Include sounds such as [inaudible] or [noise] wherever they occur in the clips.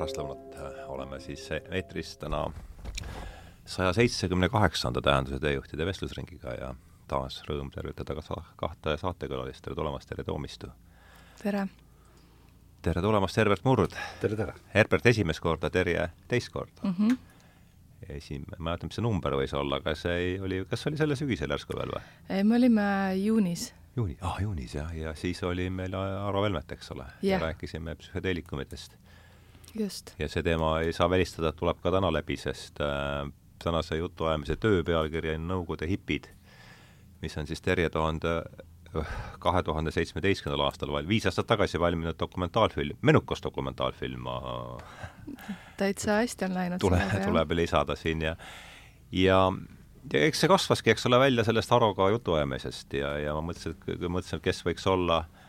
pärastlõunat, oleme siis eetris täna saja seitsmekümne kaheksanda tähenduse teejuhtide vestlusringiga ja taas rõõm tervitada ka sa-, kahte saatekülalist, tere tulemast, Tere Toomistu! tere! tere tulemast, Herbert Murd! tere, tere! Herbert esimest korda, Terje teist korda mm. -hmm. esim-, ma ei mäleta, mis see number võis olla, aga see ei, oli, kas oli selle sügisel järsku veel või? me olime juunis. juuni, ah juunis jah, ja siis oli meil Aro Velmet, eks ole yeah., ja rääkisime psühhedeelikumidest. Ja see teema ei saa välistada, et tuleb ka täna läbi, sest äh, tänase jutuajamise töö pealkiri on Nõukogude hipid, mis on siis Terje tuhande kahe tuhande seitsmeteistkümnendal aastal val-, viis aastat tagasi valminud dokumentaalfilm, menukas dokumentaalfilm täitsa hästi on läinud. tule, tuleb lisada siin ja ja ja eks see kasvaski, eks ole, välja sellest Aroga jutuajamisest ja, ja ma mõtlesin, et mõtlesin, et kes võiks olla äh,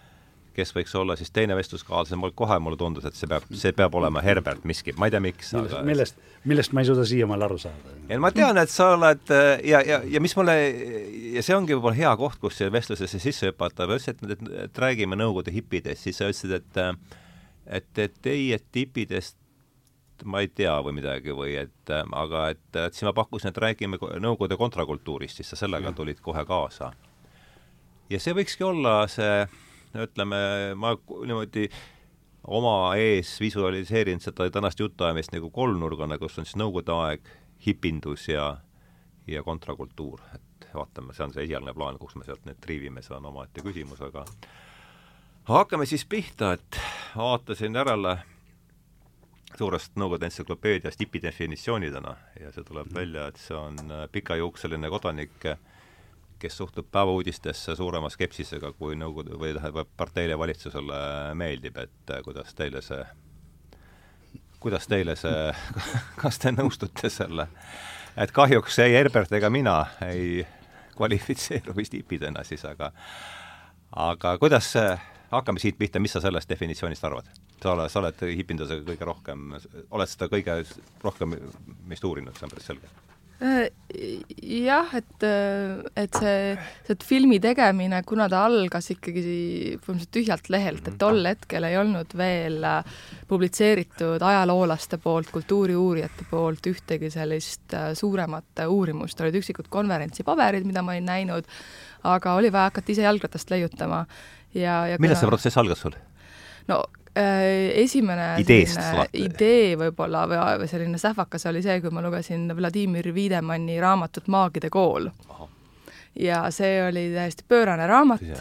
kes võiks olla siis teine vestluskaaslane, mul kohe mulle tundus, et see peab, see peab olema Herbert miski, ma ei tea, miks. millest aga..., millest, millest ma ei suuda siiamaani aru saada. ei ma tean, et sa oled ja, ja, ja mis mulle, ja see ongi võib-olla hea koht, kus vestlusesse sisse hüpata, ma ütlesin, et, et, et räägime Nõukogude hippidest, siis sa ütlesid, et et, et teie tippidest ma ei tea või midagi või et aga et, et siis ma pakkusin, et räägime Nõukogude kontrakultuurist, siis sa sellega tulid kohe kaasa. ja see võikski olla see ütleme, ma niimoodi oma ees visualiseerin seda tänast jutuajamist nagu kolmnurgana, kus on siis nõukogude aeg, hipindus ja, ja kontrakultuur, et vaatame, see on see esialgne plaan, kus me sealt nüüd triivime, see on omaette küsimus, aga hakkame siis pihta, et vaatasin järele suurest Nõukogude entsüklopeediast tipi definitsioonidena ja see tuleb välja, et see on pikajuukseline kodanik äh, kes suhtub päevauudistesse suurema skepsisega, kui nõukogude või tähendab, parteile valitsusele meeldib, et äh, kuidas teile see, kuidas teile see, [laughs] kas te nõustute selle, et kahjuks ei Herbert ega mina ei kvalifitseeru vist hipidena siis, aga aga kuidas hakkame siit pihta, mis sa sellest definitsioonist arvad? sa oled, sa oled hipindusega kõige rohkem, oled seda kõige rohkem vist uurinud, see on päris selge jah, et, äh, et see, see filmi tegemine, kuna ta algas ikkagi põhimõtteliselt tühjalt lehelt, et tol hetkel ei olnud veel äh, publitseeritud ajaloolaste poolt, kultuuriuurijate poolt ühtegi sellist suuremat uurimust, olid üksikud konverentsipaberid, mida ma olin näinud, aga oli vaja hakata ise jalgratast leiutama. Ja, ja millal kuna... see protsess algas sul? No Äh, esimene Ideest, idee võib-olla või selline sähvakas oli see, kui ma lugesin Vladimir Wiedemanni raamatut Maagide kool. ja see oli täiesti pöörane raamat. [laughs]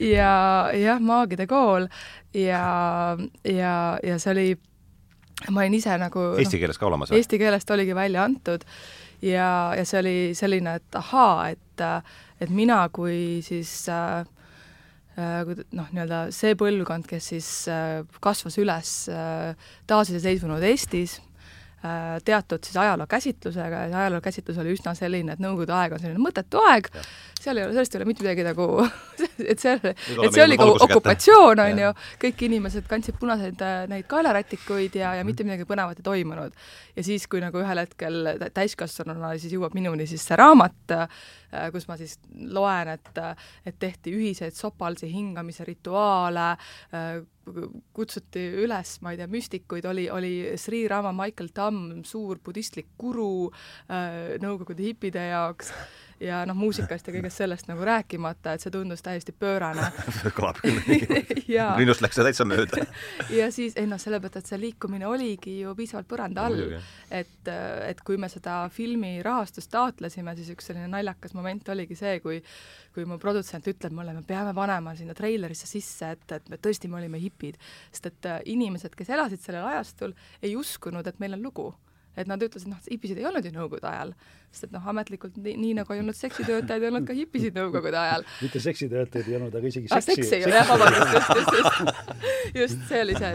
Ja jah, Maagide kool. Ja, ja, ja see oli, ma olin ise nagu Eesti keeles ka olemas või? Eesti keelest oligi välja antud. Ja, ja see oli selline, et ahaa, et, et mina kui siis Äh, noh, nii-öelda see põlvkond, kes siis äh, kasvas üles äh, taasiseseisvunud Eestis, teatud siis ajaloo käsitlusega ja see ajaloo käsitlus oli üsna selline, et Nõukogude aeg on selline mõttetu aeg, seal ei ole, sellest ei ole mitte midagi nagu [laughs] et see, et see oli ka okupatsioon, on ju, kõik inimesed kandsid punaseid neid kaelarätikuid ja, ja mitte midagi põnevat ei toimunud. ja siis, kui nagu ühel hetkel täiskasvanuna siis jõuab minuni siis see raamat, Äh, kus ma siis loen, et, et tehti ühiseid sopalsi hingamise rituaale, äh, kutsuti üles, ma ei tea, müstikuid, oli, oli Sri Rama Michael Tamm, suur budistlik guru äh, Nõukogude hipide jaoks ja noh, muusikast ja kõigest sellest nagu rääkimata, et see tundus täiesti pöörane. [laughs] Kõlab küll [laughs] minust läks see täitsa mööda. [laughs] Ja siis, ei noh, sellepärast, et see liikumine oligi ju piisavalt põranda all, et, et kui me seda filmi rahastust taotlesime, siis üks selline naljakas moment oligi see, kui kui mu produtsent ütleb mulle, me peame panema sinna treilerisse sisse, et, et me tõesti, me olime hipid, sest et äh, inimesed, kes elasid sellel ajastul, ei uskunud, et meil on lugu. Et nad ütlesid, noh, hipisid ei olnud ju nõukogude ajal, sest et noh, ametlikult nii, nii nagu ei olnud seksitöötajaid, ei olnud ka hipisid nõukogude ajal. mitte seksitöötajaid ei olnud, aga isegi ah, seksi. seksi ei ole, jah, vabandust, just, just, just. just, see oli see.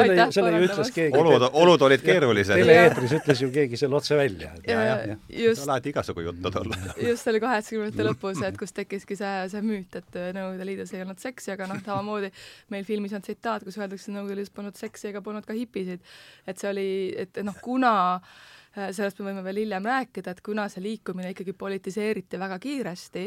selle, selle ju ütles keegi. olud, olud olid keerulised. tele-eetris ütles ju keegi selle otse välja. lähed igasugu juttu tulla. just, see oli kaheksakümnendate lõpus, et kus tekkiski see, see müüt, et Nõukogude Liidus ei olnud seksi, aga noh, samamoodi meil filmis on tsitaat, kus öeldakse, Nõukogude Liidus polnud seksi ega polnud ka hipisid. et see oli, et noh, kuna sellest me võime veel hiljem rääkida, et kuna see liikumine ikkagi politiseeriti väga kiiresti,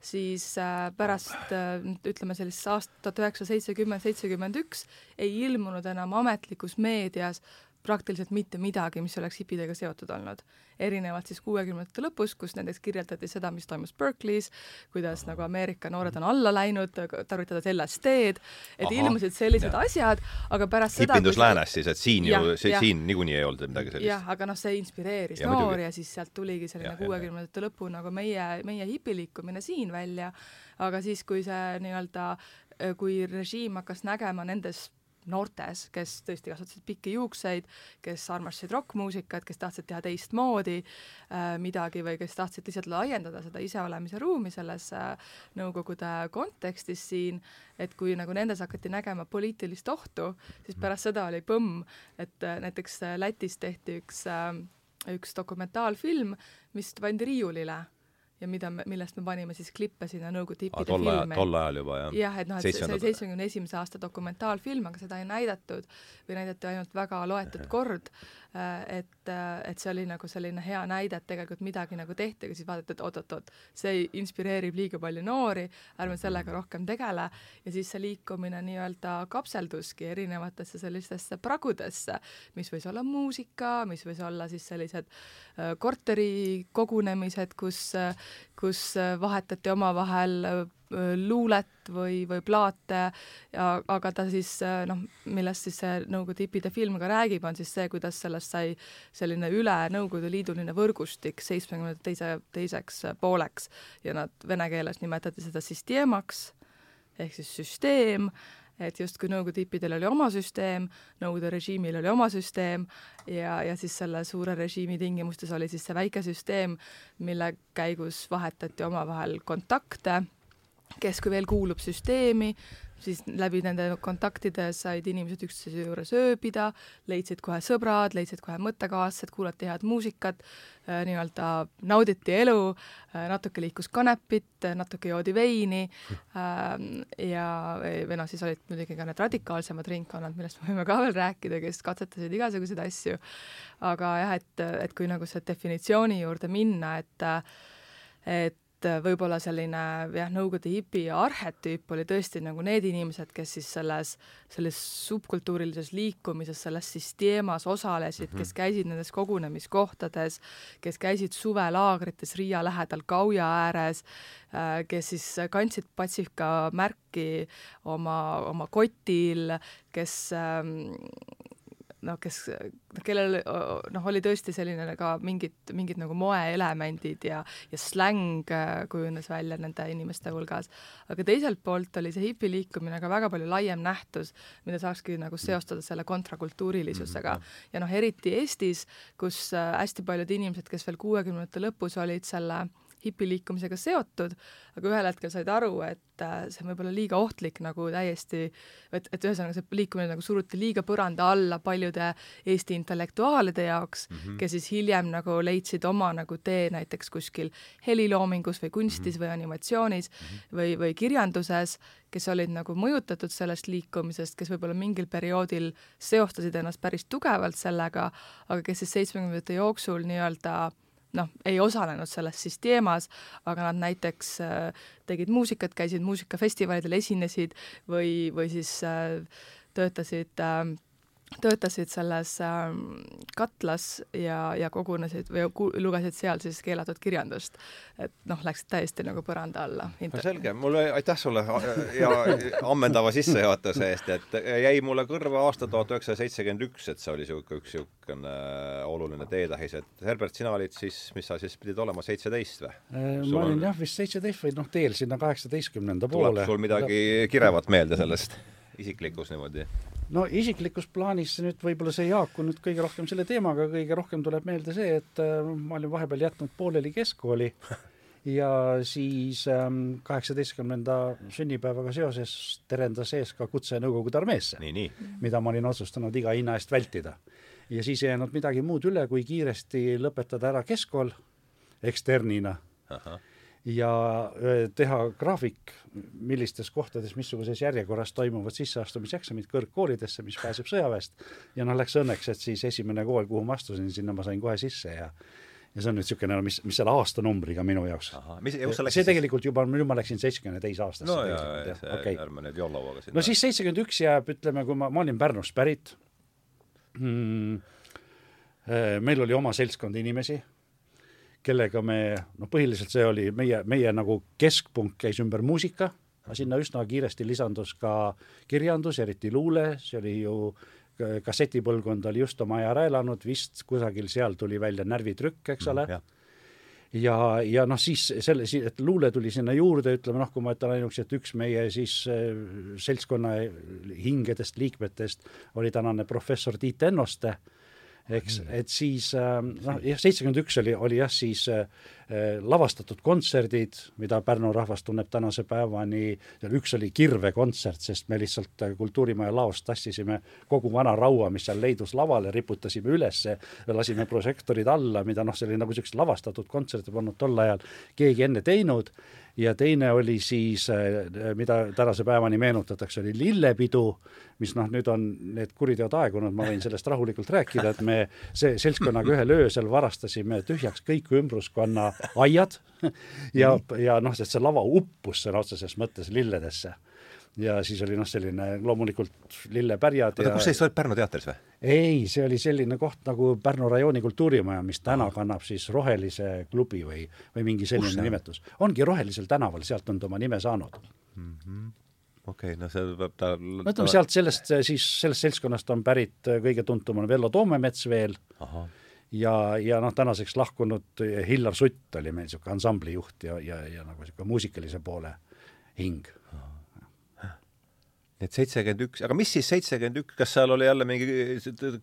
siis äh, pärast äh, ütleme sellist aastat tuhat üheksasada seitsekümmend, seitsekümmend üks ei ilmunud enam ametlikus meedias praktiliselt mitte midagi, mis oleks hipidega seotud olnud. erinevalt siis kuuekümnendate lõpus, kus näiteks kirjeldati seda, mis toimus Berkeley's, kuidas nagu Ameerika noored on alla läinud, tarvitades LSD-d, et Aha, ilmusid sellised jah. asjad, aga pärast seda hipindus läänes siis, et siin ja, ju, siin niikuinii ei olnud midagi sellist. jah, aga noh, see inspireeris ja, noori ja siis sealt tuligi selline kuuekümnendate lõpu nagu meie, meie hipiliikumine siin välja, aga siis, kui see nii-öelda, kui režiim hakkas nägema nendes noortes, kes tõesti kasvatasid pikki juukseid, kes armastasid rokkmuusikat, kes tahtsid teha teistmoodi äh, midagi või kes tahtsid lihtsalt laiendada seda iseolemise ruumi selles äh, Nõukogude kontekstis siin, et kui nagu nendes hakati nägema poliitilist ohtu, siis mhm. pärast seda oli põmm, et äh, näiteks äh, Lätis tehti üks äh, üks dokumentaalfilm, mis pandi riiulile ja mida me, millest me panime siis klippe sinna Nõukogude hippide tol filmi. tol ajal juba, jah? jah, et noh, et see oli seitsmekümne esimese aasta dokumentaalfilm, aga seda ei näidatud või näidati ainult väga loetud kord, äh, et, äh, et see oli nagu selline hea näide, et tegelikult midagi nagu tehti, aga siis vaadati, et oot-oot-oot, see inspireerib liiga palju noori, ärme sellega rohkem tegele, ja siis see liikumine nii-öelda kapselduski erinevatesse sellistesse pragudesse, mis võis olla muusika, mis võis olla siis sellised äh, korterikogunemised, kus kus äh, vahetati omavahel äh, luulet või, või plaate ja aga ta siis äh, noh, millest siis see Nõukogude hipide film ka räägib, on siis see, kuidas sellest sai selline üle Nõukogude Liiduline võrgustik seitsmekümnendate teise, teiseks pooleks ja nad vene keeles nimetati seda süsteemaks ehk siis süsteem et justkui Nõukogude hippidel oli oma süsteem, Nõukogude režiimil oli oma süsteem ja, ja siis selle suure režiimi tingimustes oli siis see väike süsteem, mille käigus vahetati omavahel kontakte, kes kui veel kuulub süsteemi, siis läbi nende kontaktide said inimesed üksteise juures ööbida, leidsid kohe sõbrad, leidsid kohe mõttekaaslased, kuulati head muusikat, äh, nii-öelda nauditi elu, äh, natuke liikus kanepit, natuke joodi veini ähm, ja, või noh, siis olid muidugi ka need radikaalsemad ringkonnad, millest me võime ka veel rääkida, kes katsetasid igasuguseid asju, aga jah, et, et kui nagu selle definitsiooni juurde minna, et et et äh, võib-olla selline jah, Nõukogude hipi arhetüüp oli tõesti nagu need inimesed, kes siis selles, selles subkultuurilises liikumises, selles süsteemas osalesid mm, -hmm. kes käisid nendes kogunemiskohtades, kes käisid suvelaagrites Riia lähedal Kauja ääres, äh, kes siis kandsid patsika märki oma, oma kotil, kes ähm, noh, kes, noh, kellel noh, oli tõesti selline ka mingid, mingid nagu moeelemendid ja, ja släng äh, kujunes välja nende inimeste hulgas. aga teiselt poolt oli see hipiliikumine ka väga palju laiem nähtus, mida saakski nagu seostada selle kontrakultuurilisusega. Mhm, ja noh, eriti Eestis, kus äh, hästi paljud inimesed, kes veel kuuekümnendate lõpus olid selle hipiliikumisega seotud, aga ühel hetkel said aru, et äh, see on võib-olla liiga ohtlik nagu täiesti, et, et ühesõnaga see liikumine nagu suruti liiga põranda alla paljude Eesti intellektuaalide jaoks mm, -hmm. kes siis hiljem nagu leidsid oma nagu tee näiteks kuskil heliloomingus või kunstis mm -hmm. või animatsioonis mm -hmm. või, või kirjanduses, kes olid nagu mõjutatud sellest liikumisest, kes võib-olla mingil perioodil seostasid ennast päris tugevalt sellega, aga kes siis seitsmekümnendate jooksul nii-öelda noh, ei osalenud selles siis teemas, aga nad näiteks äh, tegid muusikat, käisid muusikafestivalidel, esinesid või, või siis äh, töötasid äh, töötasid selles äh, katlas ja, ja kogunesid või lugesid seal siis keelatud kirjandust. et noh, läksid täiesti nagu põranda alla. no selge, mulle, aitäh sulle ja ammendava sissejuhatuse eest, et jäi mulle kõrva aasta tuhat üheksasada seitsekümmend üks, et see oli niisugune üks niisugune oluline teetähis, et Herbert, sina olid siis, mis sa siis pidid olema, seitseteist või? Äh, ma olin jah, vist seitseteist või noh, teel sinna kaheksateistkümnenda poole. tuleb sul midagi kirevat meelde sellest isiklikus niimoodi? No isiklikus plaanis nüüd võib-olla see ei haaku nüüd kõige rohkem selle teemaga, kõige rohkem tuleb meelde see, et äh, ma olin vahepeal jätnud pooleli keskkooli [laughs] ja siis ähm, kaheksateistkümnenda sünnipäevaga seoses terendas ees ka kutse Nõukogude armeesse, mida ma olin otsustanud iga hinna eest vältida. ja siis ei jäänud midagi muud üle, kui kiiresti lõpetada ära keskkool eksternina. Aha ja teha graafik, millistes kohtades, missuguses järjekorras toimuvad sisseastumiseksamid kõrgkoolidesse, mis pääseb sõjaväest. ja noh, läks õnneks, et siis esimene kool, kuhu ma astusin, sinna ma sain kohe sisse ja ja see on nüüd niisugune, mis, mis selle aastanumbriga minu jaoks. mis, see tegelikult juba, nüüd ma läksin seitsmekümne teise aastasse. no jaa, jaa, see okay., ärme nüüd jollauaga sinna. no siis seitsekümmend üks jääb, ütleme, kui ma, ma olin Pärnust pärit mm,, meil oli oma seltskond inimesi, kellega me, noh, põhiliselt see oli meie, meie nagu keskpunkt käis ümber muusika, aga sinna üsna kiiresti lisandus ka kirjandus, eriti luule, see oli ju kassetipõlvkond oli just oma aja ära elanud, vist kusagil seal tuli välja närvitrükk, eks ole mm,. ja, ja noh, siis selle, et luule tuli sinna juurde, ütleme noh, kui ma ütlen ainuüksi, et üks meie siis seltskonna hingedest liikmetest oli tänane professor Tiit Ennoste eks, et siis äh, noh, jah, seitsekümmend üks oli, oli jah, siis äh, lavastatud kontserdid, mida Pärnu rahvas tunneb tänase päevani, üks oli kirvekontsert, sest me lihtsalt äh, Kultuurimaja laost tassisime kogu vana raua, mis seal leidus lavale, riputasime ülesse, lasime prožektorid alla, mida noh, see oli nagu niisugust lavastatud kontserti polnud tol ajal keegi enne teinud ja teine oli siis, mida tänase päevani meenutatakse, oli lillepidu, mis noh, nüüd on need kuriteod aegunud, ma võin sellest rahulikult rääkida, et me see seltskonnaga ühel öösel varastasime tühjaks kõik ümbruskonna aiad. [laughs] Ja, ja noh, sest see lava uppus sõna otseses mõttes lilledesse ja siis oli noh, selline loomulikult lillepärjad oota ja..., kus see siis oli, Pärnu teatris või? ei, see oli selline koht nagu Pärnu rajooni kultuurimaja, mis täna kannab siis Rohelise klubi või, või mingi selline nimetus. ongi Rohelisel tänaval, sealt on ta oma nime saanud mm. -hmm okei okay,, no seal peab ta no ütleme, sealt sellest siis, sellest seltskonnast on pärit kõige tuntum on Vello Toomemets veel Aha. ja, ja noh, tänaseks lahkunud Hillar Sutt oli meil niisugune ansambli juht ja, ja, ja nagu niisugune muusikalise poole hing. Nii et seitsekümmend üks, aga mis siis seitsekümmend üks, kas seal oli jälle mingi,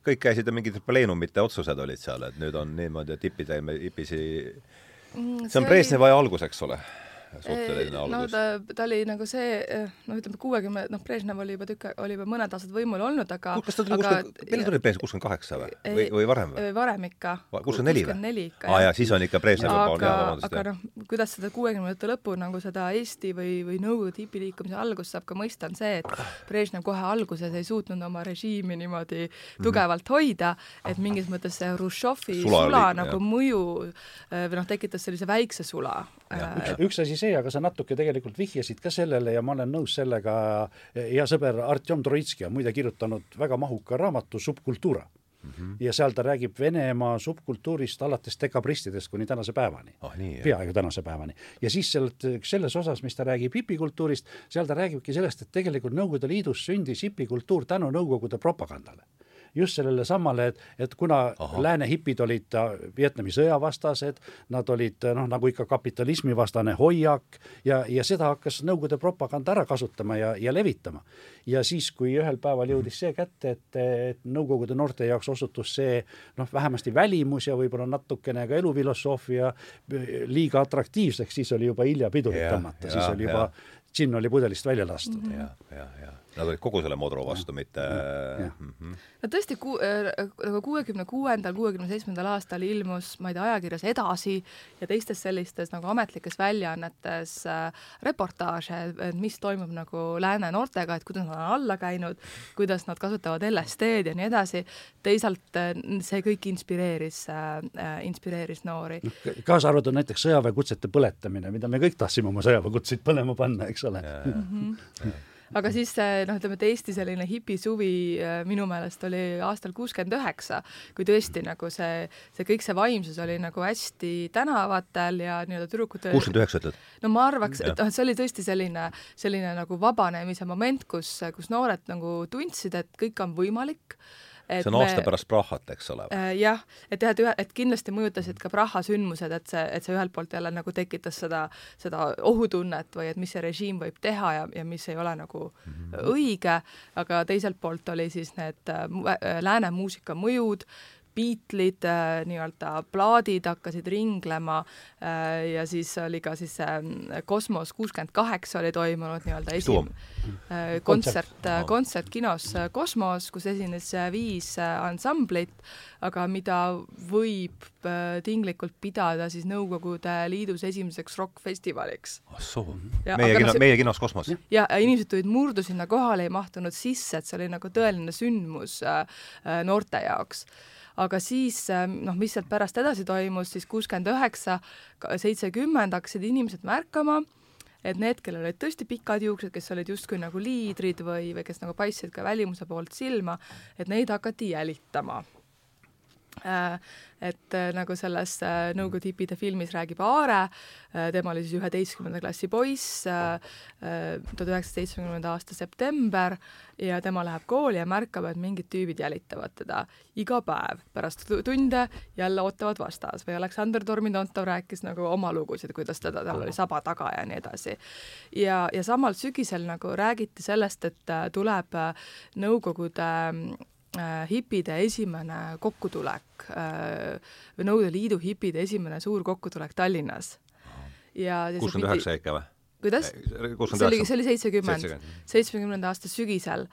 kõik käisid ja mingid pleenumite otsused olid seal, et nüüd on niimoodi, et IPI teeme, IPI-si mm, see on Brežnevi aja algus, eks ole suhteline algus? no ta, ta oli nagu see, noh, ütleme kuuekümne, noh, Brežnev oli juba tükk, oli juba mõned aastad võimul olnud, aga kas ta tuli kuuskümmend, millal tuli Brežnev, kuuskümmend kaheksa või, või, või varem või? varem ikka. kuuskümmend neli või? aa jaa, siis on ikka Brežnevi pool, jaa, vabandust. aga noh, kuidas seda kuuekümnendate lõppu nagu seda Eesti või, või Nõukogude hipiliikumise algust saab ka mõista, on see, et Brežnev kohe alguses ei suutnud oma režiimi niimoodi mm -hmm. tugevalt hoida, et mingis mõttes see Hruštšovi sula, sula nagu jah. mõju või noh, tekitas sellise väikse sula. üks, üks asi see, aga sa natuke tegelikult vihjasid ka sellele ja ma olen nõus sellega, hea sõber Artjom Troitski on muide kirjutanud väga mahuka raamatu Subkultuura mm. -hmm. ja seal ta räägib Venemaa subkultuurist alates dekabristidest kuni tänase päevani oh,. peaaegu tänase päevani. ja siis sealt, selles osas, mis ta räägib hipikultuurist, seal ta räägibki sellest, et tegelikult Nõukogude Liidus sündis hipikultuur tänu Nõukogude propagandale just sellele samale, et, et kuna Aha. lääne hipid olid Vietnami sõjavastased, nad olid noh, nagu ikka kapitalismivastane hoiak ja, ja seda hakkas Nõukogude propaganda ära kasutama ja, ja levitama. ja siis, kui ühel päeval jõudis see kätte, et, et Nõukogude noorte jaoks osutus see noh, vähemasti välimus ja võib-olla natukene ka elufilosoofia liiga atraktiivseks, siis oli juba hilja pidurit tõmmata, siis oli juba džinn oli pudelist välja lastud ja, ja, ja nad olid kogu selle modro vastu, mitte mm -hmm. no tõesti, ku-, äh, nagu kuuekümne kuuendal, kuuekümne seitsmendal aastal ilmus, ma ei tea, ajakirjas Edasi ja teistes sellistes nagu ametlikes väljaannetes äh, reportaaže, et mis toimub nagu lääne noortega, et kuidas nad on alla käinud, kuidas nad kasutavad LSD-d ja nii edasi, teisalt äh, see kõik inspireeris äh,, inspireeris noori. kaasa arvatud näiteks sõjaväekutsete põletamine, mida me kõik tahtsime oma sõjaväekutseid põlema panna, eks ole. Mm -hmm aga siis see noh, ütleme, et Eesti selline hipisuvi äh, minu meelest oli aastal kuuskümmend üheksa, kui tõesti nagu see, see kõik see vaimsus oli nagu hästi tänavatel ja nii-öelda tüdrukutel kuuskümmend üheksa ütled? no ma arvaks, et noh, et see oli tõesti selline, selline nagu vabanemise moment, kus, kus noored nagu tundsid, et kõik on võimalik see on aasta me, pärast Prahat, eks ole äh,? jah, et jah, et ühe, et kindlasti mõjutasid ka Praha sündmused, et see, et see ühelt poolt jälle nagu tekitas seda, seda ohutunnet või et mis see režiim võib teha ja, ja mis ei ole nagu mm -hmm. õige, aga teiselt poolt oli siis need äh, lääne muusika mõjud äh,, Beatlesid, äh, nii-öelda plaadid hakkasid ringlema äh, ja siis oli ka siis see Kosmos kuuskümmend kaheksa oli toimunud nii-öelda esim-, äh, kontsert, kontsert kinos Kosmos, kus esines viis ansamblit, aga mida võib tinglikult pidada siis Nõukogude Liidus esimeseks rokkfestivaliks. ah soo, meie kino, meie kinos Kosmos? ja inimesed tulid murdu sinna kohale, ei mahtunud sisse, et see oli nagu tõeline sündmus noorte jaoks aga siis noh, mis sealt pärast edasi toimus, siis kuuskümmend üheksa, seitsekümmend hakkasid inimesed märkama, et need, kellel olid tõesti pikad juuksed, kes olid justkui nagu liidrid või, või kes nagu paistsid ka välimuse poolt silma, et neid hakati jälitama. Äh, et äh, nagu selles äh, Nõukogude hipide filmis räägib Aare, tema oli siis üheteistkümnenda klassi poiss, tuhat üheksasaja seitsmekümnenda aasta september ja tema läheb kooli ja märkab, et mingid tüübid jälitavad teda iga päev pärast tunde jälle ootavad vastas või Aleksander Torminontov rääkis nagu oma lugusid, kuidas teda, tal oli saba taga ja nii edasi. ja, ja samal sügisel nagu räägiti sellest, et tuleb Nõukogude Äh, hipide esimene kokkutulek äh, või Nõukogude Liidu hipide esimene suur kokkutulek Tallinnas. ja kuuskümmend üheksa ikka või? kuidas? see oli, see oli seitsekümmend, seitsmekümnenda aasta sügisel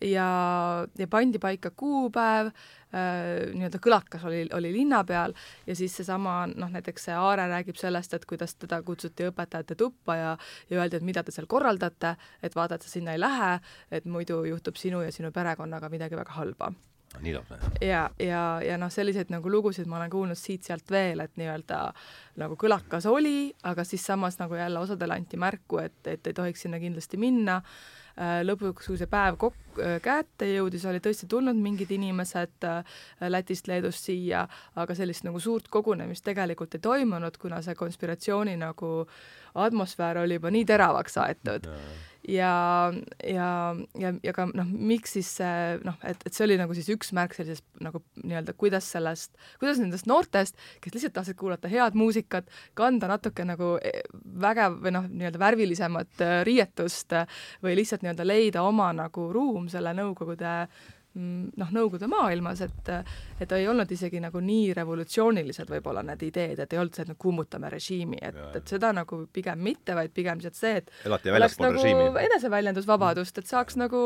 ja, ja pandi paika kuupäev äh,, nii-öelda kõlakas oli, oli linna peal ja siis seesama noh, näiteks see Aare räägib sellest, et kuidas teda kutsuti õpetajate tuppa ja ja öeldi, et mida te seal korraldate, et vaata, et sa sinna ei lähe, et muidu juhtub sinu ja sinu perekonnaga midagi väga halba nii jah? ja, ja, ja noh, selliseid nagu lugusid ma olen kuulnud siit-sealt veel, et nii-öelda nagu kõlakas oli, aga siis samas nagu jälle osadele anti märku, et, et ei tohiks sinna kindlasti minna lõpuks, kui see päev kok-, äh, kätte jõudis, oli tõesti tulnud mingid inimesed äh, Lätist-Leedust siia, aga sellist nagu suurt kogunemist tegelikult ei toimunud, kuna see konspiratsiooni nagu atmosfäär oli juba nii teravaks aetud. Ja, ja, ja, ja ka noh, miks siis see noh, et, et see oli nagu siis üks märk sellisest nagu nii-öelda, kuidas sellest, kuidas nendest noortest, kes lihtsalt tahtsid kuulata head muusikat, kanda natuke nagu eh, vägev või noh, nii-öelda värvilisemat eh, riietust või lihtsalt nii-öelda leida oma nagu ruum selle Nõukogude noh, Nõukogude maailmas, et et ei olnud isegi nagu nii revolutsioonilised võib-olla need ideed, et ei olnud see, et me kummutame režiimi, et, et seda nagu pigem mitte, vaid pigem lihtsalt see, et elati väljaspool nagu režiimi. eneseväljendusvabadust, et saaks nagu,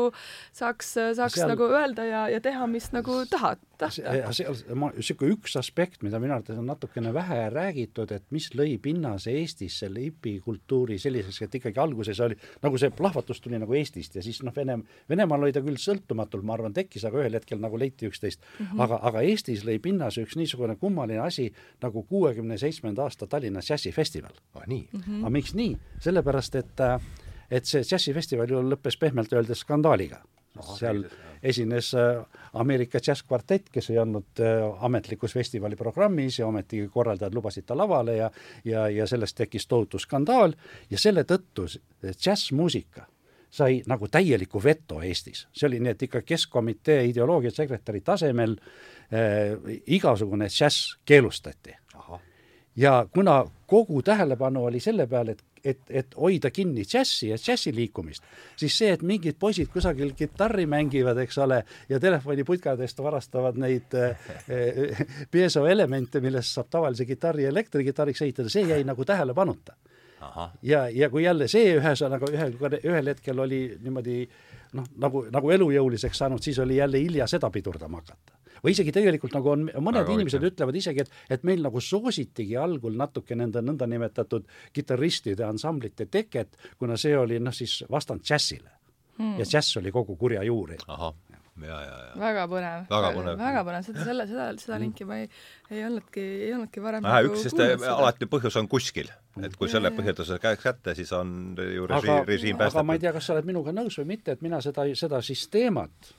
saaks, saaks seal... nagu öelda ja, ja teha, mis nagu tahad, tahta. seal, ma, niisugune üks aspekt, mida minu arvates on natukene vähe räägitud, et mis lõi pinnase Eestis selle hipikultuuri selliseks, et ikkagi alguses oli, nagu see plahvatus tuli nagu Eestist ja siis noh, Vene, Venemaal oli ta küll sõltumatult, ma arvan, tekkis tekkis, aga ühel hetkel nagu leiti üksteist mm. -hmm. aga, aga Eestis lõi pinnase üks niisugune kummaline asi nagu kuuekümne seitsmenda aasta Tallinna džässifestival. ah nii mm? -hmm. aga miks nii? sellepärast, et et see džässifestival ju lõppes pehmelt öeldes skandaaliga no,. seal esines äh, Ameerika džässkvartett, kes ei olnud äh, ametlikus festivali programmis ja ometigi korraldajad lubasid ta lavale ja ja, ja sellest tekkis tohutu skandaal ja selle tõttu džässmuusika sai nagu täieliku veto Eestis. see oli nii, et ikka Keskkomitee ideoloogiasekretäri tasemel äh, igasugune džäss keelustati. ja kuna kogu tähelepanu oli selle peal, et et, et hoida kinni džässi ja džässi liikumist, siis see, et mingid poisid kusagil kitarri mängivad, eks ole, ja telefoniputkadest varastavad neid äh, piesoelemente, millest saab tavalise kitarri elektrikitarriks ehitada, see jäi nagu tähelepanuta ja, ja kui jälle see ühesõnaga ühel, ühel hetkel oli niimoodi noh, nagu, nagu elujõuliseks saanud, siis oli jälle hilja seda pidurdama hakata. või isegi tegelikult nagu on, mõned Väga inimesed õige. ütlevad isegi, et, et meil nagu soositigi algul natuke nende nõndanimetatud kitarristide ansamblite teket, kuna see oli noh, siis vastand džässile hmm.. ja džäss oli kogu kurja juur. ahah ja, ja, ja. väga põnev. väga põnev. väga põnev, seda, selle, seda, seda linki ma ei, ei olnudki, ei olnudki varem äh, üks, sest alati põhjus on kuskil. Et kui selle põhjenduse käeks kätte, siis on ju režiim, režiim päästetud. aga ma ei tea, kas sa oled minuga nõus või mitte, et mina seda, seda siis teemat,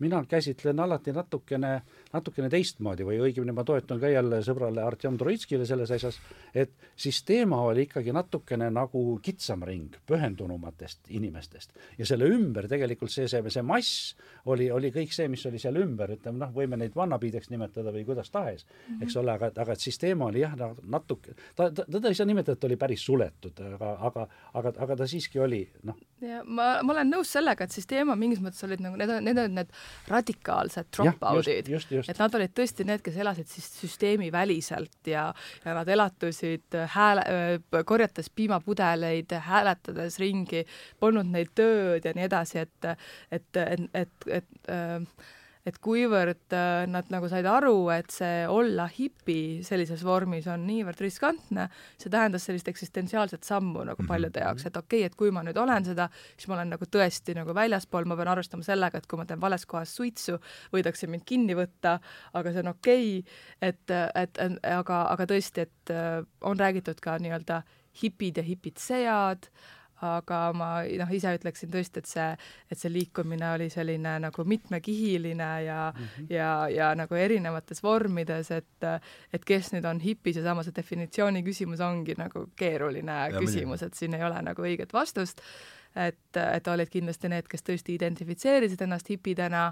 mina käsitlen alati natukene äh, natukene teistmoodi või õigemini ma toetun ka jälle sõbrale Artjom Troitskile selles asjas, et siis teema oli ikkagi natukene nagu kitsam ring pühendunumatest inimestest. ja selle ümber tegelikult see, see, see mass oli, oli kõik see, mis oli seal ümber, ütleme noh, võime neid vannapiideks nimetada või kuidas tahes mm, -hmm. eks ole, aga, aga et siis teema oli jah, natuke, ta, ta, teda ei saa nimetada, et oli päris suletud, aga, aga, aga, aga ta siiski oli noh. ja ma, ma olen nõus sellega, et siis teema mingis mõttes olid nagu, need need on need radikaalsed drop-out'id et nad olid tõesti need, kes elasid siis süsteemiväliselt ja, ja nad elatusid hääle, korjates piimapudeleid, hääletades ringi, polnud neil tööd ja nii edasi, et, et, et, et, et et kuivõrd äh, nad nagu said aru, et see olla hipi sellises vormis on niivõrd riskantne, see tähendas sellist eksistentsiaalset sammu nagu paljude Mhm. jaoks, et okei okay,, et kui ma nüüd olen seda, siis ma olen nagu tõesti nagu väljaspool, ma pean arvestama sellega, et kui ma teen vales kohas suitsu, võidakse mind kinni võtta, aga see on okei okay,, et, et, et aga, aga tõesti, et äh, on räägitud ka nii-öelda hipid ja hipitsejad, aga ma noh, ise ütleksin tõesti, et see, et see liikumine oli selline nagu mitmekihiline ja mm, -hmm. ja, ja nagu erinevates vormides, et, et kes nüüd on hipis ja samas see definitsiooni küsimus ongi nagu keeruline ja küsimus, et siin ei ole nagu õiget vastust et, et olid kindlasti need, kes tõesti identifitseerisid ennast hipidena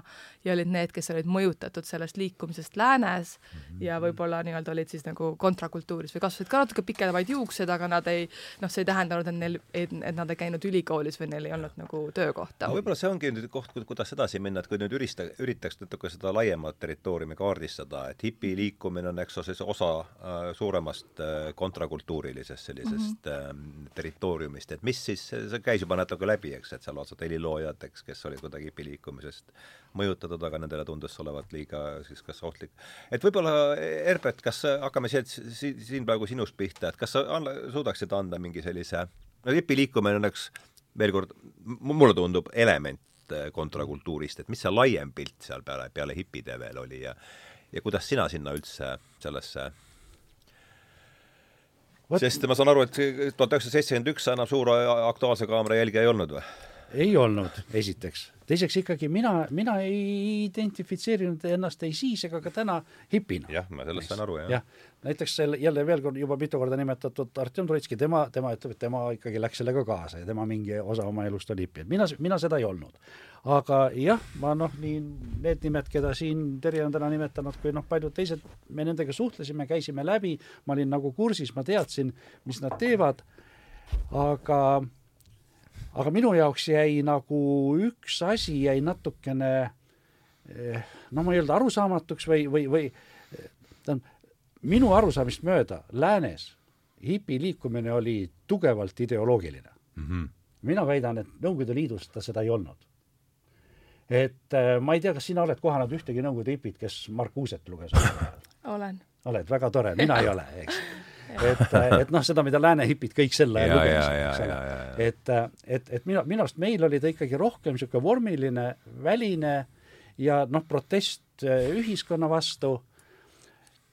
ja olid need, kes olid mõjutatud sellest liikumisest läänes mm -hmm. ja võib-olla nii-öelda olid siis nagu kontrakultuuris või kasvasid ka natuke pikemaid juuksed, aga nad ei, noh, see ei tähendanud, et neil, et, nad ei käinud ülikoolis või neil ei olnud nagu töökohta no,. võib-olla see ongi nüüd koht, kuidas edasi minna, et kui nüüd ürista, üritaks natuke seda laiemat territooriumi kaardistada, et hipiliikumine on, eks ole, osa äh, suuremast äh, kontrakultuurilisest sellisest mm -hmm. äh, territooriumist, et mis siis, see käis juba natuke läbi, eks, et seal otsad heliloojad, eks, kes olid kuidagi hipiliikumisest mõjutatud, aga nendele tundus olevat liiga siis kas ohtlik. et võib-olla, Herbert, kas hakkame siit, siin praegu sinust pihta, et kas sa anna, suudaksid anda mingi sellise, no hipiliikumine on üks, veel kord, mulle tundub element kontrakultuurist, et mis see laiem pilt seal peale, peale hipide veel oli ja ja kuidas sina sinna üldse sellesse? Sest ma saan aru, et tuhat üheksasada seitsekümmend üks enam suure Aktuaalse Kaamera jälgija ei olnud või? Ei olnud, esiteks. teiseks ikkagi mina, mina ei identifitseerinud ennast ei siis ega ka täna hipina. jah, ma sellest saan aru, jah. jah, näiteks selle jälle veel kord juba mitu korda nimetatud Artjom Troitski, tema, tema ütleb, et tema ikkagi läks sellega kaasa ja tema mingi osa oma elust oli hipi, et mina, mina seda ei olnud. aga jah, ma noh, nii need nimed, keda siin Terje on täna nimetanud, kui noh, paljud teised, me nendega suhtlesime, käisime läbi, ma olin nagu kursis, ma teadsin, mis nad teevad, aga aga minu jaoks jäi nagu üks asi jäi natukene no ma ei öelda arusaamatuks või, või, või tähendab, minu arusaamist mööda läänes hipi liikumine oli tugevalt ideoloogiline mm. -hmm. mina väidan, et Nõukogude Liidus ta seda ei olnud. et ma ei tea, kas sina oled kohanud ühtegi Nõukogude hipit, kes Marcuset luges? olen. oled, väga tore, mina ei ole, eks [laughs] et, [laughs] et noh, seda, mida lääne hipid kõik sel ajal lugesid, eks ole. et, et, et minu, minu arust meil oli ta ikkagi rohkem niisugune vormiline, väline ja noh, protest ühiskonna vastu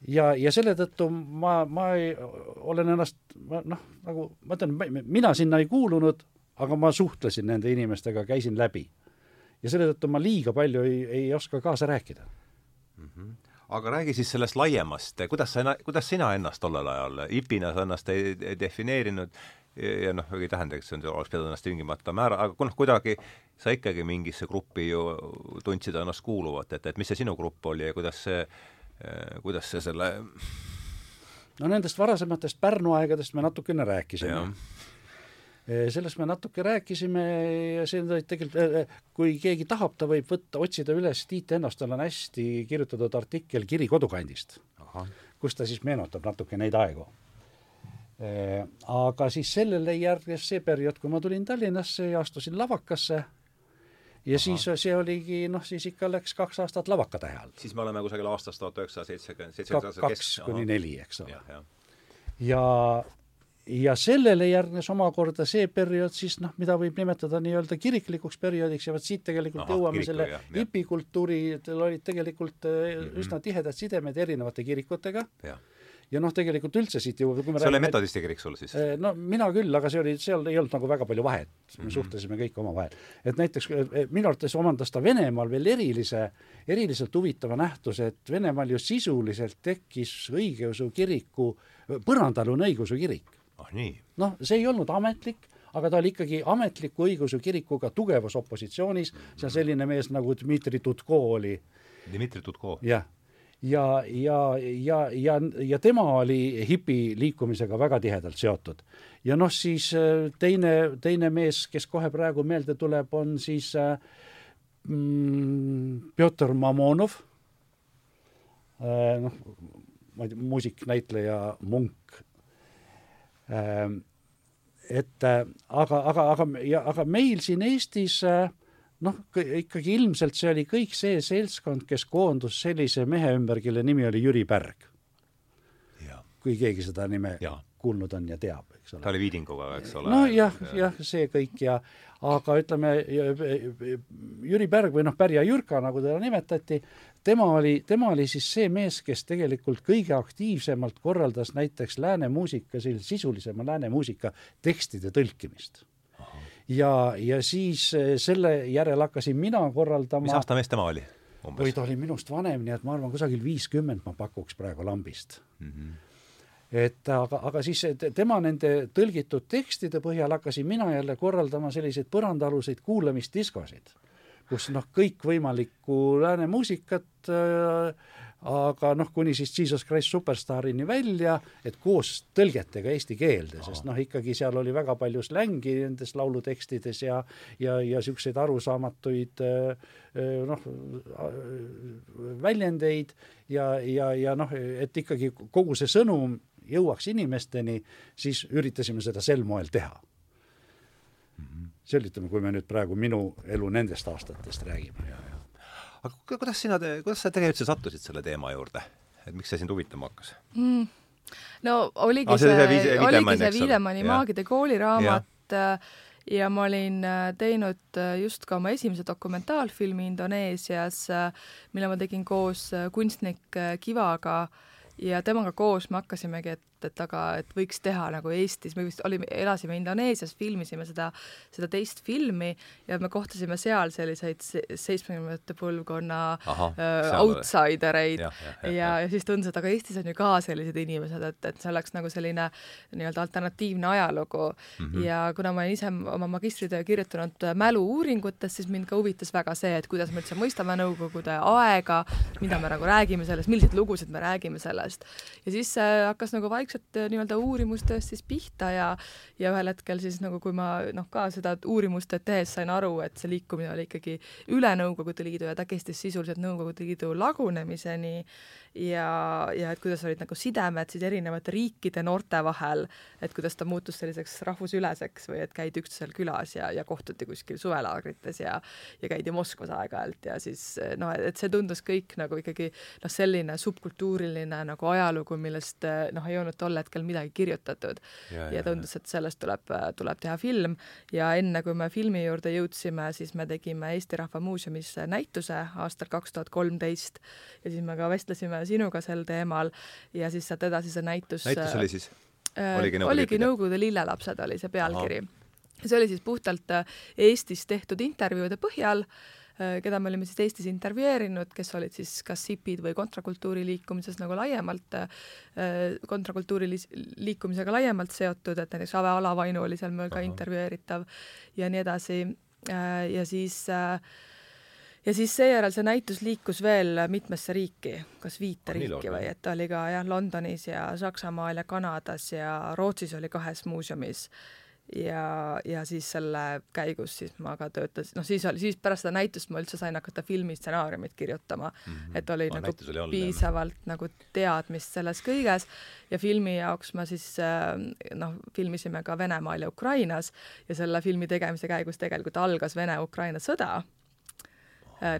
ja, ja selle tõttu ma, ma ei, olen ennast noh, nagu ma ütlen, mina sinna ei kuulunud, aga ma suhtlesin nende inimestega, käisin läbi. ja selle tõttu ma liiga palju ei, ei oska kaasa rääkida mm. -hmm aga räägi siis sellest laiemast, kuidas sa, kuidas sina ennast tollel ajal, hipina sa ennast ei, ei defineerinud? Ja noh, ei tähenda, et see on, oleks pidanud ennast tingimata määra, aga noh, kuidagi sa ikkagi mingisse gruppi ju tundsid ennast kuuluvat, et, et mis see sinu grupp oli ja kuidas see, kuidas see selle no nendest varasematest Pärnu aegadest me natukene rääkisime sellest me natuke rääkisime ja see tegelikult, kui keegi tahab, ta võib võtta, otsida üles Tiit Ennast, tal on hästi kirjutatud artikkel Kiri kodukandist, kus ta siis meenutab natuke neid aegu. Aga siis sellele järgnes see periood, kui ma tulin Tallinnasse ja astusin lavakasse ja Aha. siis see oligi, noh, siis ikka läks kaks aastat lavakatähe all. siis me oleme kusagil aastast tuhat üheksasada seitsekümmend, seitsekümmend kaks kuni neli, eks ole. ja, ja ja sellele järgnes omakorda see periood siis noh, mida võib nimetada nii-öelda kiriklikuks perioodiks ja vot siit tegelikult Aha, jõuame kiriku, selle hipikultuuri, teil olid tegelikult mm -hmm. üsna tihedad sidemed erinevate kirikutega ja, ja noh, tegelikult üldse siit jõuab see räägime, oli metodisti kirik sul siis? No mina küll, aga see oli, seal ei olnud nagu väga palju vahet, me mm -hmm. suhtlesime kõik omavahel. et näiteks minu arvates omandas ta Venemaal veel erilise, eriliselt huvitava nähtuse, et Venemaal ju sisuliselt tekkis õigeusu kiriku, põrandaalune õigeusu kirik ah nii? noh, see ei olnud ametlik, aga ta oli ikkagi ametliku õigeusu kirikuga tugevas opositsioonis, seal selline mees nagu Dmitri Tutko oli. Dmitri Tutko? jah. ja, ja, ja, ja, ja tema oli hipi liikumisega väga tihedalt seotud. ja noh, siis teine, teine mees, kes kohe praegu meelde tuleb, on siis äh, mm, Pjotor Mamonov äh,, noh, ma ei tea, muusik, näitleja, munk et aga, aga, aga, ja aga meil siin Eestis noh, ikkagi ilmselt see oli kõik see seltskond, kes koondus sellise mehe ümber, kelle nimi oli Jüri Pärg. kui keegi seda nime ja. kuulnud on ja teab, eks ole. ta oli Viidinguga, eks ole. nojah, jah, see kõik ja aga ütleme, Jüri Pärg või noh, Pärja Jürka, nagu teda nimetati, tema oli, tema oli siis see mees, kes tegelikult kõige aktiivsemalt korraldas näiteks lääne muusika, sellise sisulisema lääne muusika tekstide tõlkimist ja, ja siis eh, selle järel hakkasin mina korraldama mis aasta mees tema oli? oi, ta oli minust vanem, nii et ma arvan, kusagil viiskümmend ma pakuks praegu lambist mm. -hmm et aga, aga siis tema nende tõlgitud tekstide põhjal hakkasin mina jälle korraldama selliseid põrandaaluseid kuulamisdiskosid, kus noh, kõikvõimalikku lääne muusikat äh, aga noh, kuni siis Jesus Christ Superstarini välja, et koos tõlgetega eesti keelde, sest noh, ikkagi seal oli väga palju slängi nendes laulutekstides ja ja, ja niisuguseid arusaamatuid noh, väljendeid ja, ja, ja noh, et ikkagi kogu see sõnum jõuaks inimesteni, siis üritasime seda sel moel teha ütleme, kui me nüüd praegu minu elu nendest aastatest räägime aga kuidas sina, kuidas sa tegelikult üldse sattusid selle teema juurde, et miks see sind huvitama hakkas mm.? no oligi ah, see, see, see, oligi see Wiedemanni Maagide kooliraamat ja. ja ma olin äh, teinud äh, just ka oma esimese dokumentaalfilmi Indoneesias, äh, mille ma tegin koos kunstnik Kivaga ja temaga koos me hakkasimegi, et et, et aga et võiks teha nagu Eestis, me vist olime, elasime Indoneesias, filmisime seda, seda teist filmi ja me kohtasime seal selliseid seitsmekümnendate põlvkonna Aha, äh, outsider eid ja, ja, ja, ja, ja siis tundus, et aga Eestis on ju ka sellised inimesed, et, et see oleks nagu selline nii-öelda alternatiivne ajalugu mm. -hmm. ja kuna ma olen ise oma magistritöö kirjutanud mälu-uuringutest, siis mind ka huvitas väga see, et kuidas me üldse mõistame Nõukogude aega, mida me nagu räägime sellest, milliseid lugusid me räägime sellest. ja siis äh, hakkas nagu vaikselt vaikselt äh, nii-öelda uurimustööst siis pihta ja ja ühel hetkel siis nagu, kui ma noh, ka seda uurimustööd tehes sain aru, et see liikumine oli ikkagi üle Nõukogude Liidu ja ta kestis sisuliselt Nõukogude Liidu lagunemiseni ja, ja et kuidas olid nagu sidemed siis erinevate riikide noorte vahel, et kuidas ta muutus selliseks rahvusüleseks või et käidi üksteisel külas ja, ja kohtuti kuskil suvelaagrites ja ja käidi Moskvas aeg-ajalt ja siis noh, et see tundus kõik nagu ikkagi noh, selline subkultuuriline nagu ajalugu, millest noh, ei olnud tol hetkel midagi kirjutatud. ja, ja tundus, et sellest tuleb, tuleb teha film ja enne, kui me filmi juurde jõudsime, siis me tegime Eesti Rahva Muuseumis näituse aastal kaks tuhat kolmteist ja siis me ka vestlesime sinuga sel teemal ja siis sealt edasi see näitus näitus oli siis äh,? oligi Nõukogude, oligi Nõukogude lillelapsed oli see pealkiri. see oli siis puhtalt äh, Eestis tehtud intervjuude põhjal äh,, keda me olime siis Eestis intervjueerinud, kes olid siis kas SIP-id või kontrakultuuri liikumises nagu laiemalt kontrakultuuri liikumisega laiemalt seotud, et näiteks Ave Alavainu oli seal meil ka intervjueeritav ja nii edasi ja siis äh, ja siis seejärel see näitus liikus veel mitmesse riiki, kas viite riiki või, et ta oli ka jah, Londonis ja Saksamaal ja Kanadas ja Rootsis oli kahes muuseumis. Ja, ja siis selle käigus siis ma ka töötasin, noh siis oli, siis pärast seda näitust ma üldse sain hakata filmi stsenaariumit kirjutama. Mm, -hmm. et oli no, nagu oli piisavalt jah. nagu teadmist selles kõiges. Ja filmi jaoks ma siis äh, noh, filmisime ka Venemaal ja Ukrainas. Ja selle filmi tegemise käigus tegelikult algas Vene-Ukraina sõda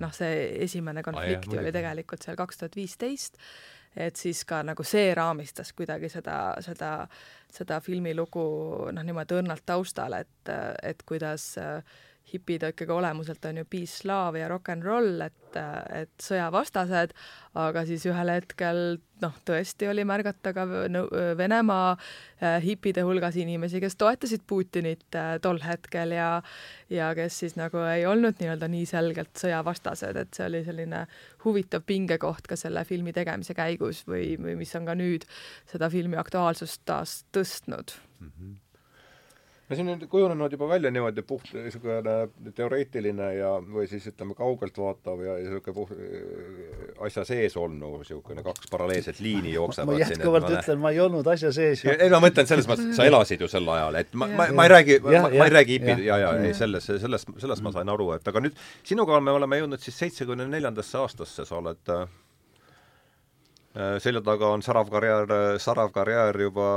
noh, see esimene konflikt ju oli tegelikult seal kaks tuhat viisteist, et siis ka nagu see raamistas kuidagi seda, seda, seda filmilugu noh, niimoodi õrnalt taustal, et, et kuidas äh, hipid ikkagi olemuselt on ju peace, love ja rock n roll, et, et sõjavastased, aga siis ühel hetkel noh, tõesti oli märgata ka Venemaa äh, hipide hulgas inimesi, kes toetasid Putinit äh, tol hetkel ja ja kes siis nagu ei olnud nii-öelda nii selgelt sõjavastased, et see oli selline huvitav pingekoht ka selle filmi tegemise käigus või, või mis on ka nüüd seda filmi aktuaalsust taas tõstnud mm. -hmm no see on nüüd kujunenud juba välja niimoodi puht niisugune teoreetiline ja, või siis ütleme, kaugelt vaatav ja, ja niisugune puht asja sees olnud niisugune kaks paralleelset liini jooksevad ma jätkuvalt siin, ütlen, ma ei olnud asja sees. ei, ma mõtlen selles mõttes, sa elasid ju sel ajal, et ma, ma, ma ei räägi, ma, ma ei räägi hipid, ja, ja, ei, selles, sellest, sellest ma sain aru, et aga nüüd sinuga me oleme jõudnud siis seitsmekümne neljandasse aastasse, sa oled Äh, selja taga on särav karjäär, särav karjäär juba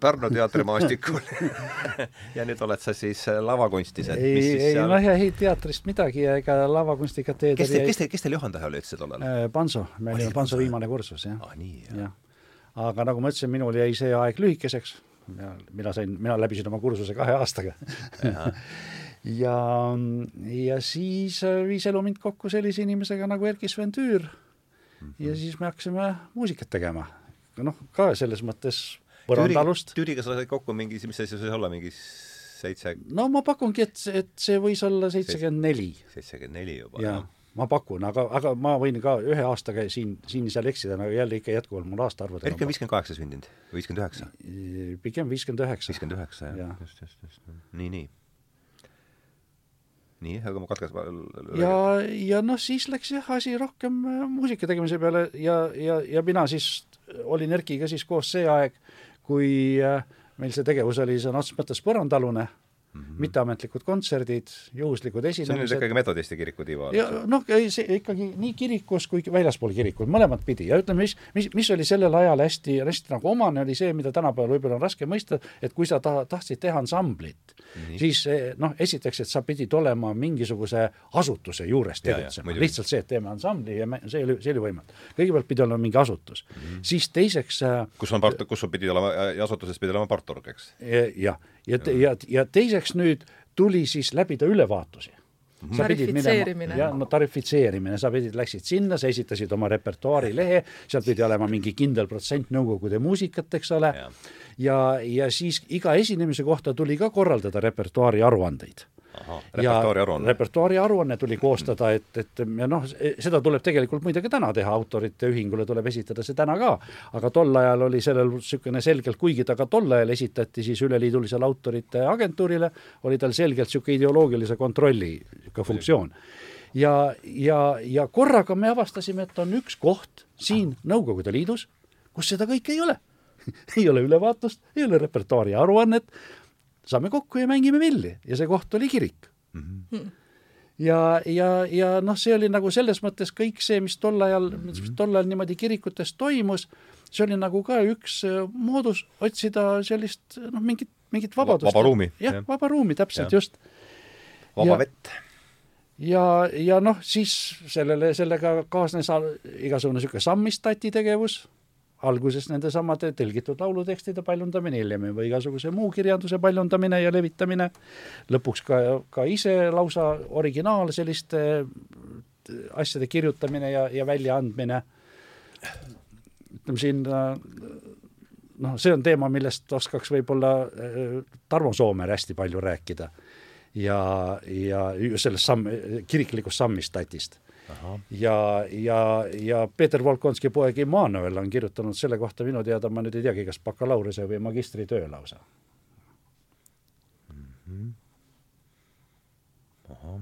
Pärnu teatrimaastikul. [laughs] Ja nüüd oled sa siis lavakunstis, et ei, ei seal... noh, ei teatrist midagi ja ega lavakunstiga teed kes te, kes te, kes teil juhendaja oli üldse tollal? Panso, me olime Panso viimane kursus, jah. ah ja. aga nagu ma ütlesin, minul jäi see aeg lühikeseks, mina sain, mina läbisin oma kursuse kahe aastaga. [laughs] Ja, ja siis viis elu mind kokku sellise inimesega nagu Erkki Sven Tüür mm -hmm. ja siis me hakkasime muusikat tegema. noh, ka selles mõttes põrandaalust. Tüüriga sa said kokku mingi, mis see siis olla, mingi seitse? no ma pakungi, et, et see võis olla seitsekümmend neli. seitsekümmend neli juba, jah ma pakun, aga, aga ma võin ka ühe aastaga siin, siin-seal eksida, aga jälle ikka jätkuvalt mul aastaarvud Erki on viiskümmend kaheksa sündinud või viiskümmend üheksa? pigem viiskümmend üheksa. viiskümmend üheksa, jah, just, just, just. nii, nii nii, aga ma katkestan. ja, ja noh, siis läks jah, asi rohkem äh, muusika tegemise peale ja, ja, ja mina siis olin Erkiga siis koos see aeg, kui äh, meil see tegevus oli sõna otseses mõttes põrandaalune mm -hmm. mitteametlikud kontserdid, juhuslikud esinemised. see on nüüd ikkagi metodisti kiriku tiiva all? noh, see ikkagi nii kirikus kui väljaspool kirikut, mõlemat pidi ja ütleme, mis, mis, mis oli sellel ajal hästi, hästi nagu omane, oli see, mida tänapäeval võib-olla on raske mõista, et kui sa ta-, tahtsid teha ansamblit mm, -hmm. siis noh, esiteks, et sa pidid olema mingisuguse asutuse juures tegutsema, lihtsalt see, et teeme ansambli ja me, see oli, see oli võimatu. kõigepealt pidi olema mingi asutus mm, -hmm. siis teiseks äh, kus on part-, kus pidi olema, asutuses pidi olema partorg, eks? jah ja, ja, ja teiseks nüüd tuli siis läbida ülevaatusi. Sa pidid minema, jah, no tarifitseerimine, sa pidid, läksid sinna, sa esitasid oma repertuaari lehe, seal pidi olema mingi kindel protsent nõukogude muusikat, eks ole, ja, ja siis iga esinemise kohta tuli ka korraldada repertuaari aruandeid repertuaari aruanne. repertuaari aruanne tuli koostada, et, et ja noh, seda tuleb tegelikult muide ka täna teha, autorite ühingule tuleb esitada see täna ka, aga tol ajal oli sellel niisugune selgelt, kuigi ta ka tol ajal esitati siis üleliidulisele autorite agentuurile, oli tal selgelt niisugune ideoloogilise kontrolli ka funktsioon. ja, ja, ja korraga me avastasime, et on üks koht siin Nõukogude Liidus, kus seda kõike ei ole [laughs] ei ole ülevaatust, ei ole repertuaari aruannet, saame kokku ja mängime villi ja see koht oli kirik mm. -hmm. ja, ja, ja noh, see oli nagu selles mõttes kõik see, mis tol ajal mm, -hmm. mis tol ajal niimoodi kirikutes toimus, see oli nagu ka üks äh, moodus otsida sellist noh, mingit, mingit vabadust. vaba ruumi. jah ja., vaba ruumi, täpselt, just. vaba ja, vett ja, ja noh, siis sellele, sellega kaasnes igasugune niisugune sammistati tegevus, alguses nendesamade tõlgitud laulutekstide paljundamine, hiljem juba igasuguse muu kirjanduse paljundamine ja levitamine, lõpuks ka, ka ise lausa originaal selliste asjade kirjutamine ja, ja väljaandmine, ütleme siin noh, see on teema, millest oskaks võib-olla äh, Tarmo Soomer hästi palju rääkida. ja, ja sellest samm, kiriklikust sammistatist ja, ja, ja Peeter Volkonski poeg Immanuel on kirjutanud selle kohta minu teada, ma nüüd ei teagi, kas bakalaureuse või magistritöö lausa mm. -hmm. ahah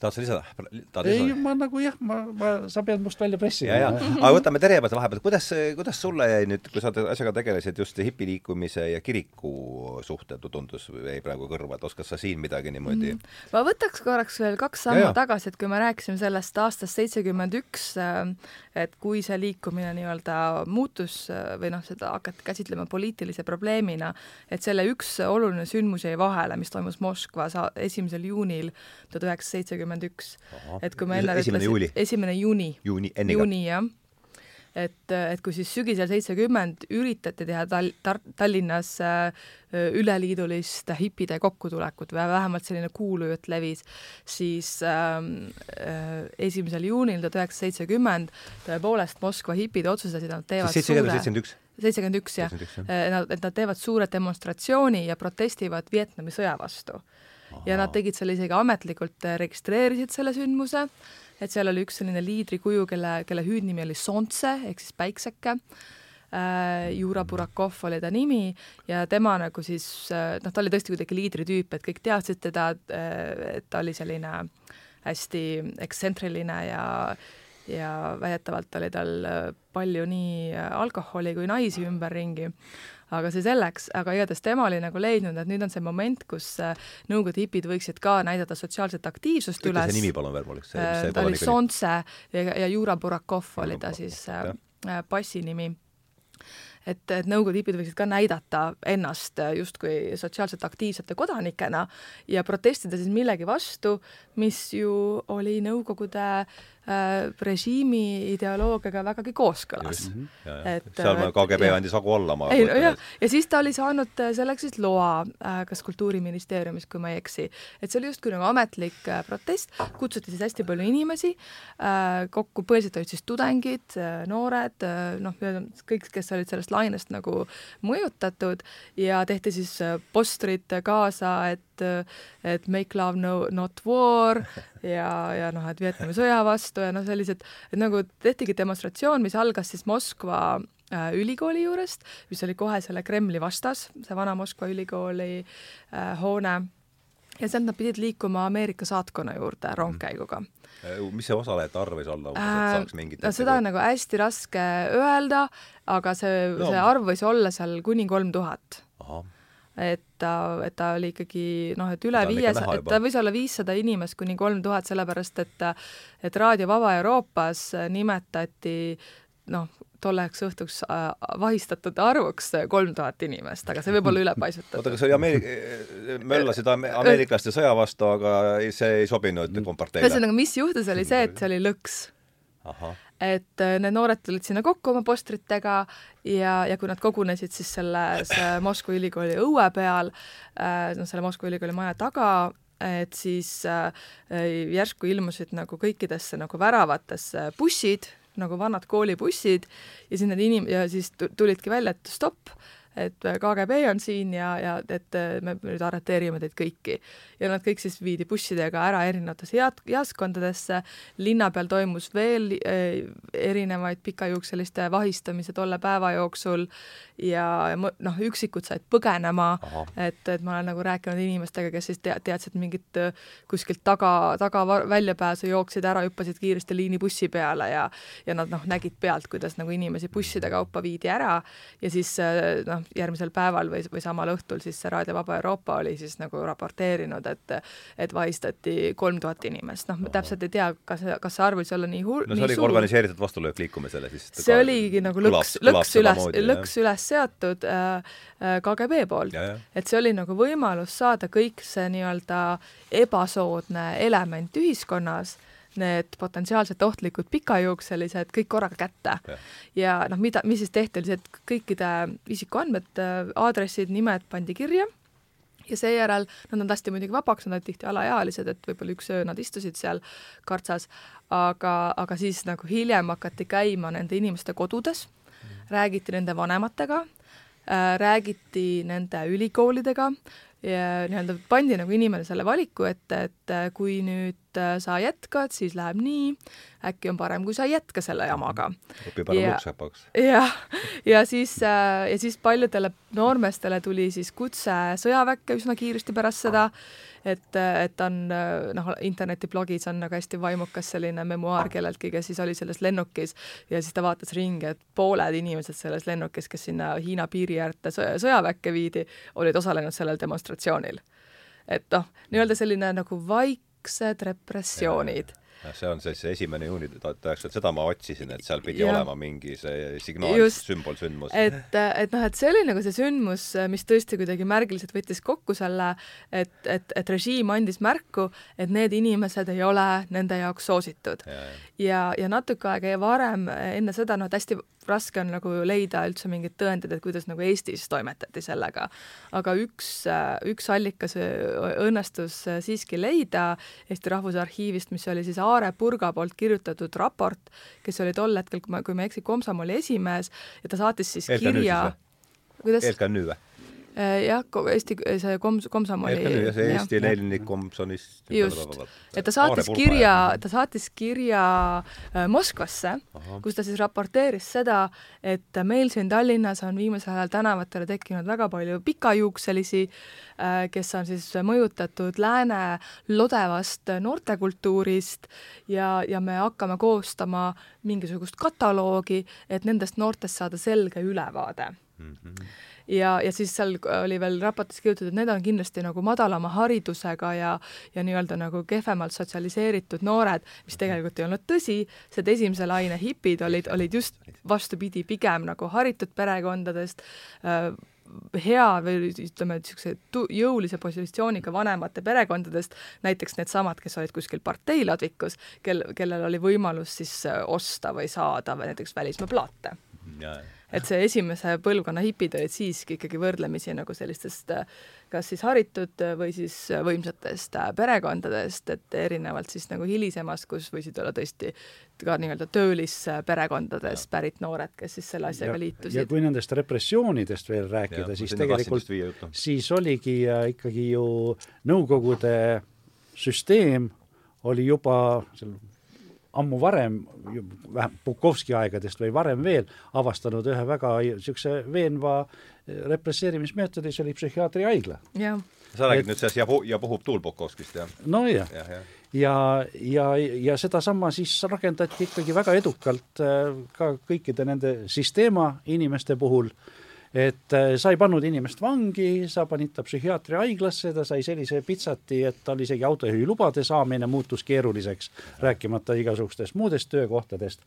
tahad sa lisada? ei, ma nagu jah, ma, ma, sa pead must välja pressima. ja, ja, aga võtame Terjemäe vahepeal, kuidas, kuidas sulle jäi nüüd, kui sa asjaga tegelesid, just hipiliikumise ja kiriku suhte tundus, jäi praegu kõrva, et oskad sa siin midagi niimoodi mm.? ma võtaks korraks veel kaks sammu tagasi, et kui me rääkisime sellest aastast seitsekümmend üks, äh, et kui see liikumine nii-öelda muutus äh, või noh, seda hakati käsitlema poliitilise probleemina, et selle üks oluline sündmus jäi vahele, mis toimus Moskvas esimesel juunil tuhat üheksasada seitsekümmend kakskümmend üks. et kui ma enne ütlesin, esimene juuni. juuni, enne juuni, jah. et, et kui siis sügisel seitsekümmend üritati teha Tal-, Tar-, Tallinnas äh, üleliidulist hipide kokkutulekut või vähemalt selline kuulujutt levis, siis ähm, äh, esimesel juunil tuhat üheksasada seitsekümmend tõepoolest Moskva hipid otsustasid, nad teevad suure seitsekümmend üks? seitsekümmend üks, jah. Äh, nad, et nad teevad suure demonstratsiooni ja protestivad Vietnami sõja vastu ja nad tegid selle isegi ametlikult, äh, registreerisid selle sündmuse, et seal oli üks selline liidrikuju, kelle, kelle hüüdnimi oli Sontse ehk siis päikseke. Äh,, Jura Burakov oli ta nimi ja tema nagu siis äh, noh, ta oli tõesti kuidagi liidritüüp, et kõik teadsid teda, äh, et ta oli selline hästi ekstsentriline ja ja väidetavalt oli tal palju nii alkoholi kui naisi ümberringi aga see selleks, aga igatahes tema oli nagu leidnud, et nüüd on see moment, kus äh, Nõukogude hipid võiksid ka näidata sotsiaalset aktiivsust ütle üles. see nimi palun veel poleks. Äh, ta oli Sontse ja, ja Jura Burakov oli ta siis äh, passinimi et, et Nõukogude hipid võiksid ka näidata ennast justkui sotsiaalselt aktiivsete kodanikena ja protestida siis millegi vastu, mis ju oli Nõukogude äh, režiimi ideoloogiaga vägagi kooskõlas. -hmm. et seal äh, KGB ja, andis hagu alla, ma ei, jah, ja siis ta oli saanud äh, selleks siis loa äh, kas Kultuuriministeeriumis, kui ma ei eksi. et see oli justkui nagu ametlik äh, protest, kutsuti siis hästi palju inimesi äh, kokku, põhiliselt olid siis tudengid äh,, noored äh,, noh, kõik, kes olid sellest lainest nagu mõjutatud. Ja tehti siis äh, postrid kaasa, et et make love no not war ja, ja noh, et Vietnami sõja vastu ja noh, sellised, et nagu tehtigi demonstratsioon, mis algas siis Moskva äh, ülikooli juurest, mis oli kohe selle Kremli vastas, see vana Moskva ülikooli äh, hoone. Ja sealt nad pidid liikuma Ameerika saatkonna juurde rongkäiguga. Äh, mis see osalejate arv võis olla umbes, et saaks mingit no seda on nagu hästi raske öelda, aga see no., see arv võis olla seal kuni kolm tuhat et ta, et ta oli ikkagi noh, et üle viiesaja, et ta võis olla viissada inimest kuni kolm tuhat, sellepärast et et Raadio Vaba Euroopas nimetati noh, tolleks õhtuks äh, vahistatud arvuks kolm tuhat inimest, aga see võib olla ülepaisutatud. oota, aga see oli Ameerik-, [laughs] möllasid ameeriklaste sõja vastu, aga see ei sobinud komparteile? ühesõnaga, mis juhtus, oli see, et see oli lõks. Et äh, need noored tulid sinna kokku oma postritega ja, ja kui nad kogunesid siis selles Moskva ülikooli õue peal, äh, noh, selle Moskva ülikooli maja taga, et siis äh, järsku ilmusid nagu kõikidesse nagu väravatesse bussid, nagu vanad koolibussid ja siis need inim- ja siis tulidki välja, et stopp, et KGB on siin ja, ja et me nüüd arreteerime teid kõiki. ja nad kõik siis viidi bussidega ära erinevatesse jaat-, jaoskondadesse, linna peal toimus veel äh, erinevaid pikajuukseliste vahistamisi tolle päeva jooksul. Ja noh, üksikud said põgenema, et, et ma olen nagu rääkinud inimestega, kes siis te-, teadsid mingit äh, kuskilt taga, taga väljapääsu, jooksid ära, hüppasid kiiresti liinibussi peale ja ja nad noh, nägid pealt, kuidas nagu inimesi busside kaupa viidi ära. Ja siis äh, noh, järgmisel päeval või, või samal õhtul siis see Raadio Vaba Euroopa oli siis nagu raporteerinud, et et vahistati kolm tuhat inimest, noh, ma täpselt ei tea, kas, kas see arv võis olla nii hull, no see oli organiseeritud vastulöök liikumisele siis? see oligi nagu lõks, lõks üles, lõks üles seatud äh, äh KGB poolt. et see oli nagu võimalus saada kõik see nii-öelda ebasoodne element ühiskonnas need potentsiaalselt ohtlikud pikajuukselised kõik korraga kätte. ja noh, mida, mis siis tehti, oli see, et kõikide isikuandmed, äh, aadressid, nimed pandi kirja ja seejärel, no nad lasti muidugi vabaks, nad olid tihti alaealised, et võib-olla üks öö nad istusid seal kartsas, aga, aga siis nagu hiljem hakati käima nende inimeste kodudes mm., räägiti nende vanematega äh,, räägiti nende ülikoolidega ja nii-öelda pandi nagu inimene selle valiku ette, et kui nüüd äh, sa jätkad, siis läheb nii, äkki on parem, kui sa ei jätka selle jamaga. õpi parem luksepaks. [laughs] jah, ja siis, äh, ja siis paljudele noormeestele tuli siis kutse sõjaväkke üsna kiiresti pärast seda, et, et on noh, internetiblogis on nagu hästi vaimukas selline memuaar kelleltki, kes siis oli selles lennukis ja siis ta vaatas ringi, et pooled inimesed selles lennukis, kes sinna Hiina piiri äärde sõjaväkke viidi, olid osalenud sellel demonstratsioonil. et noh, nii-öelda selline nagu vaiksed repressioonid see on siis esimene juuni tuhat üheksasada, seda ma otsisin, et seal pidi ja. olema mingi see signaal, sümbolsündmus. et, et noh, et see oli nagu see sündmus, mis tõesti kuidagi märgiliselt võttis kokku selle, et, et, et režiim andis märku, et need inimesed ei ole nende jaoks soositud. ja, ja, ja, natuke aega varem, enne seda, noh, et hästi raske on nagu leida üldse mingit tõendit, et kuidas nagu Eestis toimetati sellega. aga üks, üks allikas õnnestus siiski leida Eesti Rahvusarhiivist, mis oli siis Aare Purga poolt kirjutatud raport, kes oli tol hetkel, kui ma, kui ma ei eksi, komsomoli esimees ja ta saatis siis LKN kirja kuidas? LKN-ü või? Äh, jah, Eesti, see koms-, komsomoli jah, see Eesti Leninlik komsonist. just, et ta saatis kirja, ta saatis kirja äh, Moskvasse, kus ta siis raporteeris seda, et meil siin Tallinnas on viimasel ajal tänavatele tekkinud väga palju pikajuukselisi, äh, kes on siis mõjutatud lääne lodevast noortekultuurist ja, ja me hakkame koostama mingisugust kataloogi, et nendest noortest saada selge ülevaade. Mm. -hmm ja, ja siis seal oli veel raportis kirjutatud, et need on kindlasti nagu madalama haridusega ja ja nii-öelda nagu kehvemalt sotsialiseeritud noored, mis tegelikult ei olnud tõsi, sest esimese laine hipid olid, olid just vastupidi, pigem nagu haritud perekondadest äh,, hea või ütleme, niisuguse jõulise positsiooniga vanemate perekondadest, näiteks needsamad, kes olid kuskil parteiladvikus, kel, kellel oli võimalus siis äh, osta või saada või näiteks välismaa plaate et see esimese põlvkonna hipid olid siiski ikkagi võrdlemisi nagu sellistest kas siis haritud või siis võimsatest perekondadest, et erinevalt siis nagu hilisemast, kus võisid olla tõesti ka nii-öelda töölisperekondades pärit noored, kes siis selle asjaga ja, liitusid. ja kui nendest repressioonidest veel rääkida, siis tegelikult, siis oligi äh, ikkagi ju Nõukogude süsteem oli juba seal ammu varem, vähem Bukovski aegadest või varem veel, avastanud ühe väga niisuguse veenva eh, represseerimismeetodi, see oli psühhiaatriahaigla. sa räägid et, nüüd sellest ja, ja puhub tuul Bukovskist, jah? nojah ja, ja ja, ja, ja sedasama siis rakendati ikkagi väga edukalt äh, ka kõikide nende Sistema inimeste puhul et äh, sa ei pannud inimest vangi, sa panid ta psühhiaatriahaiglasse, ta sai sellise pitsati, et tal isegi autojuhilubade saamine muutus keeruliseks, rääkimata igasugustest muudest töökohtadest.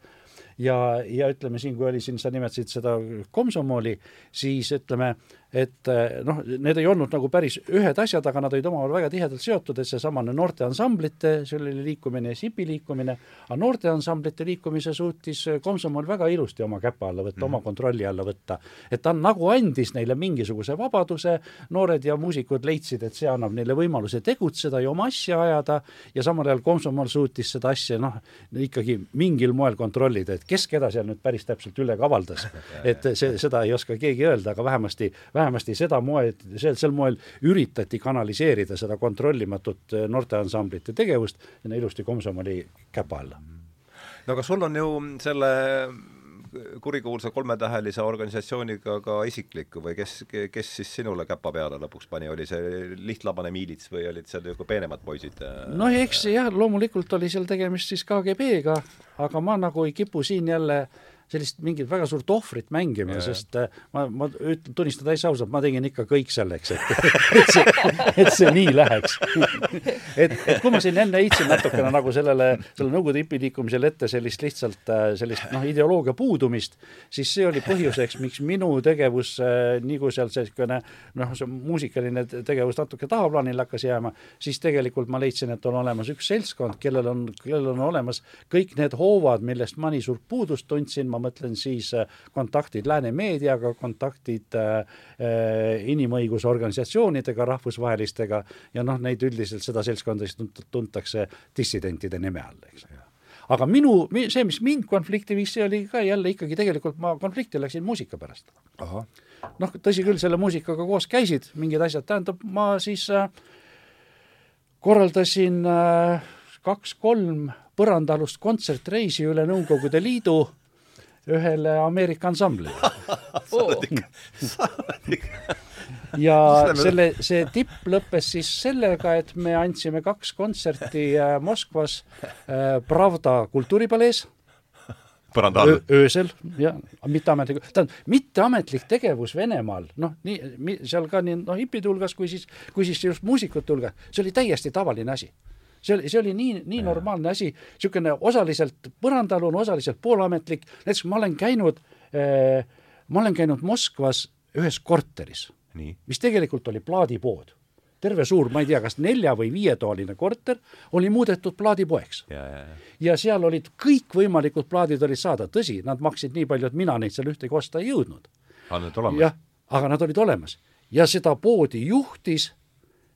Ja, ja ütleme siin, kui oli siin, sa nimetasid seda komsomoli, siis ütleme, et eh, noh, need ei olnud nagu päris ühed asjad, aga nad olid omavahel väga tihedalt seotud, et seesamane noorteansamblite, selline liikumine ja SIP-i liikumine, aga noorteansamblite liikumise suutis Komsomol väga ilusti oma käpa alla võtta mm, -hmm. oma kontrolli alla võtta. et ta nagu andis neile mingisuguse vabaduse, noored ja muusikud leidsid, et see annab neile võimaluse tegutseda ja oma asja ajada ja samal ajal Komsomol suutis seda asja noh, ikkagi mingil moel kontrollida, et kes keda seal nüüd päris täpselt üle kavaldas. [laughs] et see, seda ei oska keegi öelda, aga vähemasti, vähemasti vähemasti seda moe, sel, sel moel üritati kanaliseerida seda kontrollimatut äh, noorteansamblite tegevust sinna ilusti Komsomoli käpa alla. no aga sul on ju selle kurikuulsa kolmetähelise organisatsiooniga ka isiklik või kes, kes siis sinule käpa peale lõpuks pani, oli see lihtlabane miilits või olid seal niisugune peenemad poisid? no eks jah, loomulikult oli seal tegemist siis KGB-ga, aga ma nagu ei kipu siin jälle äh, sellist mingit väga suurt ohvrit mängima, sest äh, ma, ma ütlen, tunnistan täitsa ausalt, ma tegin ikka kõik selleks, et, [laughs] et see, et see nii läheks. et, et kui ma siin enne heitsin natukene nagu sellele, selle Nõukogude hipiliikumisele ette sellist lihtsalt äh, sellist noh, ideoloogia puudumist, siis see oli põhjuseks, miks minu tegevus, äh, nii kui seal niisugune noh, see muusikaline tegevus natuke tahaplaanile hakkas jääma, siis tegelikult ma leidsin, et on olemas üks seltskond, kellel on, kellel on olemas kõik need hoovad, millest ma nii suurt puudust tundsin, ma mõtlen siis äh, kontaktid lääne meediaga, kontaktid äh, äh, inimõigusorganisatsioonidega, rahvusvahelistega ja noh, neid üldiselt, seda seltskonda siis tuntakse dissidentide nime all, eks. Aga minu, see, mis mind konflikti viis, see oli ka jälle ikkagi tegelikult ma konflikti läksin muusika pärast. noh, tõsi küll, selle muusikaga koos käisid mingid asjad, tähendab, ma siis äh, korraldasin äh, kaks-kolm põrandaalust kontsertreisi üle Nõukogude Liidu ühele Ameerika ansamblile. [laughs] [laughs] Ja [laughs] selle, see tipp lõppes siis sellega, et me andsime kaks kontserti äh, Moskvas äh, Pravda kultuuripalees. All. öösel, jah, mitteametlik, tähendab, mitteametlik tegevus Venemaal, noh, nii, seal ka nii, noh, hipide hulgas kui siis, kui siis just muusikute hulgas, see oli täiesti tavaline asi see oli, see oli nii, nii ja. normaalne asi, niisugune osaliselt põrandaalune, osaliselt poolametlik, näiteks ma olen käinud äh,, ma olen käinud Moskvas ühes korteris, mis tegelikult oli plaadipood terve suur, ma ei tea, kas nelja või viietoaline korter oli muudetud plaadipoeks. Ja, ja, ja. seal olid kõikvõimalikud plaadid olid saada, tõsi, nad maksid nii palju, et mina neid seal ühtegi osta ei jõudnud. aga nad olemas? aga nad olid olemas. ja seda poodi juhtis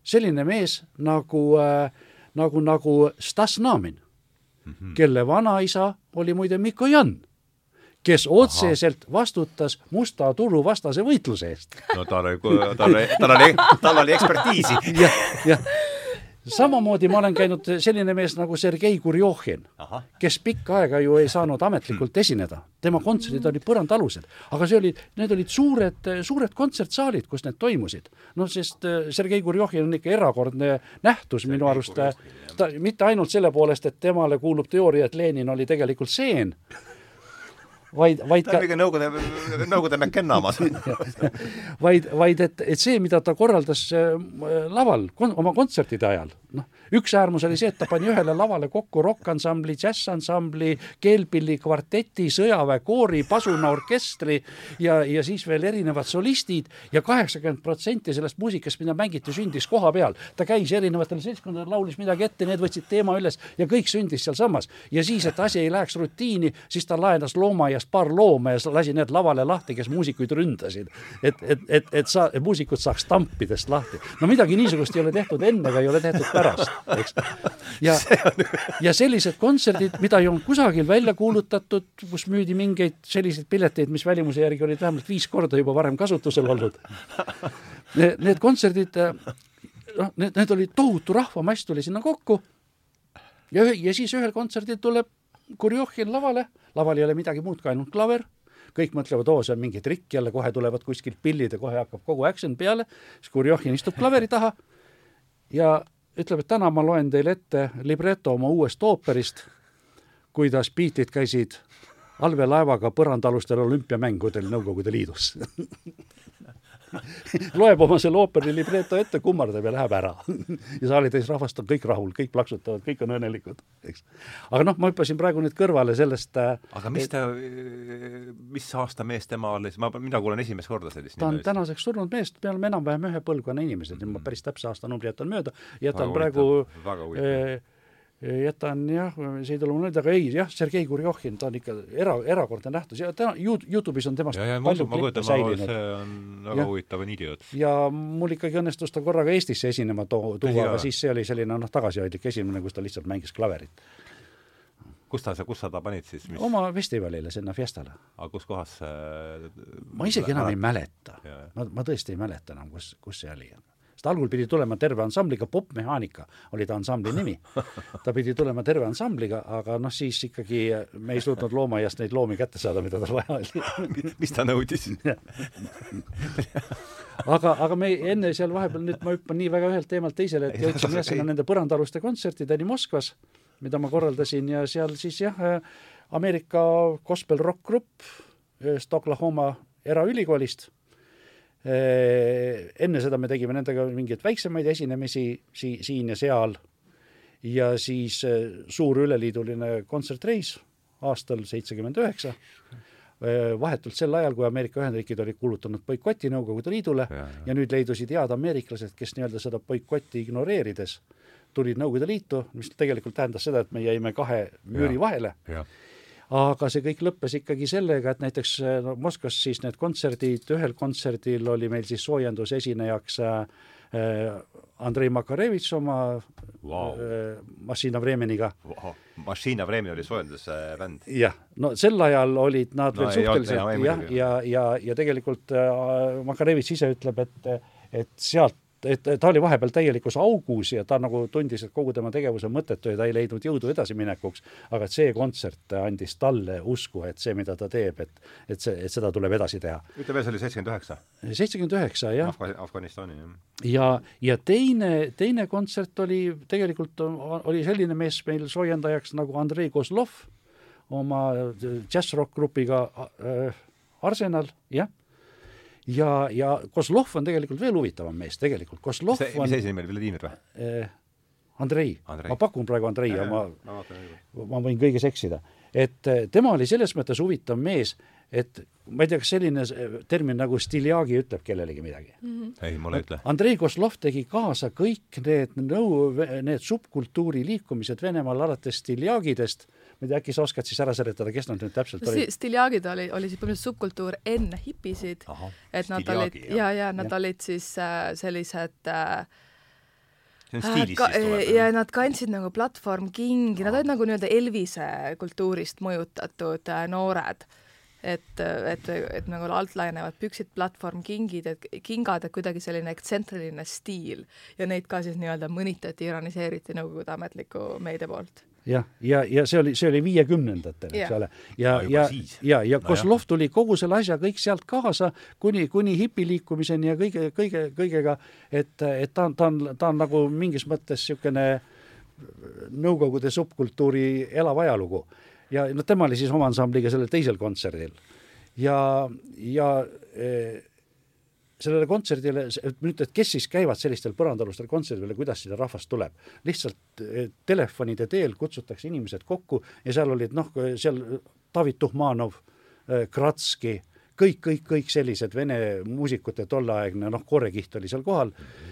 selline mees nagu äh, nagu, nagu Stas Namin mm, -hmm. kelle vanaisa oli muide Mikko Jan, kes otseselt vastutas musta turu vastase võitluse eest. no tal oli, tal oli, tal oli, tal oli ekspertiisi. [laughs] jah, jah samamoodi ma olen käinud selline mees nagu Sergei Gurjohin, kes pikka aega ju ei saanud ametlikult esineda. tema kontserdid olid põrandaalused, aga see oli, need olid suured, suured kontsertsaalid, kus need toimusid. noh, sest äh, Sergei Gurjohin on ikka erakordne nähtus Sergei minu arust, ta mitte ainult selle poolest, et temale kuulub teooria, et Lenin oli tegelikult seen, vaid, vaid ta on mingi Nõukogude, Nõukogude McKenna oma [laughs] vaid, vaid et, et see, mida ta korraldas äh, laval kon, oma kontsertide ajal, noh, üks äärmus oli see, et ta pani ühele lavale kokku rokkansambli, džässansambli, keelpilli kvarteti, sõjaväekoori, pasunaorkestri ja, ja siis veel erinevad solistid ja kaheksakümmend protsenti sellest muusikast, mida mängiti, sündis koha peal. ta käis erinevatel seltskondadel, laulis midagi ette, need võtsid teema üles ja kõik sündis sealsamas. ja siis, et asi ei läheks rutiini, siis ta laenas loomaaiast paar looma ja lasi need lavale lahti, kes muusikuid ründasid. et, et, et, et sa, muusikud saaks tampidest lahti. no midagi niisugust ei ole tehtud enne ega ei ole tehtud pärast eks. ja, [laughs] ja sellised kontserdid, mida ei olnud kusagil välja kuulutatud, kus müüdi mingeid selliseid pileteid, mis välimuse järgi olid vähemalt viis korda juba varem kasutusel olnud. Need kontserdid, noh, need, need olid tohutu rahvamass tuli sinna kokku ja, ja siis ühel kontserdil tuleb Kurjohhin lavale, laval ei ole midagi muud kui ainult klaver. Kõik mõtlevad, oo, see on mingi trikk jälle, kohe tulevad kuskilt pillid ja kohe hakkab kogu action peale, siis Kurjohhin istub klaveri taha ja ütleb, et täna ma loen teile ette libreto oma uuest ooperist, kuidas Beatid käisid allveelaevaga põrandaalustel olümpiamängudel Nõukogude Liidus [laughs] [laughs] loeb oma selle ooperi libreto ette, kummardab ja läheb ära [laughs] ja saalitäis rahvast on kõik rahul, kõik plaksutavad, kõik on õnnelikud, eks. aga noh, ma hüppasin praegu nüüd kõrvale sellest äh, aga mis ta, mis aasta mees tema oli, ma, mina kuulen esimest korda sellist ta on nime. tänaseks surnud mees, me oleme enam-vähem ühe põlvkonna inimesed mm., ma päris täpse aastanumbri jätan mööda, jätan väga praegu väga huvitav jätan jah, see ei tule mulle meelde, aga ei jah, Sergei Gurjohin, ta on ikka era, erakordne nähtus ja täna Youtube'is on temast ja, ja, palju klippe säilinud. see on väga ja, huvitav, on idioot. ja mul ikkagi õnnestus ta korraga Eestisse esinema to-, tuua, aga siis see oli selline noh, tagasihoidlik esimene, kus ta lihtsalt mängis klaverit. kus ta, kus sa ta panid siis mis...? oma festivalile, sinna Fiestale. aga kus kohas see ma isegi enam ei mäleta. ma, ma tõesti ei mäleta enam, kus, kus see oli sest algul pidi tulema terve ansambliga, Popmehaanika oli ta ansambli nimi. ta pidi tulema terve ansambliga, aga noh, siis ikkagi me ei suutnud loomaaiast neid loomi kätte saada, mida tal vaja oli. [laughs] Mis ta nõudis? [laughs] Aga, aga me enne seal vahepeal, nüüd ma hüppan nii väga ühelt teemalt teisele, et jõudsime jah, sinna nende põrandaaluste kontsertideni Moskvas, mida ma korraldasin ja seal siis jah, Ameerika gospel rock grupp ühest Oklahoma eraülikoolist enne seda me tegime nendega mingeid väiksemaid esinemisi si-, siin ja seal ja siis suur üleliiduline kontsertreis aastal seitsekümmend üheksa, vahetult sel ajal, kui Ameerika Ühendriigid olid kuulutanud boikoti Nõukogude Liidule ja, ja. ja nüüd leidusid head ameeriklased, kes nii-öelda seda boikotti ignoreerides tulid Nõukogude Liitu, mis tegelikult tähendas seda, et me jäime kahe müüri ja. vahele ja aga see kõik lõppes ikkagi sellega, et näiteks no Moskvas siis need kontserdid, ühel kontserdil oli meil siis soojendusesinejaks äh, Andrei Makarevitš oma wow. Mašina Vremeniga wow.. Mašina Vremeni oli soojendusbänd? jah, no sel ajal olid nad no, veel suhteliselt jah, ja, ja, ja, ja tegelikult äh, Makarevitš ise ütleb, et et sealt et ta oli vahepeal täielikus augus ja ta nagu tundis, et kogu tema tegevus on mõttetu ja ta ei leidnud jõudu edasiminekuks, aga et see kontsert andis talle usku, et see, mida ta teeb, et et see, et seda tuleb edasi teha. ütle veel, see oli seitsekümmend üheksa? seitsekümmend üheksa, jah Afga. Afganistani, jah. ja, ja teine, teine kontsert oli, tegelikult oli selline mees meil soojendajaks nagu Andrei Kozlov oma džässrock grupiga äh, Arsenal, jah ja, ja Kozlov on tegelikult veel huvitavam mees, tegelikult. Kozlov on mis esinimi oli, Vladimir või eh,? Andrei, Andrei., ma pakun praegu Andrei ja, ja ma, ma, ma võin kõiges eksida. et eh, tema oli selles mõttes huvitav mees, et ma ei tea, kas selline termin nagu stiljagi ütleb kellelegi midagi mm? -hmm. ei, mulle ei ütle. Andrei Kozlov tegi kaasa kõik need nõu, need subkultuuri liikumised Venemaal alates stiljagidest ma ei tea, äkki sa oskad siis ära seletada, kes nad nüüd täpselt no, olid? Stiljaagid oli, oli siis põhimõtteliselt subkultuur enne hipisid, et nad olid ja, ja nad ja. olid siis äh, sellised äh, see on stiilist ka, siis tuleb. ja nad kandsid nagu platvorm kingi, nad olid nagu nii-öelda Elvise kultuurist mõjutatud äh, noored. Et, et, et nagu alt laienevad püksid, platvorm, kingid, et kingad, et kuidagi selline ekstsentriline stiil. Ja neid ka siis nii-öelda mõnitati, ironiseeriti Nõukogude ametliku meedia poolt jah, ja, ja, ja see oli, see oli viiekümnendatel, eks ole. ja, No ja, ja, ja No Kozlov tuli kogu selle asja kõik sealt kaasa kuni, kuni hipiliikumiseni ja kõige, kõige, kõigega, et, et ta on, ta on, ta on nagu mingis mõttes niisugune Nõukogude subkultuuri elav ajalugu. ja no tema oli siis oma ansambliga sellel teisel kontserdil. ja, ja eh, sellele kontserdile, nüüd, et kes siis käivad sellistel põrandaalustel kontserdidel ja kuidas sinna rahvast tuleb. lihtsalt eh, telefonide teel kutsutakse inimesed kokku ja seal olid noh, seal David Tuhmanov, Kratski, kõik, kõik, kõik sellised vene muusikute tolleaegne noh, koorekiht oli seal kohal.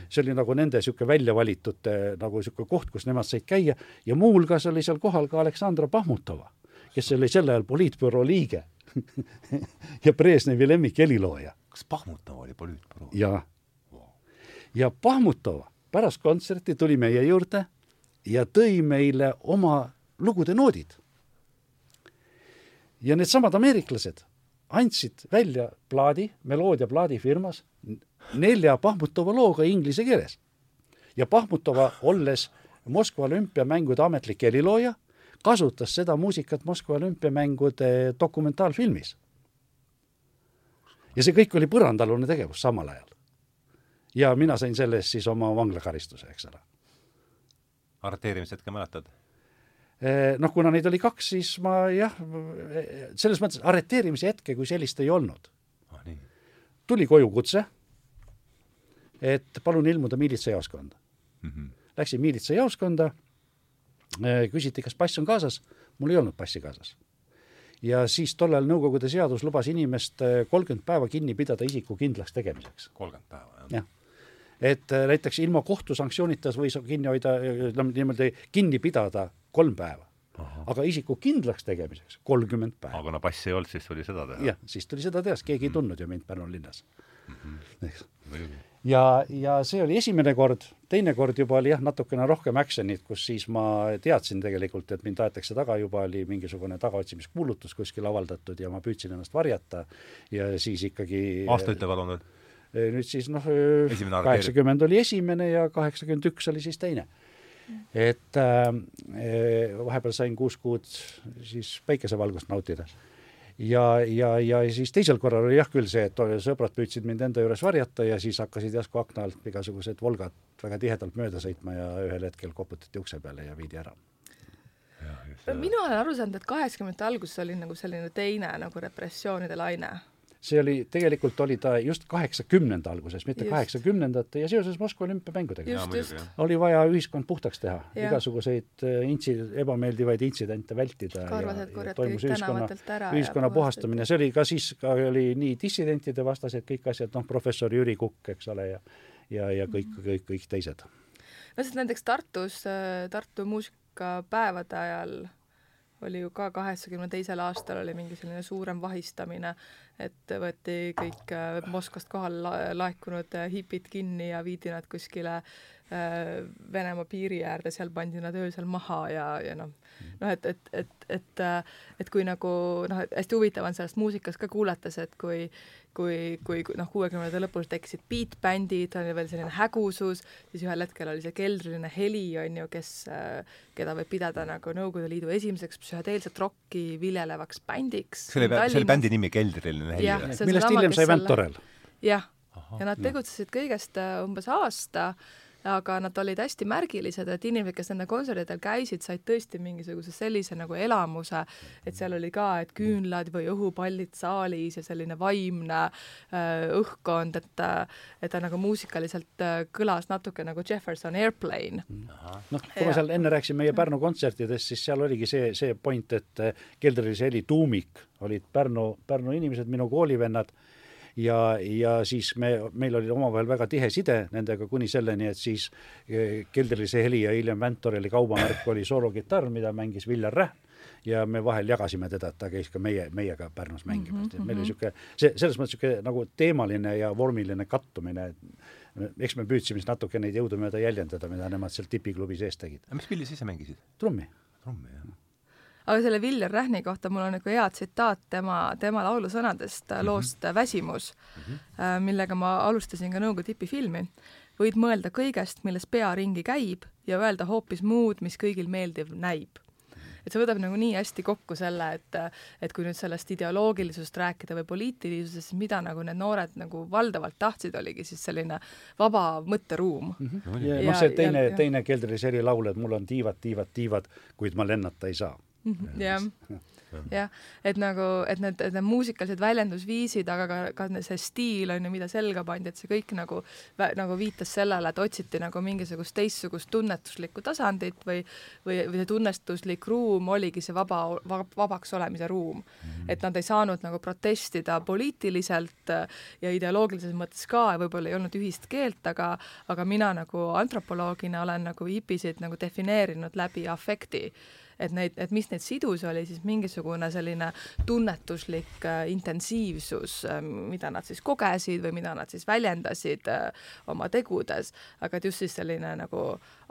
see oli nagu nende niisugune välja valitute nagu niisugune koht, kus nemad said käia ja muuhulgas oli seal kohal ka Aleksandra Pahmutova, kes oli sel ajal poliitbüroo liige [laughs] ja Brežnevi lemmikhelilooja kas Pahmutova oli poliitbüroo? ja, ja Pahmutova pärast kontserti tuli meie juurde ja tõi meile oma lugude noodid. ja needsamad ameeriklased andsid välja plaadi, Meloodia plaadifirmas, nelja Pahmutova looga inglise keeles. ja Pahmutova, olles Moskva olümpiamängude ametlik helilooja, kasutas seda muusikat Moskva olümpiamängude dokumentaalfilmis ja see kõik oli põrandaalune tegevus samal ajal. ja mina sain selle eest siis oma vanglakaristuse, eks ole. arreteerimishetke mäletad? Noh, kuna neid oli kaks, siis ma jah, selles mõttes arreteerimise hetke kui sellist ei olnud. ah tuli koju kutse, et palun ilmuda miilitsajaoskonda Mm -hmm. Läksin miilitsajaoskonda, küsiti, kas pass on kaasas, mul ei olnud passi kaasas ja siis tollal Nõukogude seadus lubas inimest kolmkümmend päeva kinni pidada isiku kindlaks tegemiseks. kolmkümmend päeva, jah jah, et äh, näiteks ilma kohtusanktsioonita võis kinni hoida, no niimoodi kinni pidada kolm päeva. aga isiku kindlaks tegemiseks kolmkümmend päeva. aga kuna passi ei olnud, siis tuli seda teha? jah, siis tuli seda teha, sest keegi ei tundnud ju mind Pärnu linnas mm. -hmm. Ja, ja see oli esimene kord, teine kord juba oli jah, natukene rohkem action'it, kus siis ma teadsin tegelikult, et mind aetakse taga, juba oli mingisugune tagaotsimiskuulutus kuskil avaldatud ja ma püüdsin ennast varjata ja siis ikkagi aasta ütle palun veel. nüüd siis noh, kaheksakümmend oli esimene ja kaheksakümmend üks oli siis teine. et äh, vahepeal sain kuus kuud siis päikesevalgust nautida. Ja, ja, ja siis teisel korral oli jah küll see, et sõbrad püüdsid mind enda juures varjata ja siis hakkasid järsku akna alt igasugused Volgad väga tihedalt mööda sõitma ja ühel hetkel koputati ukse peale ja viidi ära. mina olen aru saanud, et kaheksakümnendate alguses oli nagu selline teine nagu repressioonide laine. See oli, tegelikult oli ta just kaheksakümnenda alguses, mitte kaheksakümnendate ja seoses Moskva olümpiamängudega. Oli vaja ühiskond puhtaks teha, igasuguseid äh, intsi-, ebameeldivaid intsidente vältida karvased ja, ja korjati toimus kõik ühiskonna, tänavatelt ära. ühiskonna puhastamine, see oli ka siis, ka oli nii dissidentide vastased kõik asjad, noh, professor Jüri Kukk, eks ole, ja ja, ja kõik, kõik, kõik teised. no sest näiteks Tartus, Tartu muusikapäevade ajal oli ju ka kaheksakümne teisel aastal oli mingi selline suurem vahistamine, et võeti kõik äh, Moskvast kohale la- laekunud äh, hipid kinni ja viidi nad kuskile äh, Venemaa piiri äärde, seal pandi nad öösel maha ja, ja noh, noh et, et, et, et, et kui nagu noh, hästi huvitav on sellest muusikast ka kuulates, et kui kui, kui noh, kuuekümnendate lõpus tekkisid beatbändid, oli veel selline hägusus, siis ühel hetkel oli see keldriline heli, on ju, kes, keda võib pidada nagu Nõukogude Liidu esimeseks psühhedeelset rokki viljelevaks bändiks. see oli, see oli bändi nimi Keldriline heli või? millest hiljem sai selle- Ventorel. jah, ja nad tegutsesid kõigest äh, umbes aasta, aga nad olid hästi märgilised, et inimesed, kes nende kontserdidel käisid, said tõesti mingisuguse sellise nagu elamuse, et seal oli ka, et küünlad või õhupallid saalis ja selline vaimne äh, õhkkond, et äh, et ta nagu muusikaliselt äh, kõlas natuke nagu Jefferson Airplane. noh, kui me seal enne rääkisime meie Pärnu kontsertidest, siis seal oligi see, see point, et eh, keldrilise heli tuumik olid Pärnu, Pärnu inimesed, minu koolivennad, ja, ja siis me, meil oli omavahel väga tihe side nendega kuni selleni, et siis eh, keldrilise heli ja hiljem Ventoreli kaubamärk oli soolokitarr, mida mängis Viljar Rähm ja me vahel jagasime teda, et ta käis ka meie, meiega Pärnus mängimas mm, -hmm. meil oli niisugune, see, selles mõttes niisugune nagu teemaline ja vormiline kattumine, et eks me püüdsime siis natuke neid jõudumööda jäljendada, mida nemad seal tipiklubi sees tegid. mis pilli sa ise mängisid? trummi. trummi, jah. Aga selle Viljar Rähni kohta mul on nagu hea tsitaat tema, tema laulusõnadest mm -hmm. loost Väsimus mm, -hmm. millega ma alustasin ka Nõukogude tipifilmi. võid mõelda kõigest, milles pea ringi käib ja öelda hoopis muud, mis kõigil meeldiv näib et see võtab nagu nii hästi kokku selle, et et kui nüüd sellest ideoloogilisusest rääkida või poliitilisusest, siis mida nagu need noored nagu valdavalt tahtsid, oligi siis selline vaba mõtteruum mm. -hmm. ja, ja noh, see teine, teine Keldri seri laul, et mul on tiivad, tiivad, tiivad, kuid ma lennata ei saa. Jah jah, et nagu, et need, need muusikalised väljendusviisid, aga ka, ka see stiil on ju, mida selga pandi, et see kõik nagu, nagu viitas sellele, et otsiti nagu mingisugust teistsugust tunnetuslikku tasandit või või, või see tunnetuslik ruum oligi see vaba, vaba, vabaks olemise ruum. Mm. -hmm. et nad ei saanud nagu protestida poliitiliselt ja ideoloogilises mõttes ka ja võib-olla ei olnud ühist keelt, aga aga mina nagu antropoloogina olen nagu hipisid nagu defineerinud läbi afekti et neid, et mis neid sidus, oli siis mingisugune selline tunnetuslik äh, intensiivsus äh,, mida nad siis kogesid või mida nad siis väljendasid äh, oma tegudes, aga et just siis selline nagu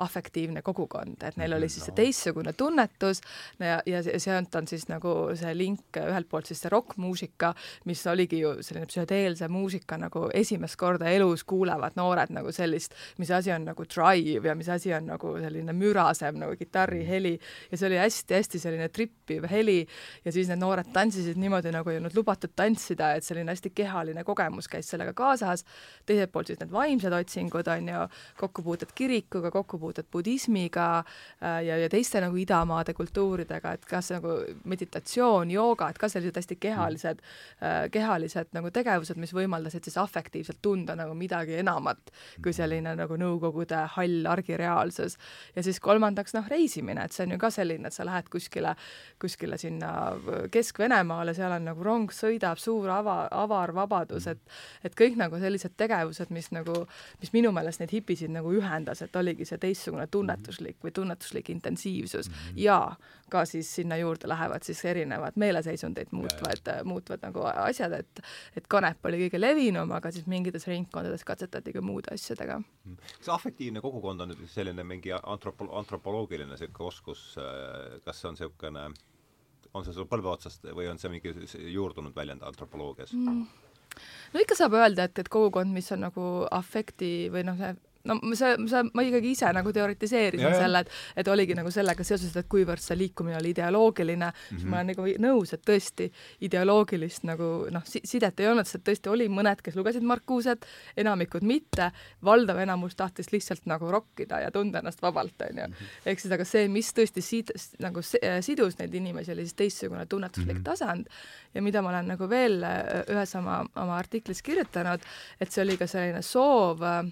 afektiivne kogukond, et neil oli siis see teistsugune tunnetus ja, ja sealt on siis nagu see link ühelt poolt siis see rokkmuusika, mis oligi ju selline psühhedeelse muusika nagu esimest korda elus kuulevad noored nagu sellist, mis asi on nagu drive ja mis asi on nagu selline mürasem nagu kitarriheli. Ja see oli hästi-hästi selline trippiv heli ja siis need noored tantsisid niimoodi, nagu ei olnud lubatud tantsida, et selline hästi kehaline kogemus käis sellega kaasas. teiselt poolt siis need vaimsed otsingud on ju, kokkupuuted kirikuga, kokkupuuted budismiga äh, ja, ja teiste nagu idamaade kultuuridega, et kas nagu meditatsioon, jooga, et ka sellised hästi kehalised äh,, kehalised nagu tegevused, mis võimaldasid siis afektiivselt tunda nagu midagi enamat kui selline nagu Nõukogude hall argireaalsus. ja siis kolmandaks noh, reisimine, et see on ju ka selline, et sa lähed kuskile, kuskile sinna Kesk-Venemaale, seal on nagu rong sõidab, suur ava, avar vabadus, et et kõik nagu sellised tegevused, mis nagu, mis minu meelest neid hipisid nagu ühendas, et oligi see teistsugune tunnetuslik või tunnetuslik intensiivsus mm -hmm. ja ka siis sinna juurde lähevad siis erinevad meeleseisundeid muutvad, muutvad nagu asjad, et et kanep oli kõige levinum, aga siis mingites ringkondades katsetati ka muude asjadega. kas afektiivne kogukond on nüüd selline mingi antropo-, antropoloogiline niisugune oskus äh, kas see on niisugune, on see sul põlve otsast või on see mingi juurdunud väljend antropoloogias mm.? no ikka saab öelda, et, et kogukond, mis on nagu afekti või noh, no see, see, ma ikkagi ise nagu teoritiseerisin ja, selle, et, et oligi nagu sellega seoses, et kuivõrd see liikumine oli ideoloogiline mm, -hmm. siis ma olen nagu nõus, et tõesti ideoloogilist nagu noh si, sidet ei olnud, sest tõesti oli mõned, kes lugesid Marcuset, enamikud mitte, valdav enamus tahtis lihtsalt nagu rokkida ja tunda ennast vabalt, onju. Mhm. ehk siis, aga see, mis tõesti sid-, nagu sidus neid inimesi, oli siis teistsugune tunnetuslik mm -hmm. tasand ja mida ma olen nagu veel ühes oma, oma artiklis kirjutanud, et see oli ka selline soov äh,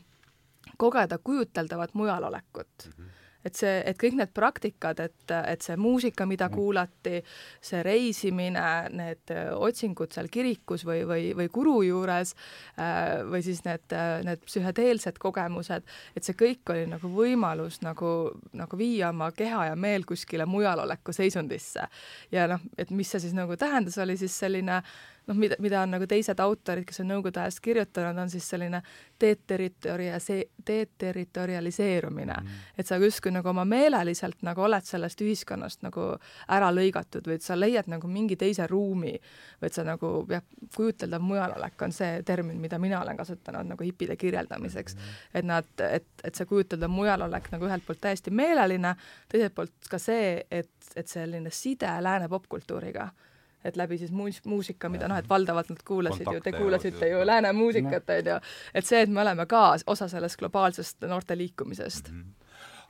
kogeda kujuteldavat mujalolekut mm. -hmm et see, et kõik need praktikad, et, et see muusika, mida mhm. kuulati, see reisimine, need otsingud seal kirikus või, või, või kuru juures äh, või siis need, need psühhedeelsed kogemused, et see kõik oli nagu võimalus nagu, nagu viia oma keha ja meel kuskile mujaloleku seisundisse. ja noh, et mis see siis nagu tähendas, oli siis selline äh, noh, mida, mida on nagu teised autorid, kes on Nõukogude ajast kirjutanud, on siis selline deterritoria-, deterritorialiseerumine mm. -hmm. et sa justkui nagu oma meeleliselt nagu oled sellest ühiskonnast nagu ära lõigatud või et sa leiad nagu mingi teise ruumi või et sa nagu jah, kujuteldav mujalolek on see termin, mida mina olen kasutanud nagu hipide kirjeldamiseks mm. -hmm. et nad, et, et see kujuteldav mujalolek nagu ühelt poolt täiesti meeleline, teiselt poolt ka see, et, et selline side lääne popkultuuriga et läbi siis muus-, muusika, mida noh, et valdavalt nad kuulasid Kontakte ju, te kuulasite ju lääne muusikat, on ju, et see, et me oleme ka osa sellest globaalsest noorte liikumisest. Mm. -hmm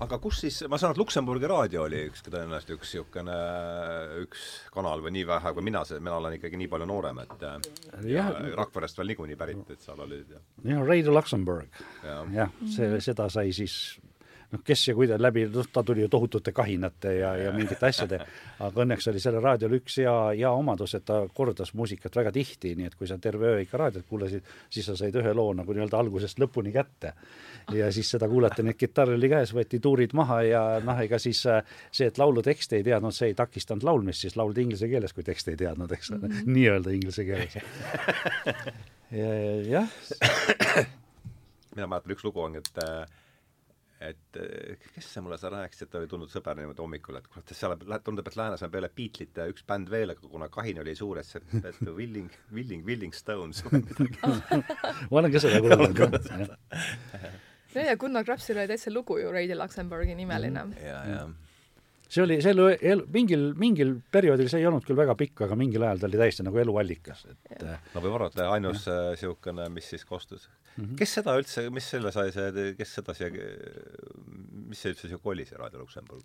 aga kus siis, ma saan aru, et Luksemburgi raadio oli üks, tõenäoliselt üks niisugune, üks kanal või nii vähe kui mina, mina olen ikkagi nii palju noorem, et ja, Rakverest veel niikuinii pärit, et seal olid ja jah, Radio Luxembourg. Ja., jah, see, seda sai siis noh, kes ja kuidas läbi, noh, ta tuli ju tohutute kahinate ja, ja mingite asjade, aga õnneks oli sellel raadiol üks hea, hea omadus, et ta kordas muusikat väga tihti, nii et kui sa terve öö ikka raadiot kuulasid, siis sa said ühe loo nagu nii-öelda algusest lõpuni kätte. ja siis seda kuulati, nii et kitarr oli käes, võeti tuurid maha ja noh, ega siis äh, see, et laulu tekste ei teadnud, see ei takistanud laulmist, siis lauldi inglise keeles, kui tekste ei teadnud, eks ole mm -hmm., nii-öelda inglise keeles. [laughs] ja, jah. mina mäletan, üks lugu on, et äh, et eh, kes see mulle seda rääkis, et oli tulnud sõber niimoodi hommikul, et kurat, seal tundub, et läänes on peale Beatlesite üks bänd veel, aga kuna kahin oli suur, et see, et Willing, Willing, Willing Stones või midagi [laughs] ma olen ka seda kuulnud, jah. no ja Gunnar Krapsil oli täitsa lugu ju Reidi Luxemburgi nimeline mm. ja, ja see oli, see oli elu, mingil, mingil perioodil, see ei olnud küll väga pikk, aga mingil ajal ta oli täiesti nagu eluallikas, et ja. no võib arvata, ainus niisugune, mis siis kostus mm. -hmm. kes seda üldse, mis selle sai see, kes seda siia, mis see üldse siia kolis, see Raadio Luksemburg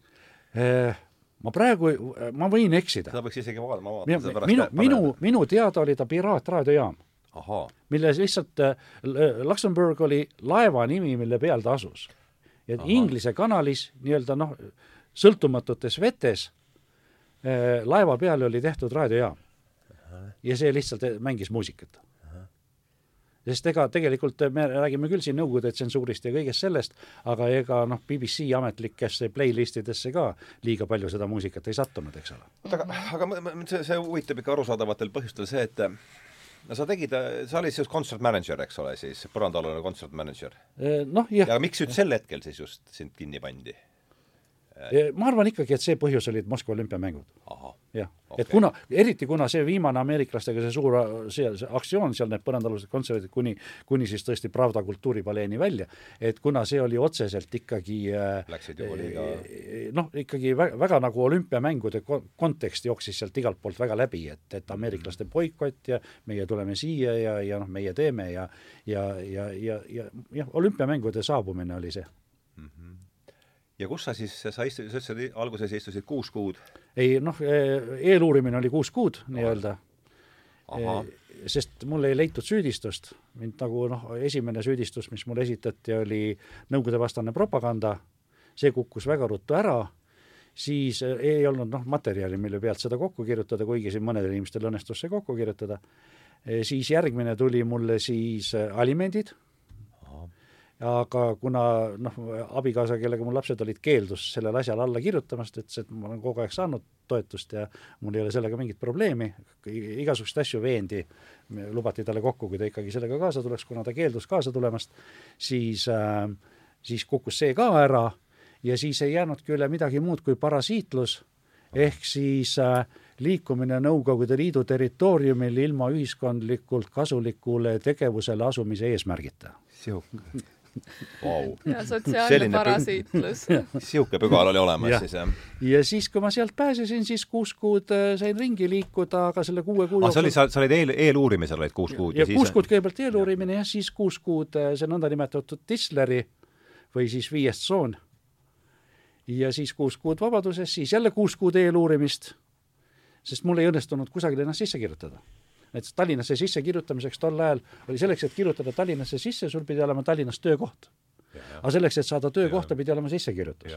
eh,? ma praegu, ma võin eksida. seda võiks isegi vaadata, ma vaatan seda pärast. minu, minu, minu teada oli ta piraatraadiojaam. milles lihtsalt äh, Luksemburg oli laeva nimi, mille peal ta asus. ja Inglise kanalis nii-öelda noh, sõltumatutes vetes äh, laeva peale oli tehtud raadiojaam. ja see lihtsalt mängis muusikat sest ega tegelikult me räägime küll siin Nõukogude tsensuurist ja kõigest sellest, aga ega noh, BBC ametlikesse playlist idesse ka liiga palju seda muusikat ei sattunud, eks ole. oota, aga, aga see, see huvitab ikka arusaadavatel põhjustel see, et no sa tegid, sa olid siis concert manager, eks ole, siis põrandaalune concert manager. noh, jah. ja miks nüüd sel hetkel siis just sind kinni pandi? Ma arvan ikkagi, et see põhjus olid Moskva olümpiamängud. jah okay., et kuna, eriti kuna see viimane ameeriklastega see suur see, see aktsioon seal, need põrandaalused kontserdid kuni, kuni siis tõesti Pravda kultuuripaleeni välja, et kuna see oli otseselt ikkagi äh, Läksid juba liiga noh, ikkagi väga, väga nagu olümpiamängude kontekst jooksis sealt igalt poolt väga läbi, et, et ameeriklaste mhm. boikott ja meie tuleme siia ja, ja noh, meie teeme ja ja, ja, ja, ja jah, olümpiamängude saabumine oli see ja kus sa siis, sa istu-, sa ütlesid, alguses istusid kuus kuud? ei noh, e-, eeluurimine oli kuus kuud nii-öelda. E, sest mul ei leitud süüdistust, mind nagu noh, esimene süüdistus, mis mulle esitati, oli Nõukogude-vastane propaganda, see kukkus väga ruttu ära, siis e, ei olnud noh, materjali, mille pealt seda kokku kirjutada, kuigi siin mõnedel inimestel õnnestus see kokku kirjutada, siis järgmine tuli mulle siis alimendid aga kuna noh, abikaasa, kellega mul lapsed olid, keeldus sellele asjale alla kirjutamast, ütles, et ma olen kogu aeg saanud toetust ja mul ei ole sellega mingit probleemi, igasuguseid asju veendi, lubati talle kokku, kui ta ikkagi sellega kaasa tuleks, kuna ta keeldus kaasa tulemast, siis äh,, siis kukkus see ka ära ja siis ei jäänudki üle midagi muud kui parasiitlus, ehk siis äh, liikumine Nõukogude Liidu territooriumil ilma ühiskondlikult kasulikule tegevusele asumise eesmärgita. sihuke wow.. ja sotsiaalne parasiitlus. [laughs] niisugune pügal oli olemas ja. siis, jah? ja siis, kui ma sealt pääsesin, siis kuus kuud äh, sain ringi liikuda, aga selle kuue kuu ah, see oli, sa, sa olid eel, eeluurimisel olid kuus kuud ja, ja siis kuus kuud kõigepealt eeluurimine ja siis kuus kuud äh, see nõndanimetatud Tisleri või siis viies tsoon. ja siis kuus kuud vabaduses, siis jälle kuus kuud eeluurimist, sest mul ei õnnestunud kusagile ennast sisse kirjutada näiteks Tallinnasse sissekirjutamiseks tol ajal oli selleks, et kirjutada Tallinnasse sisse, sul pidi olema Tallinnas töökoht. aga selleks, et saada töökohta, pidi olema sissekirjutus.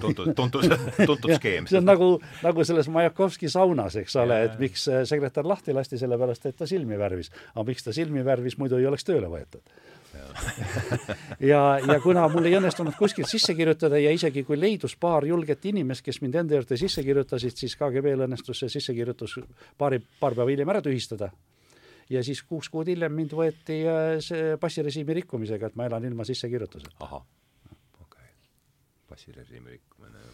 tuntud, tuntud, [laughs] tuntud skeem. see on nagu, nagu selles Majakovski saunas, eks ole, et miks sekretär lahti lasti, sellepärast et ta silmi värvis. aga miks ta silmi värvis, muidu ei oleks tööle võetud [laughs] ja, ja kuna mul ei õnnestunud kuskilt sisse kirjutada ja isegi kui leidus paar julget inimest, kes mind enda juurde sisse kirjutasid, siis KGB-l õnnestus see sissekirjutus paari, paar päeva hiljem ära tühistada. ja siis kuus kuud hiljem mind võeti äh, see passirežiimi rikkumisega, et ma elan ilma sissekirjutuseta. ahah, okei okay., passirežiimi rikkumine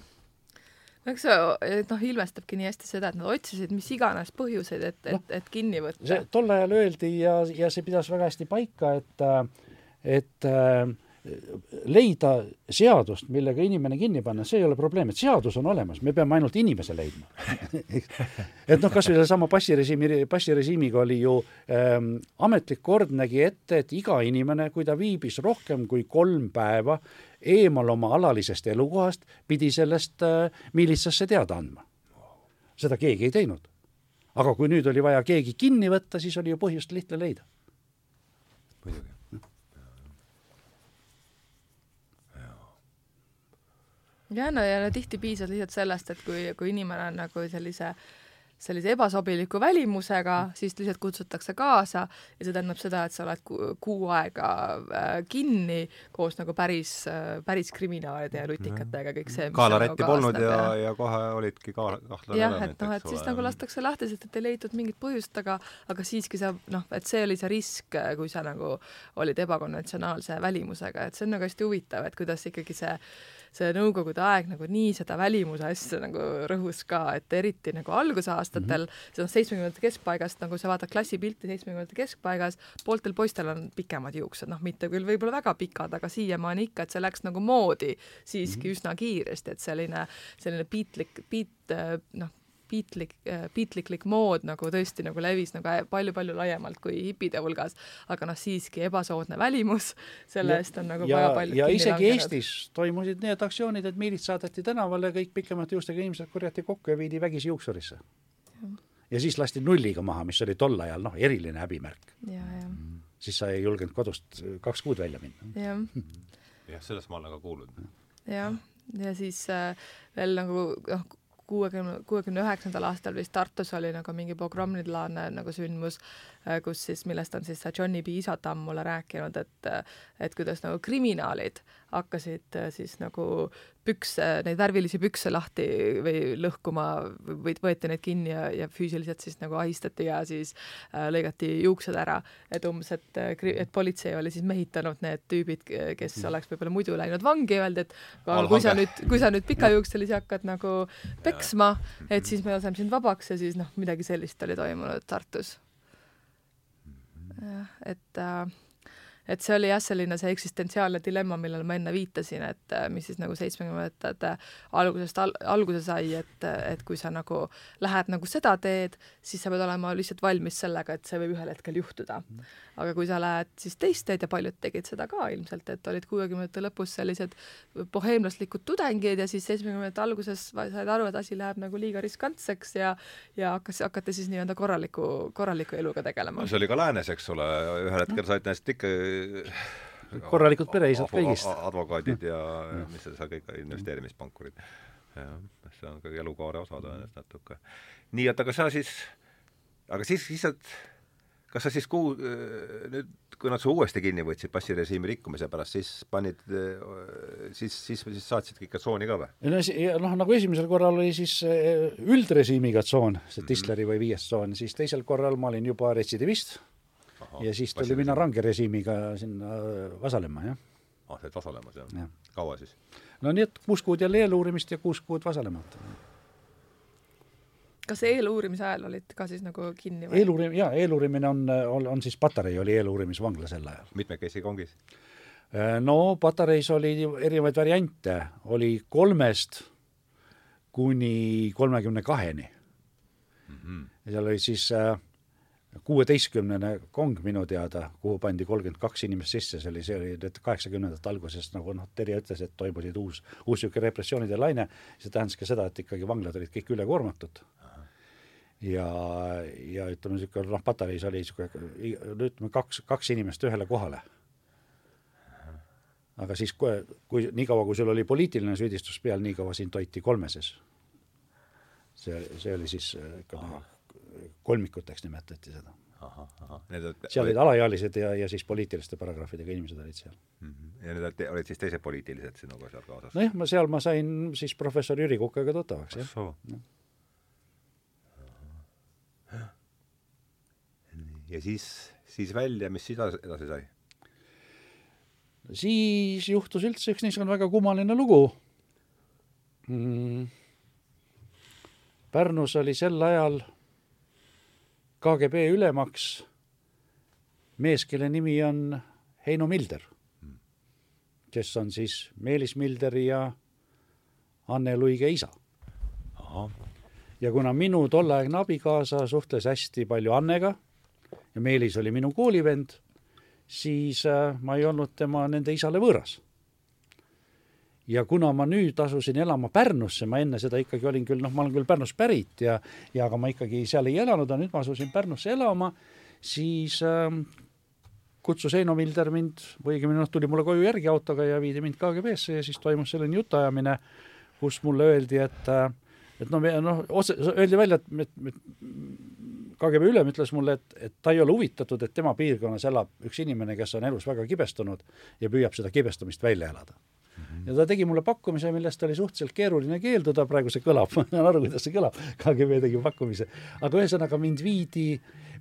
eks see noh, ilmestabki nii hästi seda, et nad otsisid mis iganes põhjuseid, et no,, et, et kinni võtta. tol ajal öeldi ja, ja see pidas väga hästi paika, et äh, et äh, leida seadust, millega inimene kinni panna, see ei ole probleem, et seadus on olemas, me peame ainult inimese leidma [laughs] et noh, kas või sellesama passirežiimi, passirežiimiga oli ju ähm, ametlik kord nägi ette, et iga inimene, kui ta viibis rohkem kui kolm päeva eemal oma alalisest elukohast, pidi sellest äh, miilitsasse teada andma. seda keegi ei teinud. aga kui nüüd oli vaja keegi kinni võtta, siis oli ju põhjust lihtne leida. muidugi ja no ja no tihti piisab lihtsalt sellest, et kui, kui inimene on nagu sellise sellise ebasobiliku välimusega, siis lihtsalt kutsutakse kaasa ja see tähendab seda, et sa oled kuu aega äh, kinni koos nagu päris, äh, päris kriminaalide ja lutikatega, kõik see, kaalarätti nagu polnud ja, ja kohe olidki ka kahtlane jah, et noh, et siis nagu lastakse lahti, sest et ei leitud mingit põhjust, aga aga siiski sa noh, et see oli see risk, kui sa nagu olid ebakonventsionaalse välimusega, et see on nagu hästi huvitav, et kuidas ikkagi see see Nõukogude aeg nagu nii seda välimuse asja nagu rõhus ka, et eriti nagu algusaastatel mm, -hmm. noh, seitsmekümnendate keskpaigast, nagu sa vaatad klassipilti seitsmekümnendate keskpaigas, pooltel poistel on pikemad juuksed, noh, mitte küll võib-olla väga pikad, aga siiamaani ikka, et see läks nagu moodi siiski mm -hmm. üsna kiiresti, et selline, selline piitlik, piit, noh, piitlik, piitliklik mood nagu tõesti nagu levis nagu palju-palju laiemalt kui hipide hulgas, aga noh, siiski ebasoodne välimus, selle eest on nagu ja, väga palju ja isegi langenud. Eestis toimusid need aktsioonid, et miilits saadeti tänavale, kõik pikemate juustega inimesed korjati kokku ja viidi vägisi juuksurisse. ja siis lasti nulliga maha, mis oli tol ajal noh, eriline häbimärk. siis sa ei julgenud kodust kaks kuud välja minna. jah jah, sellest ma olen ka kuulnud. jah, ja siis äh, veel nagu noh, kuuekümne, kuuekümne üheksandal aastal vist Tartus oli nagu mingi pogromnilaadne nagu sündmus, äh, kus siis, millest on siis see Johnny B. Isatam mulle rääkinud, et et kuidas nagu kriminaalid hakkasid äh, siis nagu pükse, neid värvilisi pükse lahti või lõhkuma või võeti neid kinni ja, ja füüsiliselt siis nagu ahistati ja siis äh, lõigati juuksed ära. et umbes, et, äh, et politsei oli siis mehitanud need tüübid, kes mm. oleks võib-olla muidu läinud vangi, öeldi, et aga kui sa nüüd, kui sa nüüd pikajuukselisi hakkad nagu peksma, et siis me laseme sind vabaks ja siis noh, midagi sellist oli toimunud Tartus. Mhm. jah, et äh, et see oli jah, selline see eksistentsiaalne dilemma, millele ma enne viitasin, et äh, mis siis nagu seitsmekümnendate algusest al-, alguse sai, et, et kui sa nagu lähed nagu seda teed, siis sa pead olema lihtsalt valmis sellega, et see võib ühel hetkel juhtuda mm aga kui sa lähed siis teist teed ja paljud tegid seda ka ilmselt, et olid kuuekümnendate lõpus sellised boheemlaslikud tudengid ja siis seitsmekümnendate alguses said aru, et asi läheb nagu liiga riskantseks ja ja hakkas, hakati siis nii-öelda korraliku, korraliku eluga tegelema. see oli ka läänes, eks ole, ühel hetkel said neist ikka korralikud pereisad kõigist. advokaadid ja mis seal kõik, investeerimispankurid. jah, see on ka elukaare osa tõenäoliselt natuke. nii, et aga sa siis, aga siis lihtsalt kas sa siis kuu, nüüd, kui nad su uuesti kinni võtsid passirežiimi rikkumise pärast, siis panid, siis, siis, siis saatsidki ikka tsooni ka või? no noh, nagu esimesel korral oli siis eh, üldrežiimiga tsoon, see Tisleri või viies tsoon, siis teisel korral ma olin juba retsidivist ja siis tuli minna range režiimiga sinna vasalema, jah. ah, sa olid vasalemas, jah ja.? kaua siis? no nii, et kuus kuud jälle eeluurimist ja kuus kuud vasalemata kas eeluurimise ajal olid ka siis nagu kinni või? eeluurim-, jaa, eeluurimine on, on, on siis Patarei oli eeluurimisvangla sel ajal. mitmekesi kongis? Äh, no Patareis oli erinevaid variante, oli kolmest kuni kolmekümne kaheni mm. -hmm. ja seal oli siis äh, kuueteistkümnene kong minu teada, kuhu pandi kolmkümmend kaks inimest sisse, see oli, see oli nüüd kaheksakümnendate alguses, nagu noh, Terje ütles, et toimusid uus, uus niisugune repressioonide laine, see tähendas ka seda, et ikkagi vanglad olid kõik ülekoormatud ja, ja ütleme, niisugune noh, patareis oli niisugune, ütleme kaks, kaks inimest ühele kohale. aga siis, kui, kui niikaua, kui sul oli poliitiline süüdistus peal, niikaua sind hoiti kolmeses. see, see oli siis ütleme, kolmikuteks nimetati seda. seal olid alaealised ja, ja siis poliitiliste paragrahvidega inimesed olid seal mm. -hmm. ja need olid siis teised poliitilised sinuga seal kaasas? nojah, ma seal ma sain siis professor Jüri Kukaga tuttavaks, jah ja siis, siis välja, mis siis edasi sai? siis juhtus üldse üks niisugune väga kummaline lugu mm.. Pärnus oli sel ajal KGB ülemaks mees, kelle nimi on Heino Milder, kes on siis Meelis Milderi ja Anne Luige isa. ja kuna minu tolleaegne abikaasa suhtles hästi palju Annega ja Meelis oli minu koolivend, siis äh, ma ei olnud tema nende isale võõras. Ja kuna ma nüüd asusin elama Pärnusse, ma enne seda ikkagi olin küll, noh, ma olen küll Pärnust pärit ja, ja aga ma ikkagi seal ei elanud, aga nüüd ma asusin Pärnusse elama, siis äh, kutsus Heino Milder mind, või õigemini noh, tuli mulle koju järgi autoga ja viidi mind KGB-sse ja siis toimus selline jutuajamine, kus mulle öeldi, et äh, et no me noh, otse, öeldi välja, et, et, et KGB ülem ütles mulle, et, et ta ei ole huvitatud, et tema piirkonnas elab üks inimene, kes on elus väga kibestunud ja püüab seda kibestumist välja elada. Ja ta tegi mulle pakkumise, millest oli suhteliselt keeruline keelduda, praegu see kõlab, [laughs] ma saan aru, kuidas see kõlab, KGB tegi pakkumise, aga ühesõnaga mind viidi,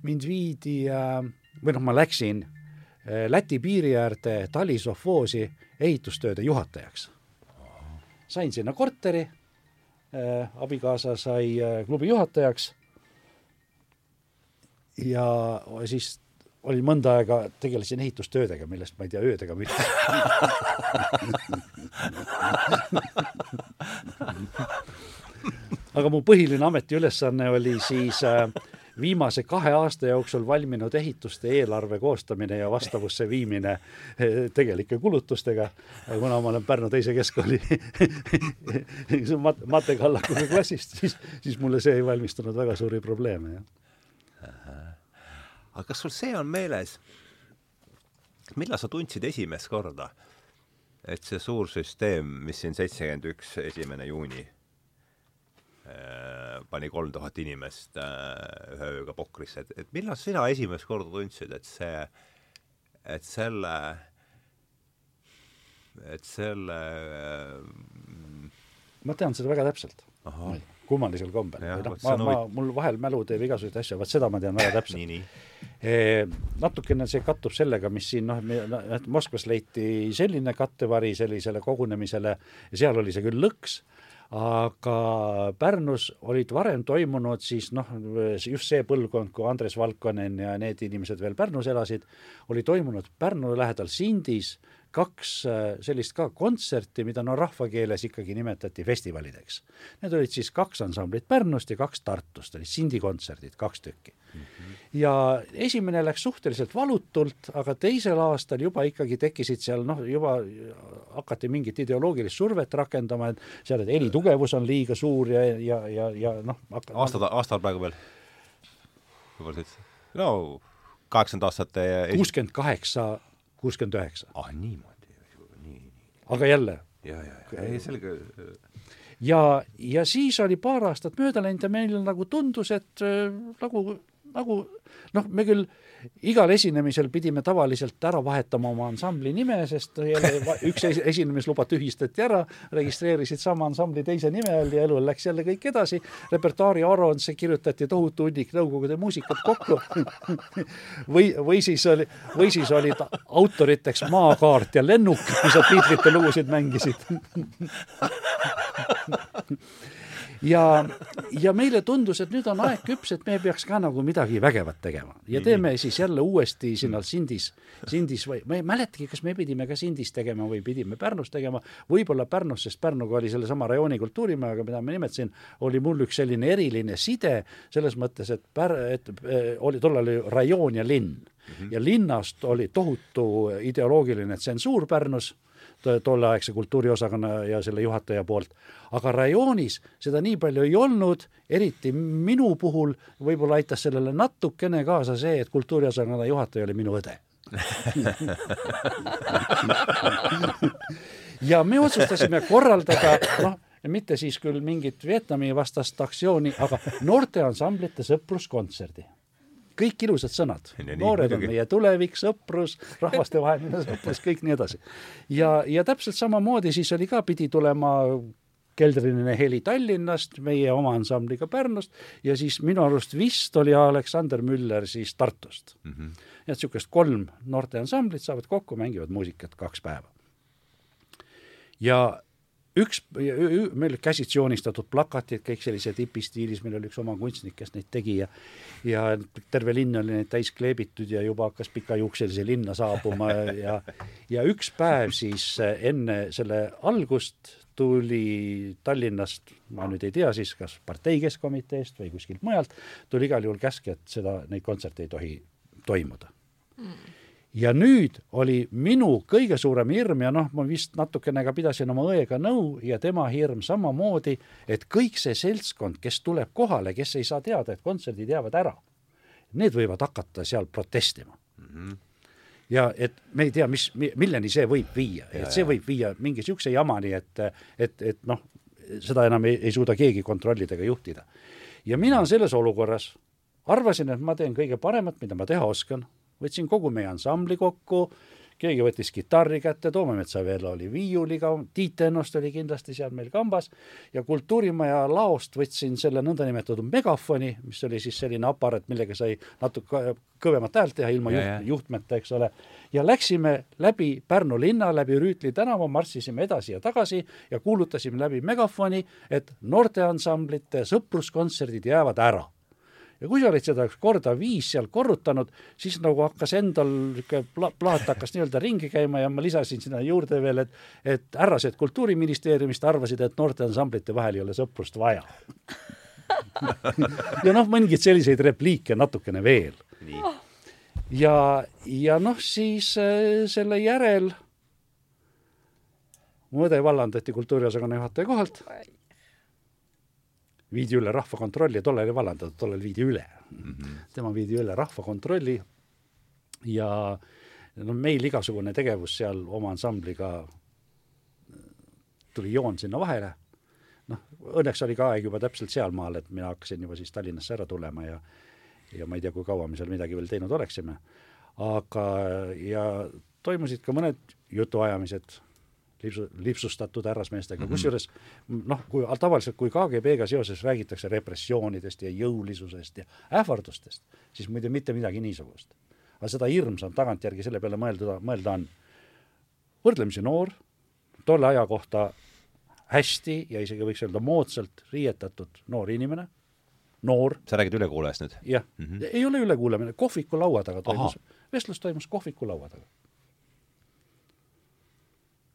mind viidi äh, või noh, ma läksin äh, Läti piiri äärde Talisovhoosi ehitustööde juhatajaks. sain sinna korteri äh,, abikaasa sai klubi juhatajaks. Ja siis olin mõnda aega, tegelesin ehitustöödega, millest ma ei tea öödega midagi aga mu põhiline ametiülesanne oli siis äh, viimase kahe aasta jooksul valminud ehituste eelarve koostamine ja vastavusse viimine eh, tegelike kulutustega, kuna ma olen Pärnu teise keskkooli [laughs] mat-, matekallakuga klassist, siis, siis mulle see ei valmistanud väga suuri probleeme, jah. Aga kas sul see on meeles, millal sa tundsid esimest korda, et see suur süsteem, mis siin seitsekümmend üks, esimene juuni Äh, pani kolm tuhat inimest äh, ühe ööga pokrisse, et, et millal sina esimest korda tundsid, et see, et selle, et selle äh, ma tean seda väga täpselt. Kummalisel kombel. noh, ma, ma, mul vahel mälu teeb igasuguseid asju, vot seda ma tean väga täpselt. E, natukene see kattub sellega, mis siin noh, et Moskvas leiti selline kattevari sellisele kogunemisele ja seal oli see küll lõks, aga Pärnus olid varem toimunud siis noh, just see põlvkond, kui Andres Valkonen ja need inimesed veel Pärnus elasid, oli toimunud Pärnu lähedal Sindis kaks äh, sellist ka kontserti, mida no rahvakeeles ikkagi nimetati festivalideks. Need olid siis kaks ansamblit Pärnust ja kaks Tartust, olid Sindi kontserdid, kaks tükki mm. -hmm. ja esimene läks suhteliselt valutult, aga teisel aastal juba ikkagi tekkisid seal noh, juba hakati mingit ideoloogilist survet rakendama, et seal, et helitugevus on liiga suur ja, ja, ja, ja noh hakka, aastad, aastal praegu veel? võib-olla seitse? no kaheksakümmend aastate kuuskümmend kaheksa kuuskümmend üheksa. ah niimoodi, nii, nii. aga jälle. ja, ja, ja, ei selge. ja, ja siis oli paar aastat mööda läinud ja meil nagu tundus, et äh, nagu, nagu noh, me küll igal esinemisel pidime tavaliselt ära vahetama oma ansambli nime, sest üks esinemisluba tühistati ära, registreerisid sama ansambli teise nime all ja elu läks jälle kõik edasi. repertuaari aruandesse kirjutati tohutu hunnik Nõukogude muusikat kokku [laughs] või, või siis oli, või siis olid autoriteks Maakaart ja Lennuk, mis nad Beatlesite lugusid mängisid [laughs] ja, ja meile tundus, et nüüd on aeg küps, et me peaks ka nagu midagi vägevat tegema. Ja teeme siis jälle uuesti sinna Sindis, Sindis või ma ei mäletagi, kas me pidime ka Sindis tegema või pidime Pärnus tegema, võib-olla Pärnus, sest Pärnuga oli sellesama rajooni kultuurimajaga, mida ma nimetasin, oli mul üks selline eriline side selles mõttes, et Pär-, et äh, oli tollal oli rajoon ja linn. Mm -hmm. ja linnast oli tohutu ideoloogiline tsensuur Pärnus tolleaegse kultuuriosakonna ja selle juhataja poolt. aga rajoonis seda nii palju ei olnud, eriti minu puhul võib-olla aitas sellele natukene kaasa see, et kultuuriosakonna juhataja oli minu õde [laughs] ja me otsustasime korraldada, noh, mitte siis küll mingit Vietnami vastast aktsiooni, aga noorteansamblite sõpruskontserdi kõik ilusad sõnad. noored on meie tulevik, sõprus, rahvastevaheline sõprus, kõik nii edasi. ja, ja täpselt samamoodi siis oli ka, pidi tulema keldriline heli Tallinnast, meie oma ansambliga Pärnust ja siis minu arust vist oli Aleksander Müller siis Tartust mm. -hmm. et niisugust kolm noorteansamblit saavad kokku, mängivad muusikat kaks päeva. ja üks, meil käsitsi joonistatud plakatid, kõik sellised hipistiilis, meil oli üks oma kunstnik, kes neid tegi ja ja terve linn oli neid täis kleebitud ja juba hakkas pikajuukselise linna saabuma [laughs] ja ja üks päev siis enne selle algust tuli Tallinnast, ma nüüd ei tea siis, kas partei keskkomiteest või kuskilt mujalt, tuli igal juhul käsk, et seda, neid kontserte ei tohi toimuda. Mm ja nüüd oli minu kõige suurem hirm ja noh, ma vist natukene ka pidasin oma õega nõu ja tema hirm samamoodi, et kõik see seltskond, kes tuleb kohale, kes ei saa teada, et kontserdid jäävad ära, need võivad hakata seal protestima mm. -hmm ja et me ei tea, mis, milleni see võib viia, et see võib viia mingi niisuguse jamani, et, et, et noh, seda enam ei, ei suuda keegi kontrollida ega juhtida. ja mina selles olukorras arvasin, et ma teen kõige paremat, mida ma teha oskan, võtsin kogu meie ansambli kokku, keegi võttis kitarri kätte, Toome Metsaveela oli viiuliga, Tiit Ennost oli kindlasti seal meil kambas ja Kultuurimaja laost võtsin selle nõndanimetatud megafoni, mis oli siis selline aparaat, millega sai natuke kõvemat häält teha ilma ja, juht, juhtmeta, eks ole, ja läksime läbi Pärnu linna, läbi Rüütli tänava, marssisime edasi ja tagasi ja kuulutasime läbi megafoni, et noorteansamblite sõpruskontserdid jäävad ära ja kui sa olid seda korda viis seal korrutanud, siis nagu hakkas endal niisugune pla-, plaat hakkas nii-öelda ringi käima ja ma lisasin sinna juurde veel, et et härrased Kultuuriministeeriumist arvasid, et noorteansamblite vahel ei ole sõprust vaja. [laughs] Ja noh, mõningaid selliseid repliike natukene veel. ja, ja noh, siis äh, selle järel mu õde vallandati kultuuriosakonna juhataja kohalt viidi üle rahvakontrolli, tollal ei vallandatud, tollal viidi üle mm. -hmm. tema viidi üle rahvakontrolli ja no meil igasugune tegevus seal oma ansambliga, tuli joon sinna vahele, noh, õnneks oli ka aeg juba täpselt sealmaal, et mina hakkasin juba siis Tallinnasse ära tulema ja ja ma ei tea, kui kaua me seal midagi veel teinud oleksime, aga ja toimusid ka mõned jutuajamised lipsu, lipsustatud härrasmeestega mm -hmm., kusjuures noh, kui tavaliselt, kui KGB-ga seoses räägitakse repressioonidest ja jõulisusest ja ähvardustest, siis muide mitte midagi niisugust. aga seda hirmsam tagantjärgi selle peale mõelda, mõelda on võrdlemisi noor, tolle aja kohta hästi ja isegi võiks öelda moodsalt riietatud noor inimene, noor. sa räägid ülekuulajast nüüd? jah mm, -hmm. ei ole ülekuulamine, kohviku laua taga toimus, vestlus toimus kohviku laua taga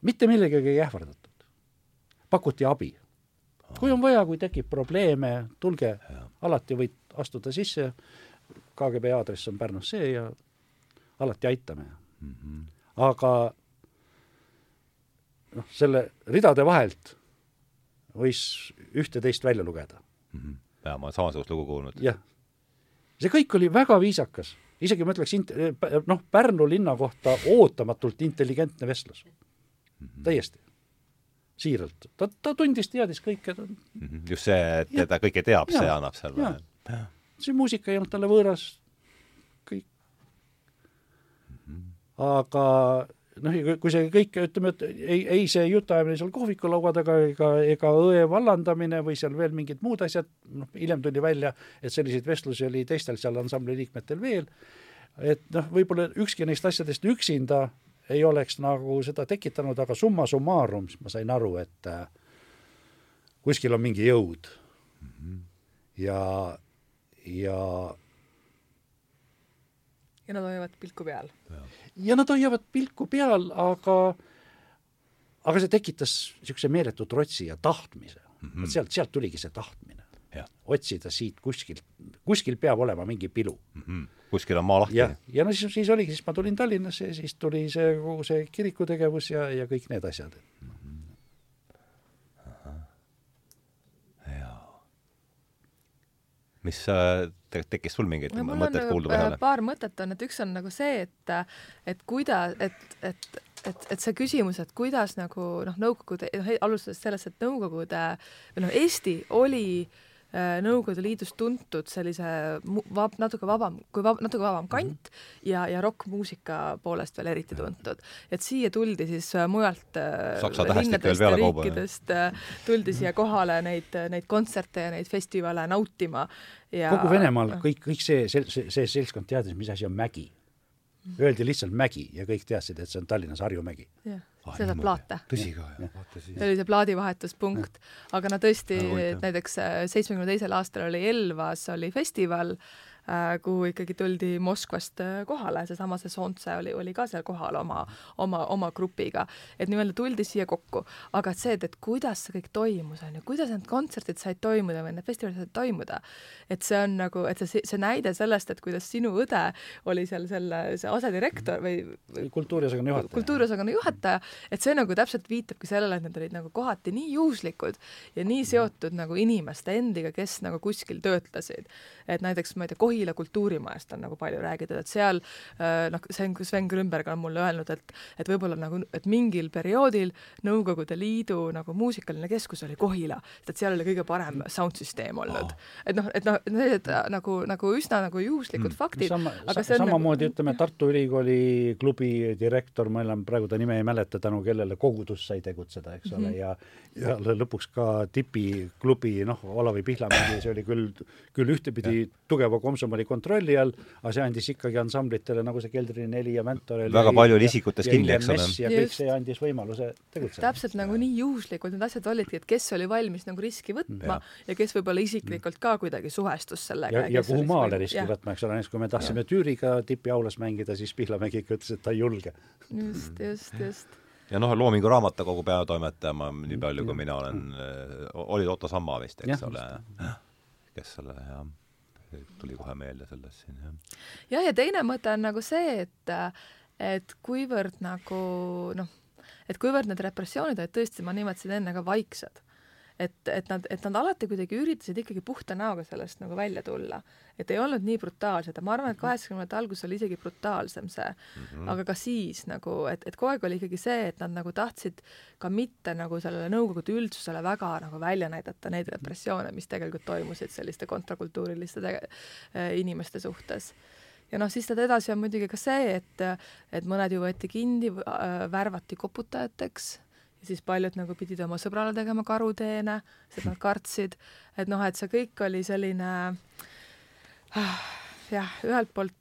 mitte millegagi ei ähvardatud. pakuti abi. kui on vaja, kui tekib probleeme, tulge, alati võid astuda sisse, KGB aadress on Pärnus see ja alati aitame mm. -hmm. aga noh, selle ridade vahelt võis ühte-teist välja lugeda mm. -hmm. jaa, ma olen samasugust lugu kuulnud. jah. see kõik oli väga viisakas, isegi ma ütleks int-, noh, Pärnu linna kohta ootamatult intelligentne vestlus mm. -hmm. täiesti, siiralt. ta, ta tundis, teadis kõike ta... -hmm. just see, et ta kõike teab, see annab vahel. see muusika ei olnud talle võõras, kõik mm. -hmm. aga noh, kui see kõik, ütleme, et ei, ei see jutuajamine seal kohvikulaua taga ega, ega õe vallandamine või seal veel mingid muud asjad, noh, hiljem tuli välja, et selliseid vestlusi oli teistel seal ansambli liikmetel veel, et noh, võib-olla ükski neist asjadest üksinda ei oleks nagu seda tekitanud, aga summa summarum, siis ma sain aru, et äh, kuskil on mingi jõud mm. -hmm. ja, ja ja nad hoiavad pilku peal. ja nad hoiavad pilku peal, aga aga see tekitas niisuguse meeletu trotsi ja tahtmise mm. -hmm. sealt, sealt tuligi see tahtmine. otsida siit kuskilt, kuskil peab olema mingi pilu mm. -hmm kuskil on maa lahti. ja, ja no siis, siis oligi, siis ma tulin Tallinnasse ja siis tuli see kogu see kirikutegevus ja, ja kõik need asjad mm. -hmm. mis äh, te, tekkis sul mingeid no, mõtteid kuulda vahele? Äh, paar mõtet on, et üks on nagu see, et, et kuida-, et, et, et, et see küsimus, et kuidas nagu noh, Nõukogude, noh alustades sellest, et Nõukogude või noh, Eesti oli Äh, Nõukogude Liidus tuntud sellise vab, natuke vabam, kui vab, natuke vabam mhm. kant ja, ja rokkmuusika poolest veel eriti tuntud. et siia tuldi siis äh, mujalt äh, linnadest ja riikidest, tuldi siia kohale neid, neid kontserte ja neid festivale nautima ja kogu Venemaal kõik, kõik see, see, see, see seltskond teadis, mis asi on mägi. Öeldi lihtsalt mägi ja kõik teadsid, et see on Tallinnas Harjumägi. jah seda plaate. tõsi ka, jah, vaata siis. see oli see plaadivahetuspunkt, aga no tõesti, näiteks äh, seitsmekümne teisel aastal oli Elvas oli festival kuhu ikkagi tuldi Moskvast äh, kohale, seesama see Sontse oli, oli ka seal kohal oma, oma, oma grupiga. et nii-öelda tuldi siia kokku, aga see, et, et kuidas see kõik toimus, on ju, kuidas need kontserdid said toimuda või need festivalid said toimuda, et see on nagu, et see, see näide sellest, et kuidas sinu õde oli seal selle, see asedirektor või, või kultuuriosakonna juhataja. kultuuriosakonna juhataja, et see nagu täpselt viitabki sellele, et need olid nagu kohati nii juhuslikud ja nii seotud nagu inimeste endiga, kes nagu kuskil töötasid. et näiteks ma ei tea, Kohi Kohila kultuurimajast on nagu palju räägitud, et seal äh, noh, Sven, Sven Grünberg on mulle öelnud, et et võib-olla nagu, et mingil perioodil Nõukogude Liidu nagu muusikaline keskus oli Kohila, et seal oli kõige parem soundsüsteem olnud oh.. et noh, et noh, need nagu, nagu üsna nagu juhuslikud mm. faktid sama, aga see on samamoodi nagu... ütleme, Tartu Ülikooli klubi direktor, ma enam praegu ta nime ei mäleta, tänu kellele kogudus sai tegutseda, eks ole mm, -hmm. ja ja lõpuks ka Tipi klubi, noh, Olavi Pihlamägi, see oli küll, küll ühtepidi tugeva komsomoli kontrolli all, aga see andis ikkagi ansamblitele nagu see Keldri neli ja Mentor väga palju oli isikutes kinni, eks ole. ja kõik see andis võimaluse tegutseda. täpselt nagu nii juhuslikult need asjad olidki, et kes oli valmis nagu riski võtma ja, ja kes võib-olla isiklikult ka kuidagi suhestus sellega. ja, ja kuhu maale riski ja. võtma, eks ole, näiteks kui me tahtsime ja. Tüüriga Tipi aulas mängida, siis Pihlamägi ikka ütles, et ta ei julge. just, just, just ja noh, Loomingu Raamatukogu peatoimetaja, ma nii palju, kui mina olen, oli Otto Samma vist, eks ja, ole, kes selle jah tuli kohe meelde sellest siin, jah. jah, ja teine mõte on nagu see, et et kuivõrd nagu noh, et kuivõrd need repressioonid olid tõesti, ma nimetasin enne ka vaiksed et, et nad, et nad alati kuidagi üritasid ikkagi puhta näoga sellest nagu välja tulla. et ei olnud nii brutaalsed ja ma arvan, et kaheksakümnendate alguses oli isegi brutaalsem see mm, -hmm. aga ka siis nagu, et, et kogu aeg oli ikkagi see, et nad nagu tahtsid ka mitte nagu sellele Nõukogude üldsusele väga nagu välja näidata neid repressioone, mis tegelikult toimusid selliste kontrakultuuriliste äh, inimeste suhtes ja noh, siis sealt edasi on muidugi ka see, et, et mõned ju võeti kinni, äh, värvati koputajateks ja siis paljud nagu pidid oma sõbrale tegema karuteene, sest nad kartsid, et noh, et see kõik oli selline ah, jah, ühelt poolt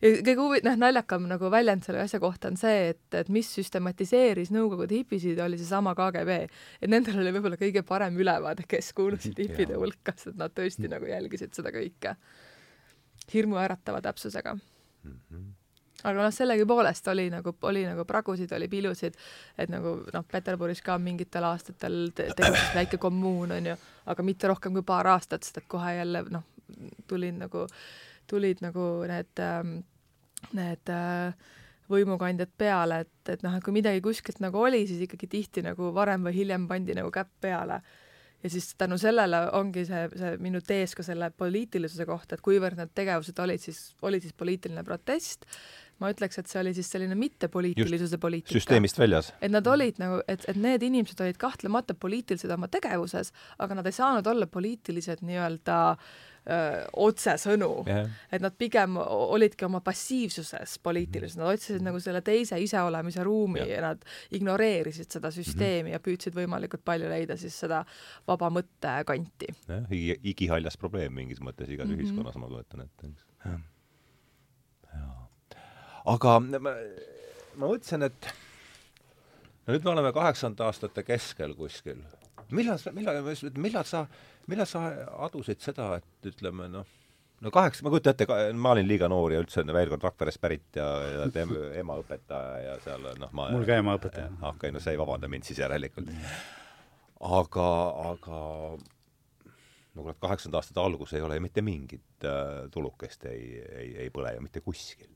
ja kõige huvi-, noh, naljakam nagu väljend selle asja kohta on see, et, et mis süstematiseeris Nõukogude hipisid, oli seesama KGB. et nendel oli võib-olla kõige parem ülevaade, kes kuulusid hipide hulka, sest nad tõesti nagu jälgisid seda kõike hirmuäratava täpsusega mm. -hmm aga noh, sellegipoolest oli nagu, oli nagu pragusid, oli pilusid, et nagu noh, Peterburis ka mingitel aastatel te tegutses väike kommuun, on ju, aga mitte rohkem kui paar aastat, sest et kohe jälle noh, tulid nagu, tulid nagu need ähm,, need äh, võimukandjad peale, et, et noh, et kui midagi kuskilt nagu oli, siis ikkagi tihti nagu varem või hiljem pandi nagu käpp peale. Ja siis tänu sellele ongi see, see minu tees ka selle poliitilisuse kohta, et kuivõrd need tegevused olid siis, oli siis poliitiline protest, ma ütleks, et see oli siis selline mittepoliitilisuse poliitika. süsteemist väljas. et nad olid nagu, et, et need inimesed olid kahtlemata poliitilised oma tegevuses, aga nad ei saanud olla poliitilised nii-öelda otsesõnu yeah.. et nad pigem olidki oma passiivsuses poliitilised, nad otsisid nagu selle teise iseolemise ruumi yeah. ja nad ignoreerisid seda süsteemi mm -hmm. ja püüdsid võimalikult palju leida siis seda vaba mõtte kanti. jah, igihaljas probleem mingis mõttes igas mm -hmm. ühiskonnas, ma kujutan ette, eks. Aga ma, ma mõtlesin, et no nüüd me oleme kaheksakümnendate aastate keskel kuskil. millal sa, millal, millal sa, millal sa adusid seda, et ütleme noh, no kaheksa, ma kujutan ette, ma olin liiga noor ja üldse veel kord Rakverest pärit ja, ja teeme ema õpetaja ja seal noh, ma mul ka ema õpetaja. okei okay,, no sa ei vabanda mind siis järelikult. aga, aga no kurat, kaheksakümnendate aastate algus ei ole ju mitte mingit äh, tulukest ei, ei, ei põle ju mitte kuskil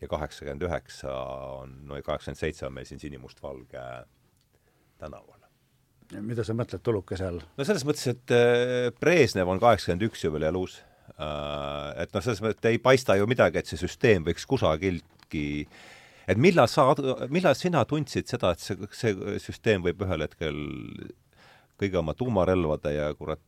ja kaheksakümmend üheksa on, no kaheksakümmend seitse on meil siin sinimustvalge tänaval. mida sa mõtled tulukese all? no selles mõttes, et äh, Brežnev on kaheksakümmend üks ju veel elus, äh, et noh, selles mõttes, et ei paista ju midagi, et see süsteem võiks kusagiltki et millal sa, millal sina tundsid seda, et see, see süsteem võib ühel hetkel kõigi oma tuumarelvade ja kurat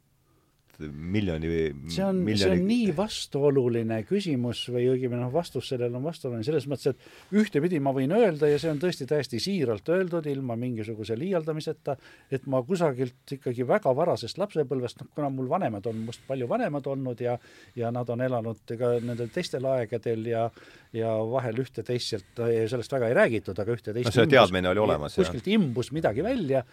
miljoni see on miljoni..., see on nii vastuoluline küsimus või õigemini noh, vastus sellele on vastuoluline selles mõttes, et ühtepidi ma võin öelda ja see on tõesti täiesti siiralt öeldud, ilma mingisuguse liialdamiseta, et ma kusagilt ikkagi väga varasest lapsepõlvest, noh kuna mul vanemad on must palju vanemad olnud ja ja nad on elanud ka nendel teistel aegadel ja ja vahel ühte-teist sealt, sellest väga ei räägitud, aga ühte-teist no see teadmine oli olemas, jah. kuskilt imbus midagi välja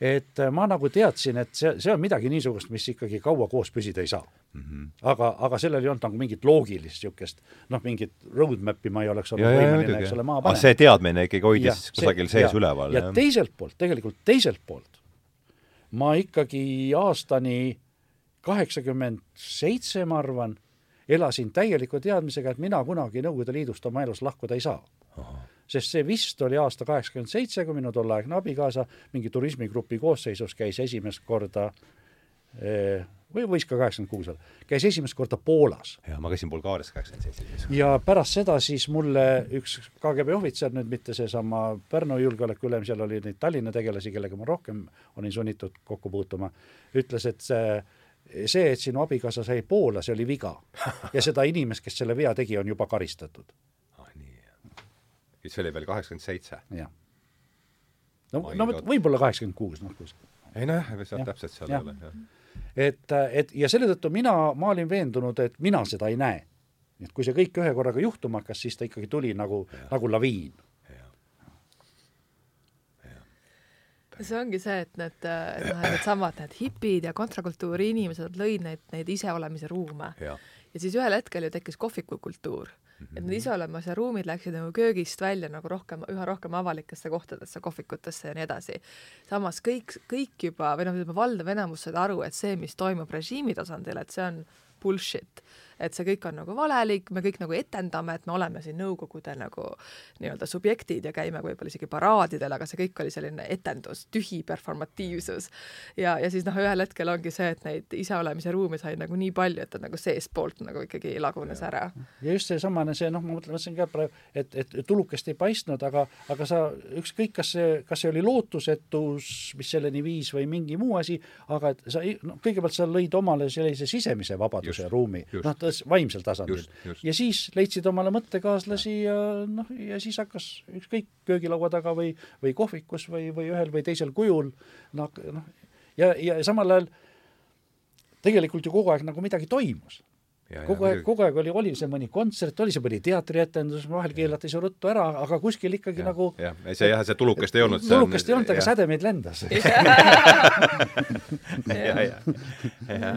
et äh, ma nagu teadsin, et see, see on midagi niisugust, mis ikkagi kaua koos püsida ei saa mm. -hmm. aga, aga sellel ei olnud nagu mingit loogilist niisugust, noh, mingit roadmap'i ma ei oleks olnud võimeline, eks ole, maha panema. see teadmine ikkagi hoidis kusagil sees ja, üleval. ja teiselt poolt, tegelikult teiselt poolt, ma ikkagi aastani kaheksakümmend seitse, ma arvan, elasin täieliku teadmisega, et mina kunagi Nõukogude Liidust oma elus lahkuda ei saa sest see vist oli aasta kaheksakümmend seitse, kui minu tolleaegne abikaasa mingi turismigrupi koosseisus käis esimest korda eh, või võis ka kaheksakümmend kuus olla, käis esimest korda Poolas. ja ma käisin Bulgaarias kaheksakümmend seitse. ja pärast seda siis mulle üks KGB ohvitser, nüüd mitte seesama Pärnu julgeolekuülem, seal oli neid Tallinna tegelasi, kellega ma rohkem olin sunnitud kokku puutuma, ütles, et see see, et sinu abikaasa sai Poola, see oli viga. ja seda inimest, kes selle vea tegi, on juba karistatud. See oli veel kaheksakümmend seitse? jah. no, no võib-olla kaheksakümmend kuus, noh kuskil. ei nojah, ega seal täpselt seal ei ole, jah. et, et ja selle tõttu mina, ma olin veendunud, et mina seda ei näe. et kui see kõik ühe korraga juhtuma hakkas, siis ta ikkagi tuli nagu, nagu laviin see ongi see, et need, et noh, needsamad need hipid ja kontrakultuuri inimesed lõid neid, neid iseolemise ruume. ja siis ühel hetkel ju tekkis kohvikukultuur -hmm. et need iseolemise ruumid läksid nagu köögist välja nagu rohkem, üha rohkem avalikesse kohtadesse, kohvikutesse ja nii edasi. samas kõik, kõik juba, või noh, ütleme valdav enamus said aru, et see, mis toimub režiimi tasandil, et see on bullshit et see kõik on nagu valelik, me kõik nagu etendame, et me oleme siin Nõukogude nagu nii-öelda subjektid ja käime võib-olla isegi paraadidel, aga see kõik oli selline etendus, tühi performatiivsus. ja, ja siis noh, ühel hetkel ongi see, et neid iseolemise ruumi sai nagu nii palju, et ta nagu seestpoolt nagu ikkagi lagunes ja. ära. ja just seesamane see noh, ma mõtlen, mõtlesin ka praegu, et, et tulukest ei paistnud, aga, aga sa ükskõik, kas see, kas see oli lootusetus, mis selleni viis või mingi muu asi, aga et sa no kõigepealt sa lõid omale sellise sisemise vabaduse just, ruumi, noh, vaimsel tasandil. ja siis leidsid omale mõttekaaslasi ja noh, ja siis hakkas ükskõik köögilaua taga või, või kohvikus või, või ühel või teisel kujul noh, noh ja, ja samal ajal tegelikult ju kogu aeg nagu midagi toimus. Ja, kogu aeg, kogu aeg oli, oli see mõni kontsert, oli see mõni teatrietendus, vahel keelati see ruttu ära, aga kuskil ikkagi ja, nagu jah, see jah, see tulukest ei olnud. tulukest ei olnud, aga sädemeid lendas. ja, ja, ja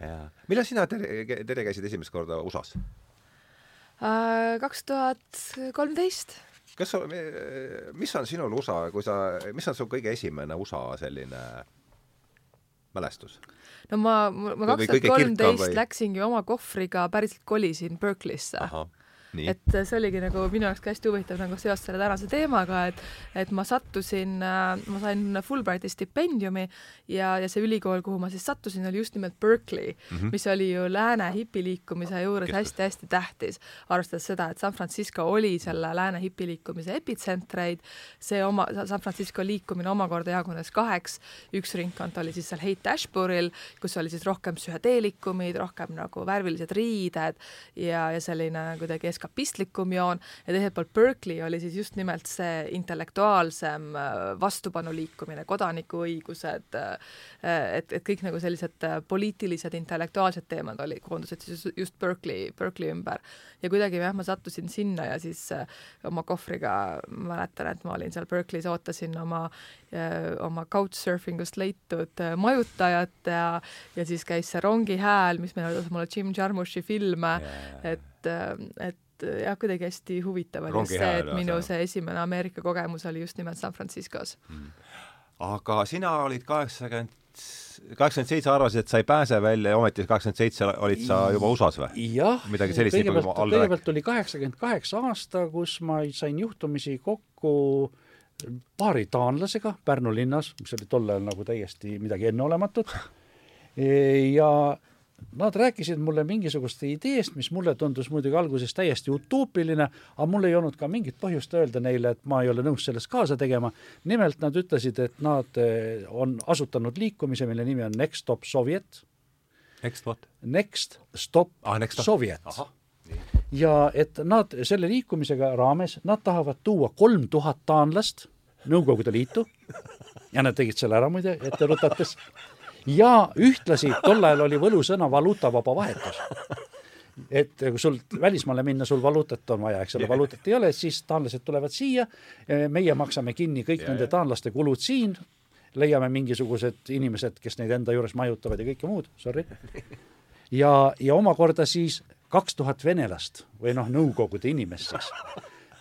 jaa. millal sina, Tere, Tere, käisid esimest korda USA-s? Äh, kaks tuhat kolmteist. kas mis on sinul USA, kui sa, mis on su kõige esimene USA selline mälestus? no ma, ma kaks tuhat kolmteist läksingi oma kohvriga, päriselt kolisin Berkeley'sse et see oligi nagu minu jaoks ka hästi huvitav nagu seos selle tänase teemaga, et et ma sattusin, äh, ma sain Fulbrighti stipendiumi ja, ja see ülikool, kuhu ma siis sattusin, oli just nimelt Berkeley mm, -hmm. mis oli ju lääne hipiliikumise juures hästi-hästi tähtis, arvestades seda, et San Francisco oli selle lääne hipiliikumise epitsentreid, see oma, San Francisco liikumine omakorda jagunes kaheks, üks ringkond oli siis seal Haight Ashbury'l, kus oli siis rohkem psühhedeelikumid, rohkem nagu värvilised riided ja, ja selline kuidagi eskapistlikum joon ja teiselt poolt Berkeley oli siis just nimelt see intellektuaalsem äh, vastupanu liikumine, kodanikuõigused, äh, et, et kõik nagu sellised äh, poliitilised, intellektuaalsed teemad oli, koondusid siis just Berkeley, Berkeley ümber. ja kuidagi jah, ma sattusin sinna ja siis oma kohvriga mäletan, et ma olin seal Berkeley's, ootasin oma, oma couchsurfing ust leitud majutajat ja, ja siis käis see rongi hääl, mis meenutas mulle Jim Jarmuši filme yeah., et et jah, kuidagi hästi huvitav oli just see, et minu see esimene Ameerika kogemus oli just nimelt San Franciscos. Mm.. aga sina olid kaheksakümmend kaheksakümmend seitse arvasid, et sa ei pääse välja ja ometi kaheksakümmend seitse olid sa juba USA-s või? jah, kõigepealt, kõigepealt oli kaheksakümmend kaheksa aasta, kus ma sain juhtumisi kokku paari taanlasega Pärnu linnas, mis oli tol ajal nagu täiesti midagi enneolematut, [laughs] ja Nad rääkisid mulle mingisugust ideest, mis mulle tundus muidugi alguses täiesti utoopiline, aga mul ei olnud ka mingit põhjust öelda neile, et ma ei ole nõus selles kaasa tegema. nimelt nad ütlesid, et nad eh, on asutanud liikumise, mille nimi on Next Stop Soviet. Next what? Next Stop ah, next Soviet. ja et nad selle liikumisega raames, nad tahavad tuua kolm tuhat taanlast Nõukogude Liitu ja nad tegid selle ära muide ette rutates ja ühtlasi tol ajal oli võlusõna valuutavaba vahetus. Et kui sul välismaale minna, sul valuutat on vaja, eks ole, valuutat ei ole, siis taanlased tulevad siia, meie maksame kinni kõik ja, nende taanlaste kulud siin, leiame mingisugused inimesed, kes neid enda juures majutavad ja kõike muud, sorry. ja, ja omakorda siis kaks tuhat venelast või noh, Nõukogude inimest siis.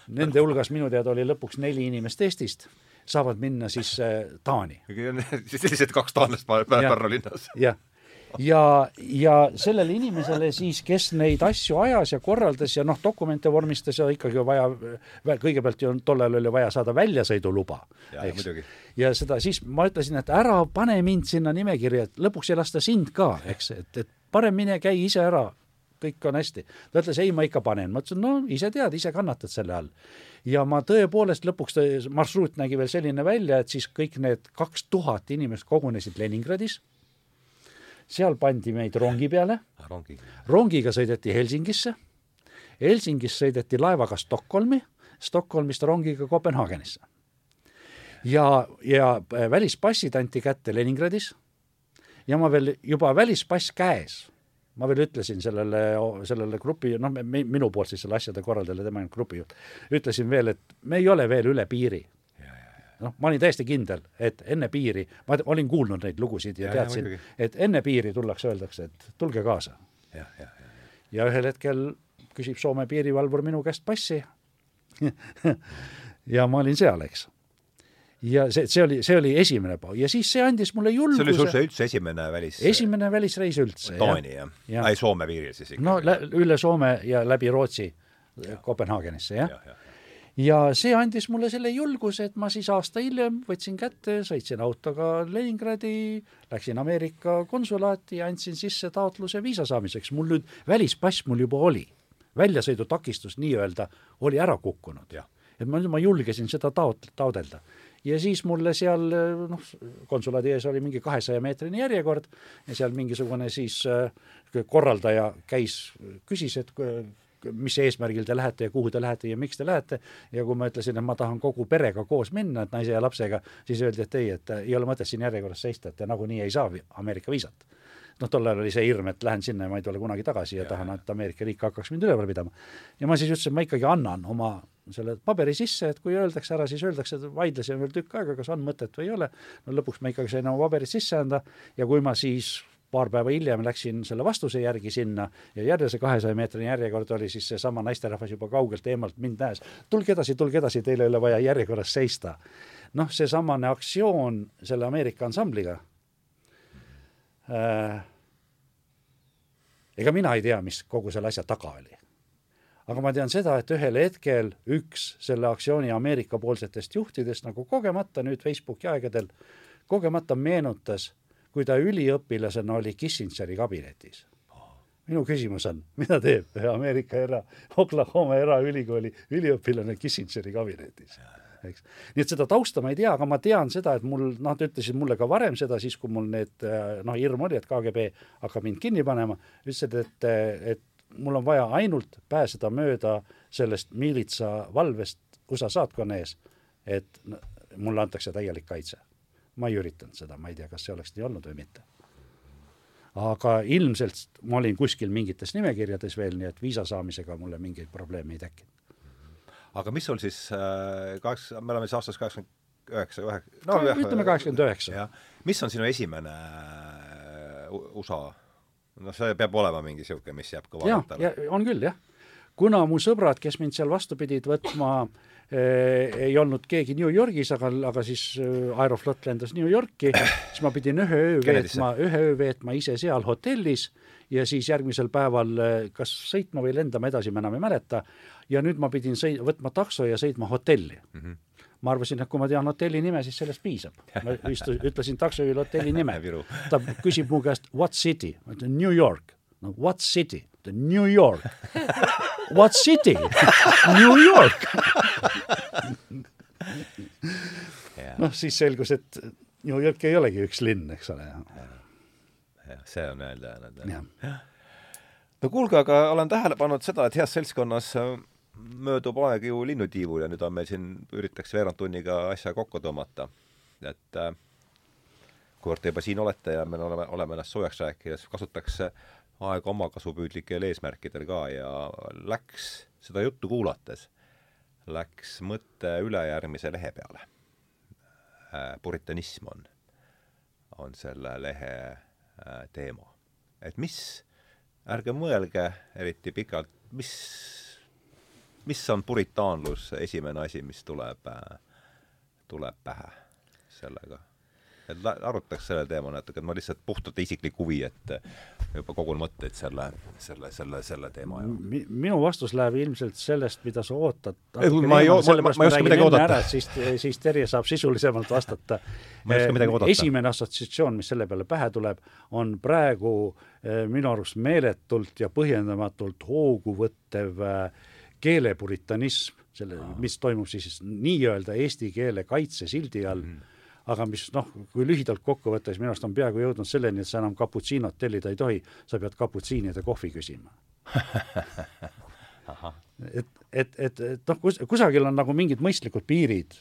Nende hulgas minu teada oli lõpuks neli inimest Eestist saavad minna siis äh, Taani. [laughs] sellised kaks taanlast Pärnu linnas. [laughs] jah, ja, ja sellele inimesele siis, kes neid asju ajas ja korraldas ja noh, dokumente vormistas ja ikkagi vaja, kõigepealt ju tollal oli vaja saada väljasõiduluba. ja seda siis ma ütlesin, et ära pane mind sinna nimekirja, et lõpuks ei lasta sind ka, eks, et, et parem mine käi ise ära kõik on hästi. ta ütles, ei, ma ikka panen. ma ütlesin, no ise tead, ise kannatad selle all. Ja ma tõepoolest lõpuks, marsruut nägi veel selline välja, et siis kõik need kaks tuhat inimest kogunesid Leningradis. seal pandi meid rongi peale ah,. rongi. rongiga sõideti Helsingisse. Helsingist sõideti laevaga Stockholmi, Stockholmist rongiga Kopenhaagenisse. ja, ja välispassid anti kätte Leningradis ja ma veel juba välispass käes ma veel ütlesin sellele, sellele grupi, noh, minu poolt siis selle asjade korraldajale, tema on grupijuht, ütlesin veel, et me ei ole veel üle piiri. noh, ma olin täiesti kindel, et enne piiri, ma olin kuulnud neid lugusid ja, ja teadsin, et enne piiri tullakse, öeldakse, et tulge kaasa. ja, ja, ja, ja ühel hetkel küsib Soome piirivalvur minu käest passi. [laughs] Ja ma olin seal, eks ja see, see oli, see oli esimene paus ja siis see andis mulle julguse. see oli sul see üldse esimene välis? esimene välisreis üldse. Taani jah ja. ja.? ei, Soome piiril siis ikka? no üle Soome ja läbi Rootsi ja. Kopenhaagenisse, jah ja, ja. ja see andis mulle selle julguse, et ma siis aasta hiljem võtsin kätte, sõitsin autoga Leningradi, läksin Ameerika konsulaati ja andsin sisse taotluse viisa saamiseks. mul nüüd välispass mul juba oli, väljasõidutakistus nii-öelda oli ära kukkunud. et ma, ma julgesin seda taot-, taodelda ja siis mulle seal noh, konsulaadi ees oli mingi kahesaja meetrine järjekord ja seal mingisugune siis äh, korraldaja käis, küsis, et mis eesmärgil te lähete ja kuhu te lähete ja miks te lähete. Ja kui ma ütlesin, et ma tahan kogu perega koos minna, et naise ja lapsega, siis öeldi, et ei, et ei ole mõtet siin järjekorras seista, et te nagunii ei saa Ameerika viisat noh, tol ajal oli see hirm, et lähen sinna ja ma ei tule kunagi tagasi ja, ja tahan, et Ameerika riik hakkaks mind üleval pidama. ja ma siis ütlesin, ma ikkagi annan oma selle paberi sisse, et kui öeldakse ära, siis öeldakse, et vaidlesin veel tükk aega, kas on mõtet või ei ole. no lõpuks ma ikkagi sain oma paberid sisse anda ja kui ma siis paar päeva hiljem läksin selle vastuse järgi sinna ja jälle see kahesaja meetrine järjekord oli siis seesama naisterahvas juba kaugelt eemalt mind näes. tulge edasi, tulge edasi, teil ei ole vaja järjekorras seista. noh, seesamane aktsioon selle Ameerika ansambliga. Ega mina ei tea, mis kogu selle asja taga oli. aga ma tean seda, et ühel hetkel üks selle aktsiooni Ameerika poolsetest juhtidest nagu kogemata nüüd Facebooki aegadel, kogemata meenutas, kui ta üliõpilasena oli Kissingeri kabinetis minu küsimus on, mida teeb Ameerika era, Oklahoma eraülikooli üliõpilane Kissingeri kabinetis? Eks. nii et seda tausta ma ei tea, aga ma tean seda, et mul, noh, nad ütlesid mulle ka varem seda, siis kui mul need noh, hirm oli, et KGB hakkab mind kinni panema, ütlesid, et, et mul on vaja ainult pääseda mööda sellest miilitsa valvest USA saatkonna ees, et mulle antakse täielik kaitse. ma ei üritanud seda, ma ei tea, kas see oleks nii olnud või mitte. aga ilmselt ma olin kuskil mingites nimekirjades veel, nii et viisa saamisega mulle mingeid probleeme ei tekkinud aga mis sul siis äh, kaheksa, me oleme siis aastas kaheksakümmend üheksa, üheksa, no jah, ütleme kaheksakümmend üheksa. mis on sinu esimene äh, USA? noh, see peab olema mingi niisugune, mis jääb kõva ja, on küll, jah. kuna mu sõbrad, kes mind seal vastu pidid võtma eh, ei olnud keegi New Yorgis, aga, aga siis äh, Aeroflot lendas New Yorki, siis ma pidin ühe öö veetma, ühe öö veetma ise seal hotellis ja siis järgmisel päeval kas sõitma või lendama edasi, ma enam ei mäleta, ja nüüd ma pidin sõi-, võtma takso ja sõitma hotelli mm. -hmm ma arvasin, et kui ma tean hotelli nime, siis sellest piisab. ma istu-, ütlesin taksojuhile hotelli nime. [laughs] ta küsib mu käest what city, ma ütlen New York. no what city? ta New York. [laughs] What city? New York [laughs] noh, siis selgus, et New York ei olegi üks linn, eks ole. Jah, see on öelda jäänud. no kuulge, aga olen tähele pannud seda, et heas seltskonnas äh, möödub aeg ju linnutiivul ja nüüd on meil siin, üritaks veerand tunniga asja kokku tõmmata. et äh, kuivõrd te juba siin olete ja me oleme, oleme ennast soojaks rääkides, kasutaks aega omakasupüüdlikel eesmärkidel ka ja läks seda juttu kuulates, läks mõte üle järgmise lehe peale äh,. puritanism on, on selle lehe teema. et mis, ärge mõelge eriti pikalt, mis mis on puritaanlus, esimene asi, mis tuleb, tuleb pähe sellega? Et arutaks sellel teemal natuke, et ma lihtsalt puhtalt isiklik huvi, et juba kogun mõtteid selle, selle, selle, selle teema ja Mi- minu vastus läheb ilmselt sellest, mida sa ootad. Ma ei ma- ma- ma ei oska midagi oodata. siis, siis Terje saab sisulisemalt vastata. Ma ei oska midagi oodata. esimene assotsiatsioon, mis selle peale pähe tuleb, on praegu eh, minu arust meeletult ja põhjendamatult hoogu võttev eh, keelepuritanism, selle, mis toimub siis nii-öelda eesti keele kaitse sildi all mm, -hmm aga mis noh, kui lühidalt kokku võtta, siis minu arust on peaaegu jõudnud selleni, et sa enam cappuccino't tellida ei tohi, sa pead cappuccini'de kohvi küsima. Et, et, et, et noh, kus, kusagil on nagu mingid mõistlikud piirid.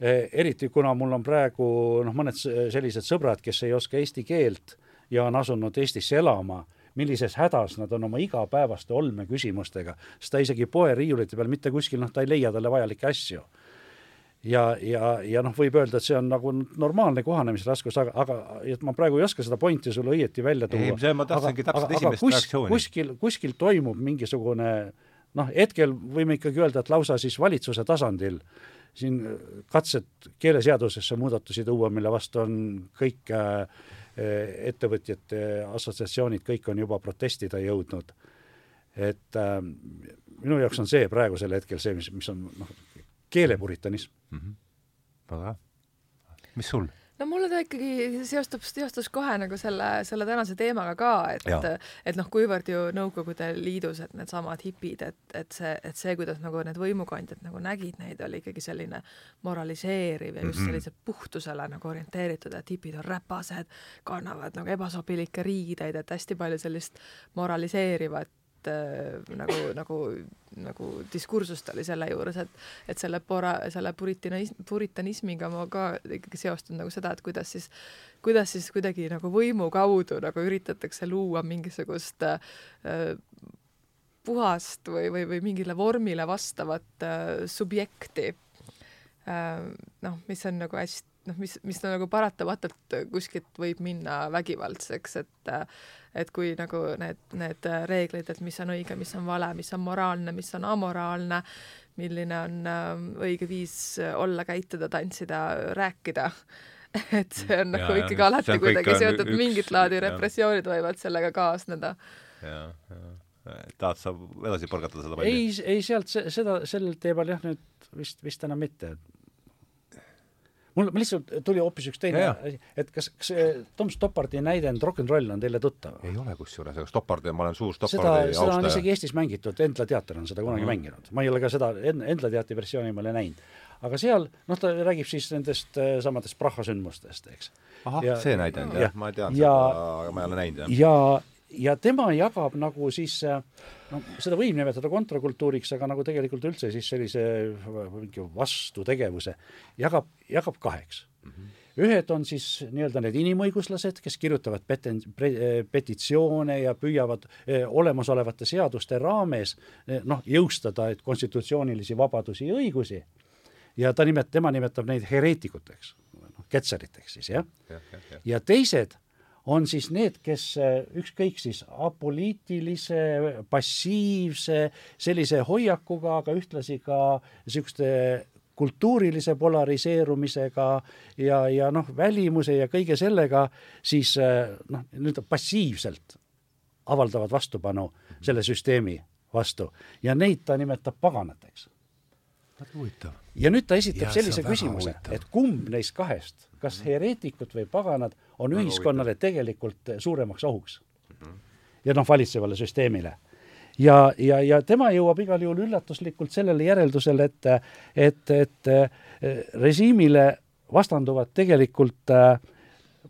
eriti kuna mul on praegu noh, mõned sellised sõbrad, kes ei oska eesti keelt ja on asunud Eestisse elama, millises hädas nad on oma igapäevaste olmeküsimustega, sest ta isegi poeriiulite peal mitte kuskil, noh, ta ei leia talle vajalikke asju ja, ja, ja noh, võib öelda, et see on nagu normaalne kohanemisraskus, aga, aga et ma praegu ei oska seda pointi sulle õieti välja tuua. Ei, see ma tahtsingi täpselt esimest kus, reaktsiooni. kuskil, kuskil toimub mingisugune noh, hetkel võime ikkagi öelda, et lausa siis valitsuse tasandil siin katsed keeleseadusesse muudatusi tuua, mille vastu on kõik äh, ettevõtjate assotsiatsioonid, kõik on juba protestida jõudnud. et äh, minu jaoks on see praegusel hetkel see, mis, mis on noh, keelepuritanism mm. -hmm. väga hea. mis sul? no mulle ta ikkagi seostub, seostus kohe nagu selle, selle tänase teemaga ka, et Jaa. et noh, kuivõrd ju Nõukogude Liidus, et needsamad hipid, et, et see, et see, kuidas nagu need võimukandjad nagu nägid neid, oli ikkagi selline moraliseeriv ja just Mhm. sellise puhtusele nagu orienteeritud, et hipid on räpased, kannavad nagu ebasobilikke riideid, et hästi palju sellist moraliseerivat äh, nagu, nagu, nagu diskursust oli selle juures, et et selle pora, selle puritanis-, puritanismiga ma ka ikkagi seostan nagu seda, et kuidas siis, kuidas siis kuidagi nagu võimu kaudu nagu üritatakse luua mingisugust äh, puhast või, või, või mingile vormile vastavat äh, subjekti äh,. noh, mis on nagu hästi noh, mis, mis no nagu paratamatult kuskilt võib minna vägivaldseks, et et kui nagu need, need reeglid, et mis on õige, mis on vale, mis on moraalne, mis on amoraalne, milline on äh, õige viis olla, käituda, tantsida, rääkida, [laughs] et see on nagu Ja, ja, ikkagi see alati kuidagi seotud, mingit laadi jah. repressioonid võivad sellega kaasneda. ja, ja tahad sa edasi põrgatada seda palli? ei, ei sealt se- seda, sellel teemal jah, nüüd vist, vist enam mitte. Mul mul lihtsalt tuli hoopis üks teine Ja, ja. asi, et kas, kas see Tom Stoppardi näidend Rock n Roll on teile tuttav? ei ole kusjuures, aga Stoppardi, ma olen suur seda, Stoppardi seda on austaja. isegi Eestis mängitud, Endla teater on seda kunagi Ahah. mänginud. ma ei ole ka seda En- Endla teatri versiooni ma ei ole näinud. aga seal, noh, ta räägib siis nendest äh, samadest Praha sündmustest, eks. ahah ja-, see näidend jah. jah, ma tean Ja- seda, aga ma ei ole näinud jah. ja, ja tema jagab nagu siis no seda võib nimetada kontrakultuuriks, aga nagu tegelikult üldse siis sellise mingi vastutegevuse, jagab, jagab kaheks mm. -hmm. ühed on siis nii-öelda need inimõiguslased, kes kirjutavad peten-, petitsioone ja püüavad eh, olemasolevate seaduste raames eh, noh, jõustada konstitutsioonilisi vabadusi ja õigusi. ja ta nimet-, tema nimetab neid hereetikuteks, noh, ketseriteks siis, jah jah, jah, jah. ja teised on siis need, kes eh, ükskõik siis apoliitilise, passiivse, sellise hoiakuga, aga ühtlasi ka niisuguste kultuurilise polariseerumisega ja, ja noh, välimuse ja kõige sellega siis eh, noh, nii-öelda passiivselt avaldavad vastupanu selle süsteemi vastu. Ja neid ta nimetab paganateks. Huvitav. ja nüüd ta esitab on sellise küsimuse, et kumb neist kahest, kas hereetikud või paganad on ühiskonnale tegelikult suuremaks ohuks ja noh, valitsevale süsteemile. ja, ja, ja tema jõuab igal juhul üllatuslikult sellele järeldusele, et, et, et eh, režiimile vastanduvad tegelikult äh,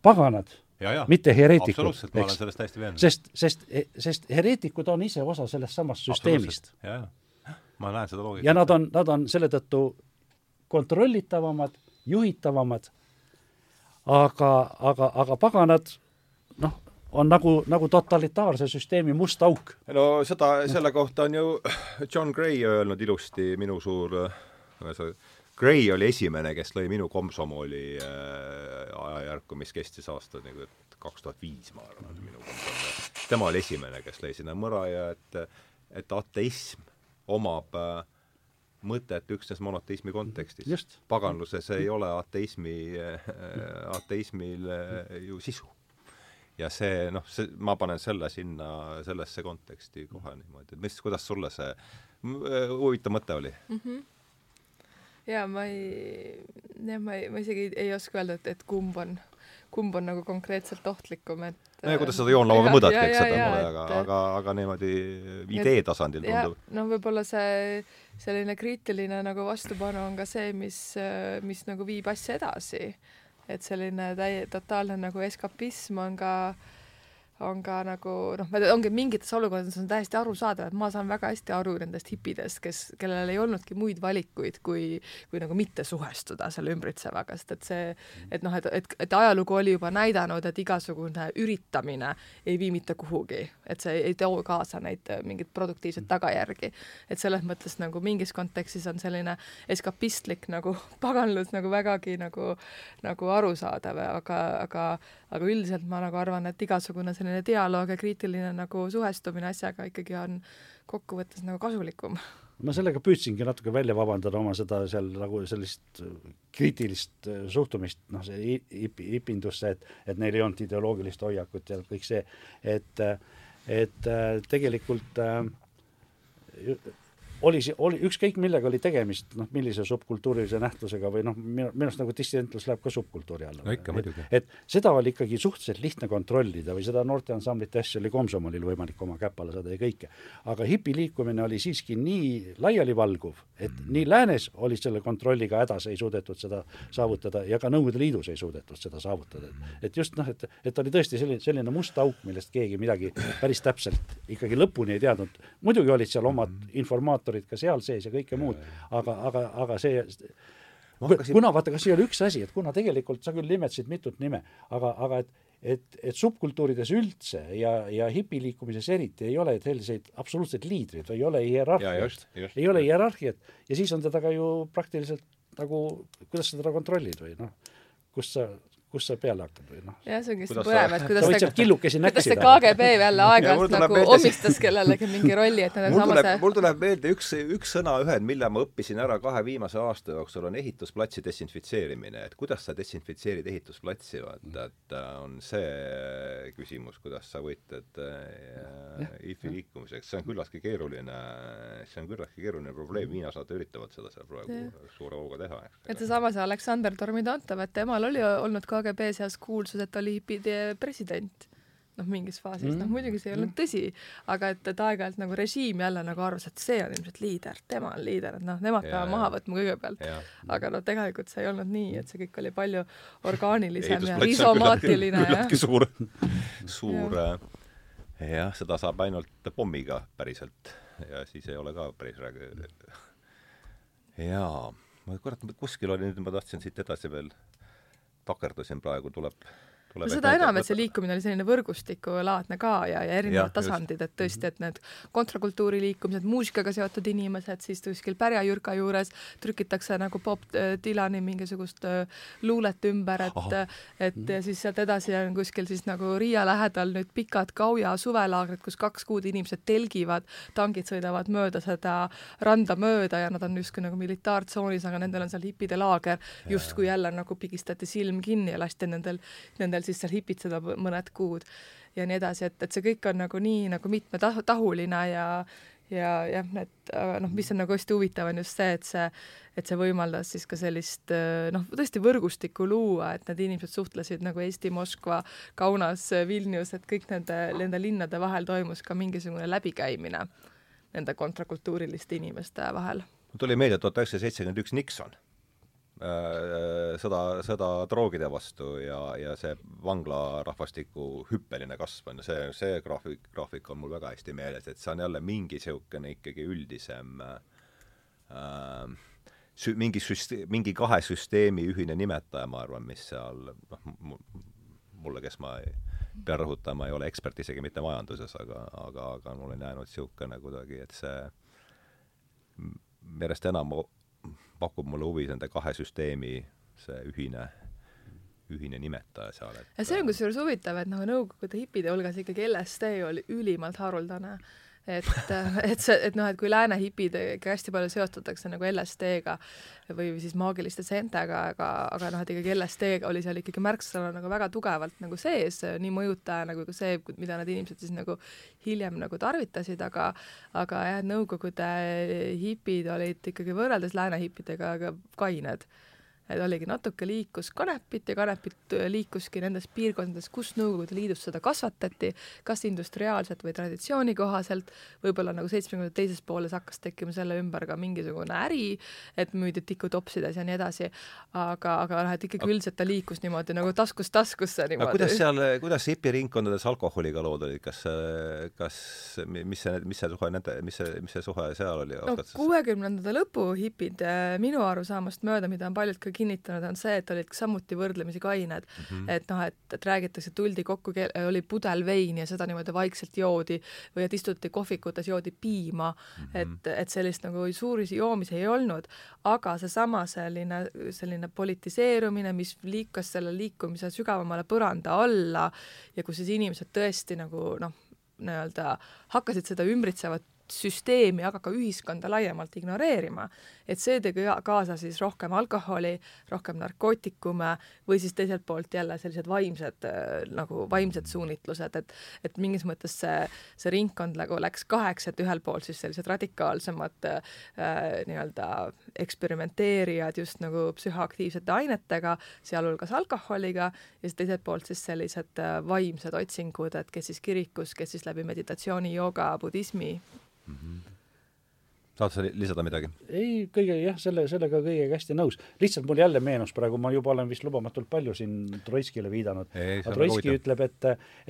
paganad, ja, ja. mitte hereetikud, absoluutselt, ma olen eks. sellest täiesti veendunud. sest, sest, sest hereetikud on ise osa sellest samast süsteemist ja, ja. ma näen seda loogikat. ja nad on, nad on selle tõttu kontrollitavamad, juhitavamad, aga, aga, aga paganad noh, on nagu, nagu totalitaarse süsteemi must auk. no seda, selle kohta on ju John Gray öelnud ilusti, minu suur ühesõnaga, Gray oli esimene, kes lõi minu komsomoli äh, ajajärku, mis kestis aastad nagu kaks tuhat viis, ma arvan, minu komsomol. tema oli esimene, kes lõi sinna mõra ja et, et ateism omab äh, mõtet üksnes monoteismi kontekstis. Paganluses ei ole ateismi äh,, ateismil äh, ju sisu. ja see, noh, see, ma panen selle sinna, sellesse konteksti kohe niimoodi, et mis, kuidas sulle see äh, huvitav mõte oli mm? -hmm jaa, ma ei, jah, ma ei, ma isegi ei, ei oska öelda, et, et kumb on, kumb on nagu konkreetselt ohtlikum, et nojah, kuidas seda joonlauaga [laughs] mõõdadki, eks seda mulle, aga, aga, aga niimoodi idee tasandil tundub. no võib-olla see selline kriitiline nagu vastupanu on ka see, mis, mis nagu viib asja edasi. et selline täie-, totaalne nagu eskapism on ka äh, on ka nagu noh, ongi mingites olukordades on täiesti arusaadav, et ma saan väga hästi aru nendest hipidest, kes, kellel ei olnudki muid valikuid, kui, kui nagu mitte suhestuda selle ümbritsevaga, sest et see, et noh, et, et, et ajalugu oli juba näidanud, et igasugune üritamine ei vii mitte kuhugi, et see ei too kaasa neid mingeid produktiivseid tagajärgi. et selles mõttes nagu mingis kontekstis on selline eskapistlik nagu [laughs] paganlus nagu vägagi nagu, nagu arusaadav, aga, aga aga üldiselt ma nagu arvan, et igasugune selline dialoog ja kriitiline nagu suhestumine asjaga ikkagi on kokkuvõttes nagu kasulikum. ma sellega püüdsingi natuke välja vabandada oma seda seal nagu sellist kriitilist äh, suhtumist, noh, see hipi, hipindusse, et, et neil ei olnud ideoloogilist hoiakut ja kõik see, et, et äh, tegelikult äh, oli, oli ükskõik millega oli tegemist, noh, millise subkultuurilise nähtusega või noh, minu, arust nagu dissidentlus läheb ka subkultuuri alla. no ikka muidugi. et seda oli ikkagi suhteliselt lihtne kontrollida või seda noorteansamblite asja oli Komsomolil võimalik oma käpale saada ja kõike. aga hipiliikumine oli siiski nii laialivalguv, et mm. nii läänes oli selle kontrolliga hädas, ei suudetud seda saavutada ja ka Nõukogude Liidus ei suudetud seda saavutada. et just noh, et, et oli tõesti selline, selline must auk, millest keegi midagi päris täpselt ikkagi lõpuni ei teadnud. muidugi olid seal omad informaatorid, autorid ka seal sees ja kõike muud, aga, aga, aga see Hakkasin... kuna vaata, kas siia oli üks asi, et kuna tegelikult sa küll nimetasid mitut nime, aga, aga et et, et subkultuurides üldse ja, ja hipiliikumises eriti ei ole selliseid absoluutseid liidreid või ei ole hierarhiat, ei ole hierarhiat ja siis on teda ka ju praktiliselt nagu, kuidas sa teda kontrollid või noh, kus sa kust sa peale hakkad või noh. jah, see on kindlasti põnev, et kuidas sa võid killukesi näksida. kuidas see KGB jälle aeg-ajalt nagu meelde... omistas kellelegi mingi rolli, et nad on sama see mul tuleb meelde üks, üks sõnaühend, mille ma õppisin ära kahe viimase aasta jooksul, on ehitusplatsi desinfitseerimine, et kuidas sa desinfitseerid ehitusplatsi, vaata, et äh, on see küsimus, kuidas sa võitled äh, IFi liikumiseks, see on küllaltki keeruline, see on küllaltki keeruline probleem, hiinlased üritavad seda seal praegu suure hooga teha, eks. et seesama see Aleksander Tormidantov, et temal oli olnud ka KGB seas kuulsus, et oli hipide president noh, mingis faasis mm., noh muidugi see ei olnud mm. tõsi, aga et, et aeg-ajalt nagu režiim jälle nagu arvas, et see on ilmselt liider, tema on liider, et noh, nemad peavad maha võtma kõigepealt. aga noh, tegelikult see ei olnud nii, et see kõik oli palju [laughs] orgaanilisem ja risomaatiline. küllaltki suur, suur jah ja,, seda saab ainult pommiga päriselt ja siis ei ole ka päris räägi-. jaa, ma kurat, kuskil oli, nüüd ma tahtsin siit edasi veel takerdusin praegu, tuleb no seda enam, et see liikumine oli selline võrgustikulaadne ka ja, ja erinevad ja, tasandid, et tõesti, et need kontrakultuuri liikumised, muusikaga seotud inimesed, siis kuskil pärjajürka juures trükitakse nagu Bob Dylani mingisugust äh, luulet ümber, et et ja siis sealt edasi on kuskil siis nagu Riia lähedal nüüd pikad Gauja suvelaagrid, kus kaks kuud inimesed telgivad, tangid sõidavad mööda seda randa mööda ja nad on justkui nagu militaartsoonis, aga nendel on seal hipide laager, justkui jälle nagu pigistati silm kinni ja lasti nendel, nendel seal siis seal hipitseda mõned kuud ja nii edasi, et, et see kõik on nagu nii nagu mitmetahuline ja ja jah, et noh, mis on nagu hästi huvitav, on just see, et see, et see võimaldas siis ka sellist noh, tõesti võrgustikku luua, et need inimesed suhtlesid nagu Eesti, Moskva, Kaunas, Vilnius, et kõik nende, nende linnade vahel toimus ka mingisugune läbikäimine nende kontrakultuuriliste inimeste vahel. mul tuli meelde tuhat üheksasada seitsekümmend üks Nixon sõda, sõda droogide vastu ja, ja see vanglarahvastiku hüppeline kasv on, see, see graafik, graafik on mul väga hästi meeles, et see on jälle mingi niisugune ikkagi üldisem äh, sü-, mingi süste-, mingi kahe süsteemi ühine nimetaja, ma arvan, mis seal noh, mulle, kes ma ei pean rõhutama, ei ole ekspert isegi mitte majanduses, aga, aga, aga mul on jäänud niisugune kuidagi, et see järjest enam pakub mulle huvi nende kahe süsteemi see ühine ühine nimetaja seal, et ja see on kusjuures huvitav, et nagu Nõukogude hipide hulgas ikkagi LSD oli ülimalt haruldane et, [laughs] et see, et noh, et kui lääne hipidega hästi palju seostatakse nagu LSD-ga või siis maagiliste seentega, aga, aga noh, et ikkagi LSD oli seal ikkagi märksõna nagu väga tugevalt nagu sees, nii mõjutaja nagu ka see, mida need inimesed siis nagu hiljem nagu tarvitasid, aga aga jah, Nõukogude hipid olid ikkagi võrreldes lääne hipidega kained et oligi natuke liikus kanepit ja kanepit äh, liikuski nendes piirkondades, kus Nõukogude Liidus seda kasvatati, kas industriaalselt või traditsiooni kohaselt, võib-olla nagu seitsmekümnendate teises pooles hakkas tekkima selle ümber ka mingisugune äri, et müüdi tikutopsides ja nii edasi, aga, aga noh, et ikkagi üldiselt ta liikus niimoodi nagu taskust taskusse niimoodi. aga kuidas seal, kuidas hipiringkondades alkoholiga lood olid, kas, kas, mis see, mis see suhe nende, mis see, mis see suhe seal oli? no kuuekümnendate lõpu hipid äh, minu arusaamast mööda, mida on paljud ka kinnitanud, on see, et olid samuti võrdlemisi kained mm. -hmm. et noh, et, et räägitakse, tuldi kokku, oli pudel veini ja seda niimoodi vaikselt joodi või et istuti kohvikutes, joodi piima mm, -hmm. et, et sellist nagu suuri joomisi ei olnud, aga seesama selline, selline politiseerumine, mis liikas selle liikumise sügavamale põranda alla ja kus siis inimesed tõesti nagu noh, nii-öelda hakkasid seda ümbritsevat süsteemi, aga ka ühiskonda laiemalt ignoreerima. et see tõi kaasa siis rohkem alkoholi, rohkem narkootikume või siis teiselt poolt jälle sellised vaimsed äh, nagu vaimsed suunitlused, et et mingis mõttes see, see ringkond nagu läks kaheks, et ühelt poolt siis sellised radikaalsemad äh, nii-öelda eksperimenteerijad just nagu psühhoaktiivsete ainetega, sealhulgas alkoholiga, ja siis teiselt poolt siis sellised äh, vaimsed otsingud, et kes siis kirikus, kes siis läbi meditatsiooni, jooga, budismi mm. Tahad sa lisada midagi? ei, kõige jah, selle, sellega kõigega hästi nõus. lihtsalt mul jälle meenus praegu, ma juba olen vist lubamatult palju siin Troitskile viidanud, Troitski ütleb, et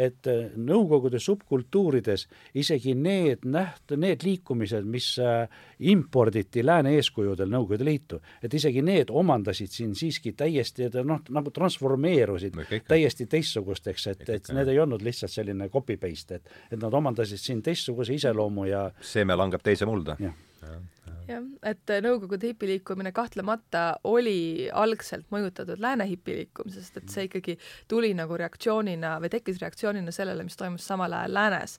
et Nõukogude subkultuurides isegi need näht-, need liikumised, mis äh, imporditi lääne eeskujudel Nõukogude Liitu, et isegi need omandasid siin siiski täiesti, noh, nagu transformeerusid täiesti teistsugusteks, et, et need ei olnud lihtsalt selline copy-paste, et et nad omandasid siin teistsuguse iseloomu ja seeme langeb teise mulda. jah jah, et Nõukogude hipiliikumine kahtlemata oli algselt mõjutatud lääne hipiliikumisest, et see ikkagi tuli nagu reaktsioonina või tekkis reaktsioonina sellele, mis toimus samal ajal läänes.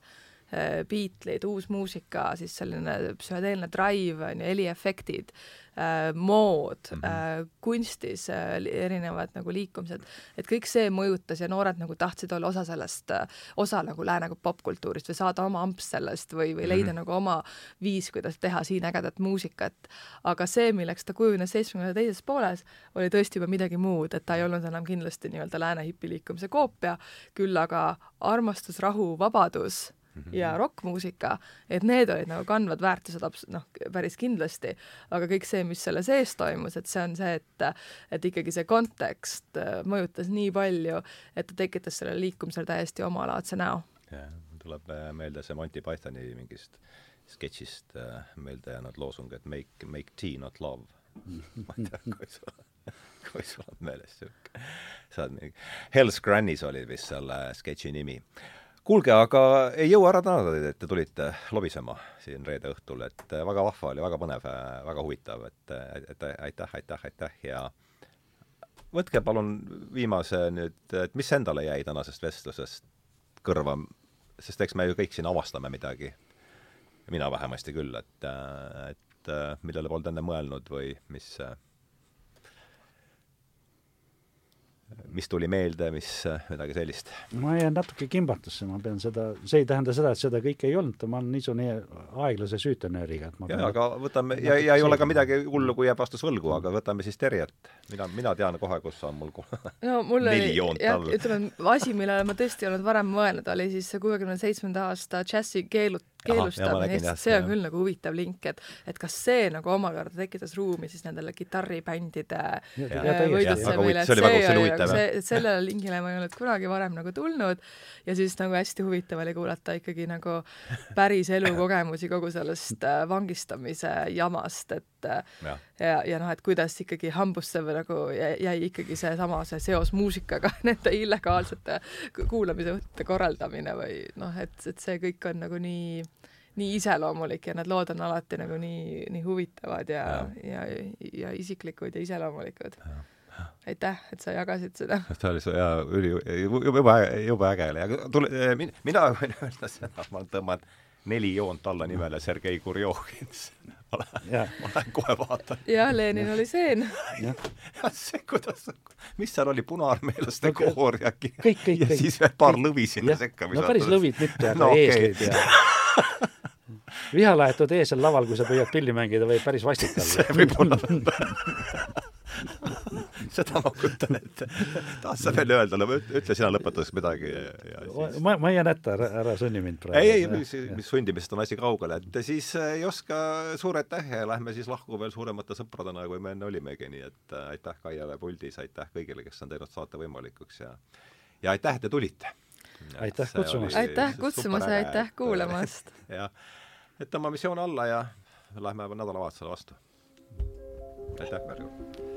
Beatleid, uus muusika, siis selline psühhedeelne drive, on ju, heliefektid äh,, mood mm, -hmm. äh, kunstis äh, erinevad nagu liikumised, et kõik see mõjutas ja noored nagu tahtsid olla osa sellest äh,, osa nagu lääne popkultuurist või saada oma amps sellest või, või leida mm -hmm. nagu oma viis, kuidas teha siin ägedat muusikat. aga see, milleks ta kujunes seitsmekümnenda teises pooles, oli tõesti juba midagi muud, et ta ei olnud enam kindlasti nii-öelda lääne hipiliikumise koopia, küll aga armastus, rahu, vabadus Mhm. Ja rokkmuusika, et need olid nagu kandvad väärtused noh, päris kindlasti, aga kõik see, mis selle sees toimus, et see on see, et et ikkagi see kontekst äh, mõjutas nii palju, et ta tekitas sellele liikumisele täiesti omalaadse näo. jah, tuleb äh, meelde see Monty Pythoni mingist sketšist äh, meelde jäänud loosung, et make, make tea, not love. [laughs] Ma ei tea, kui sul kui sul on meeles sihuke, sa oled mingi, Hell's Grannies oli vist selle sketši nimi kuulge, aga ei jõua ära tänada teid, et te tulite lobisema siin reede õhtul, et äh, väga vahva oli, väga põnev, äh, väga huvitav, et, äh, et aitäh, aitäh, aitäh ja võtke palun viimase nüüd, et mis endale jäi tänasest vestlusest kõrva, sest eks me ju kõik siin avastame midagi, mina vähemasti küll, et, et millele polnud enne mõelnud või mis mis tuli meelde, mis, midagi sellist? ma jään natuke kimbatusse, ma pean seda, see ei tähenda seda, et seda kõike ei olnud, ma olen niisugune aeglase süütenööriga, et ma jaa, aga võtame, ja, ja ei ole ka midagi hullu, kui jääb vastus võlgu, aga võtame siis Terjet. mina, mina tean kohe, kus on mul no mul oli, jah, ütleme, asi, millele ma tõesti ei olnud varem mõelnud, oli siis see kuuekümne seitsmenda aasta džässi keelut-, keelustamine Eestis, see on küll nagu huvitav link, et et kas see nagu omakorda tekitas ruumi siis nendele kitarribändide võidutsemisele, et see oli nagu see, sellele lingile ma ei olnud kunagi varem nagu tulnud. Ja siis nagu hästi huvitav oli kuulata ikkagi nagu päris elukogemusi kogu sellest äh, vangistamise jamast, et äh, ja, ja, ja noh, et kuidas ikkagi hambusse või nagu jäi ikkagi seesama, see seos muusikaga, [laughs] nende illegaalsete kuulamisõhtude korraldamine või noh, et, et see kõik on nagu nii nii iseloomulik ja need lood on alati nagu nii, nii huvitavad ja, ja, ja, ja isiklikud ja iseloomulikud. aitäh, et sa jagasid seda. [laughs] see oli su jaa, üli, jube, jube äge oli, aga tule, mina [laughs] võin öelda seda, ma tõmban neli joont alla nimele Sergei Kurjohin ma [laughs] lähen, ma lähen kohe vaatan. jah, Lenin oli seen. [laughs] see, kuidas, mis seal oli, punaarmeelaste no, koor ja kõik, kõik, ja kõik. siis veel paar lõvi sinna sekka. no päris lõvid mitte, aga [laughs] no, eeslid okay. ja vihalaetud eesel laval, kui sa püüad pilli mängida, võib päris vastik olla. see võib olla [laughs] seda ma kujutan ette. tahad sa veel öelda, ütle sina lõpetuseks midagi ja siis... ma, ma jään hätta, ära, ära sunni mind praegu. ei, ei, mis, mis sundimisest on asi kaugel, et siis ei oska, suur aitäh ja lähme siis lahku veel suuremate sõpradena, kui me enne olimegi, nii et äh, aitäh Kaiale puldis, aitäh kõigile, kes on teinud saate võimalikuks ja ja aitäh, et te tulite. aitäh kutsumast. aitäh kutsumast ja aitäh kuulamast. [laughs] jah et tõmbame missioon alla ja lähme nädalavahetusele vastu. aitäh, Merju!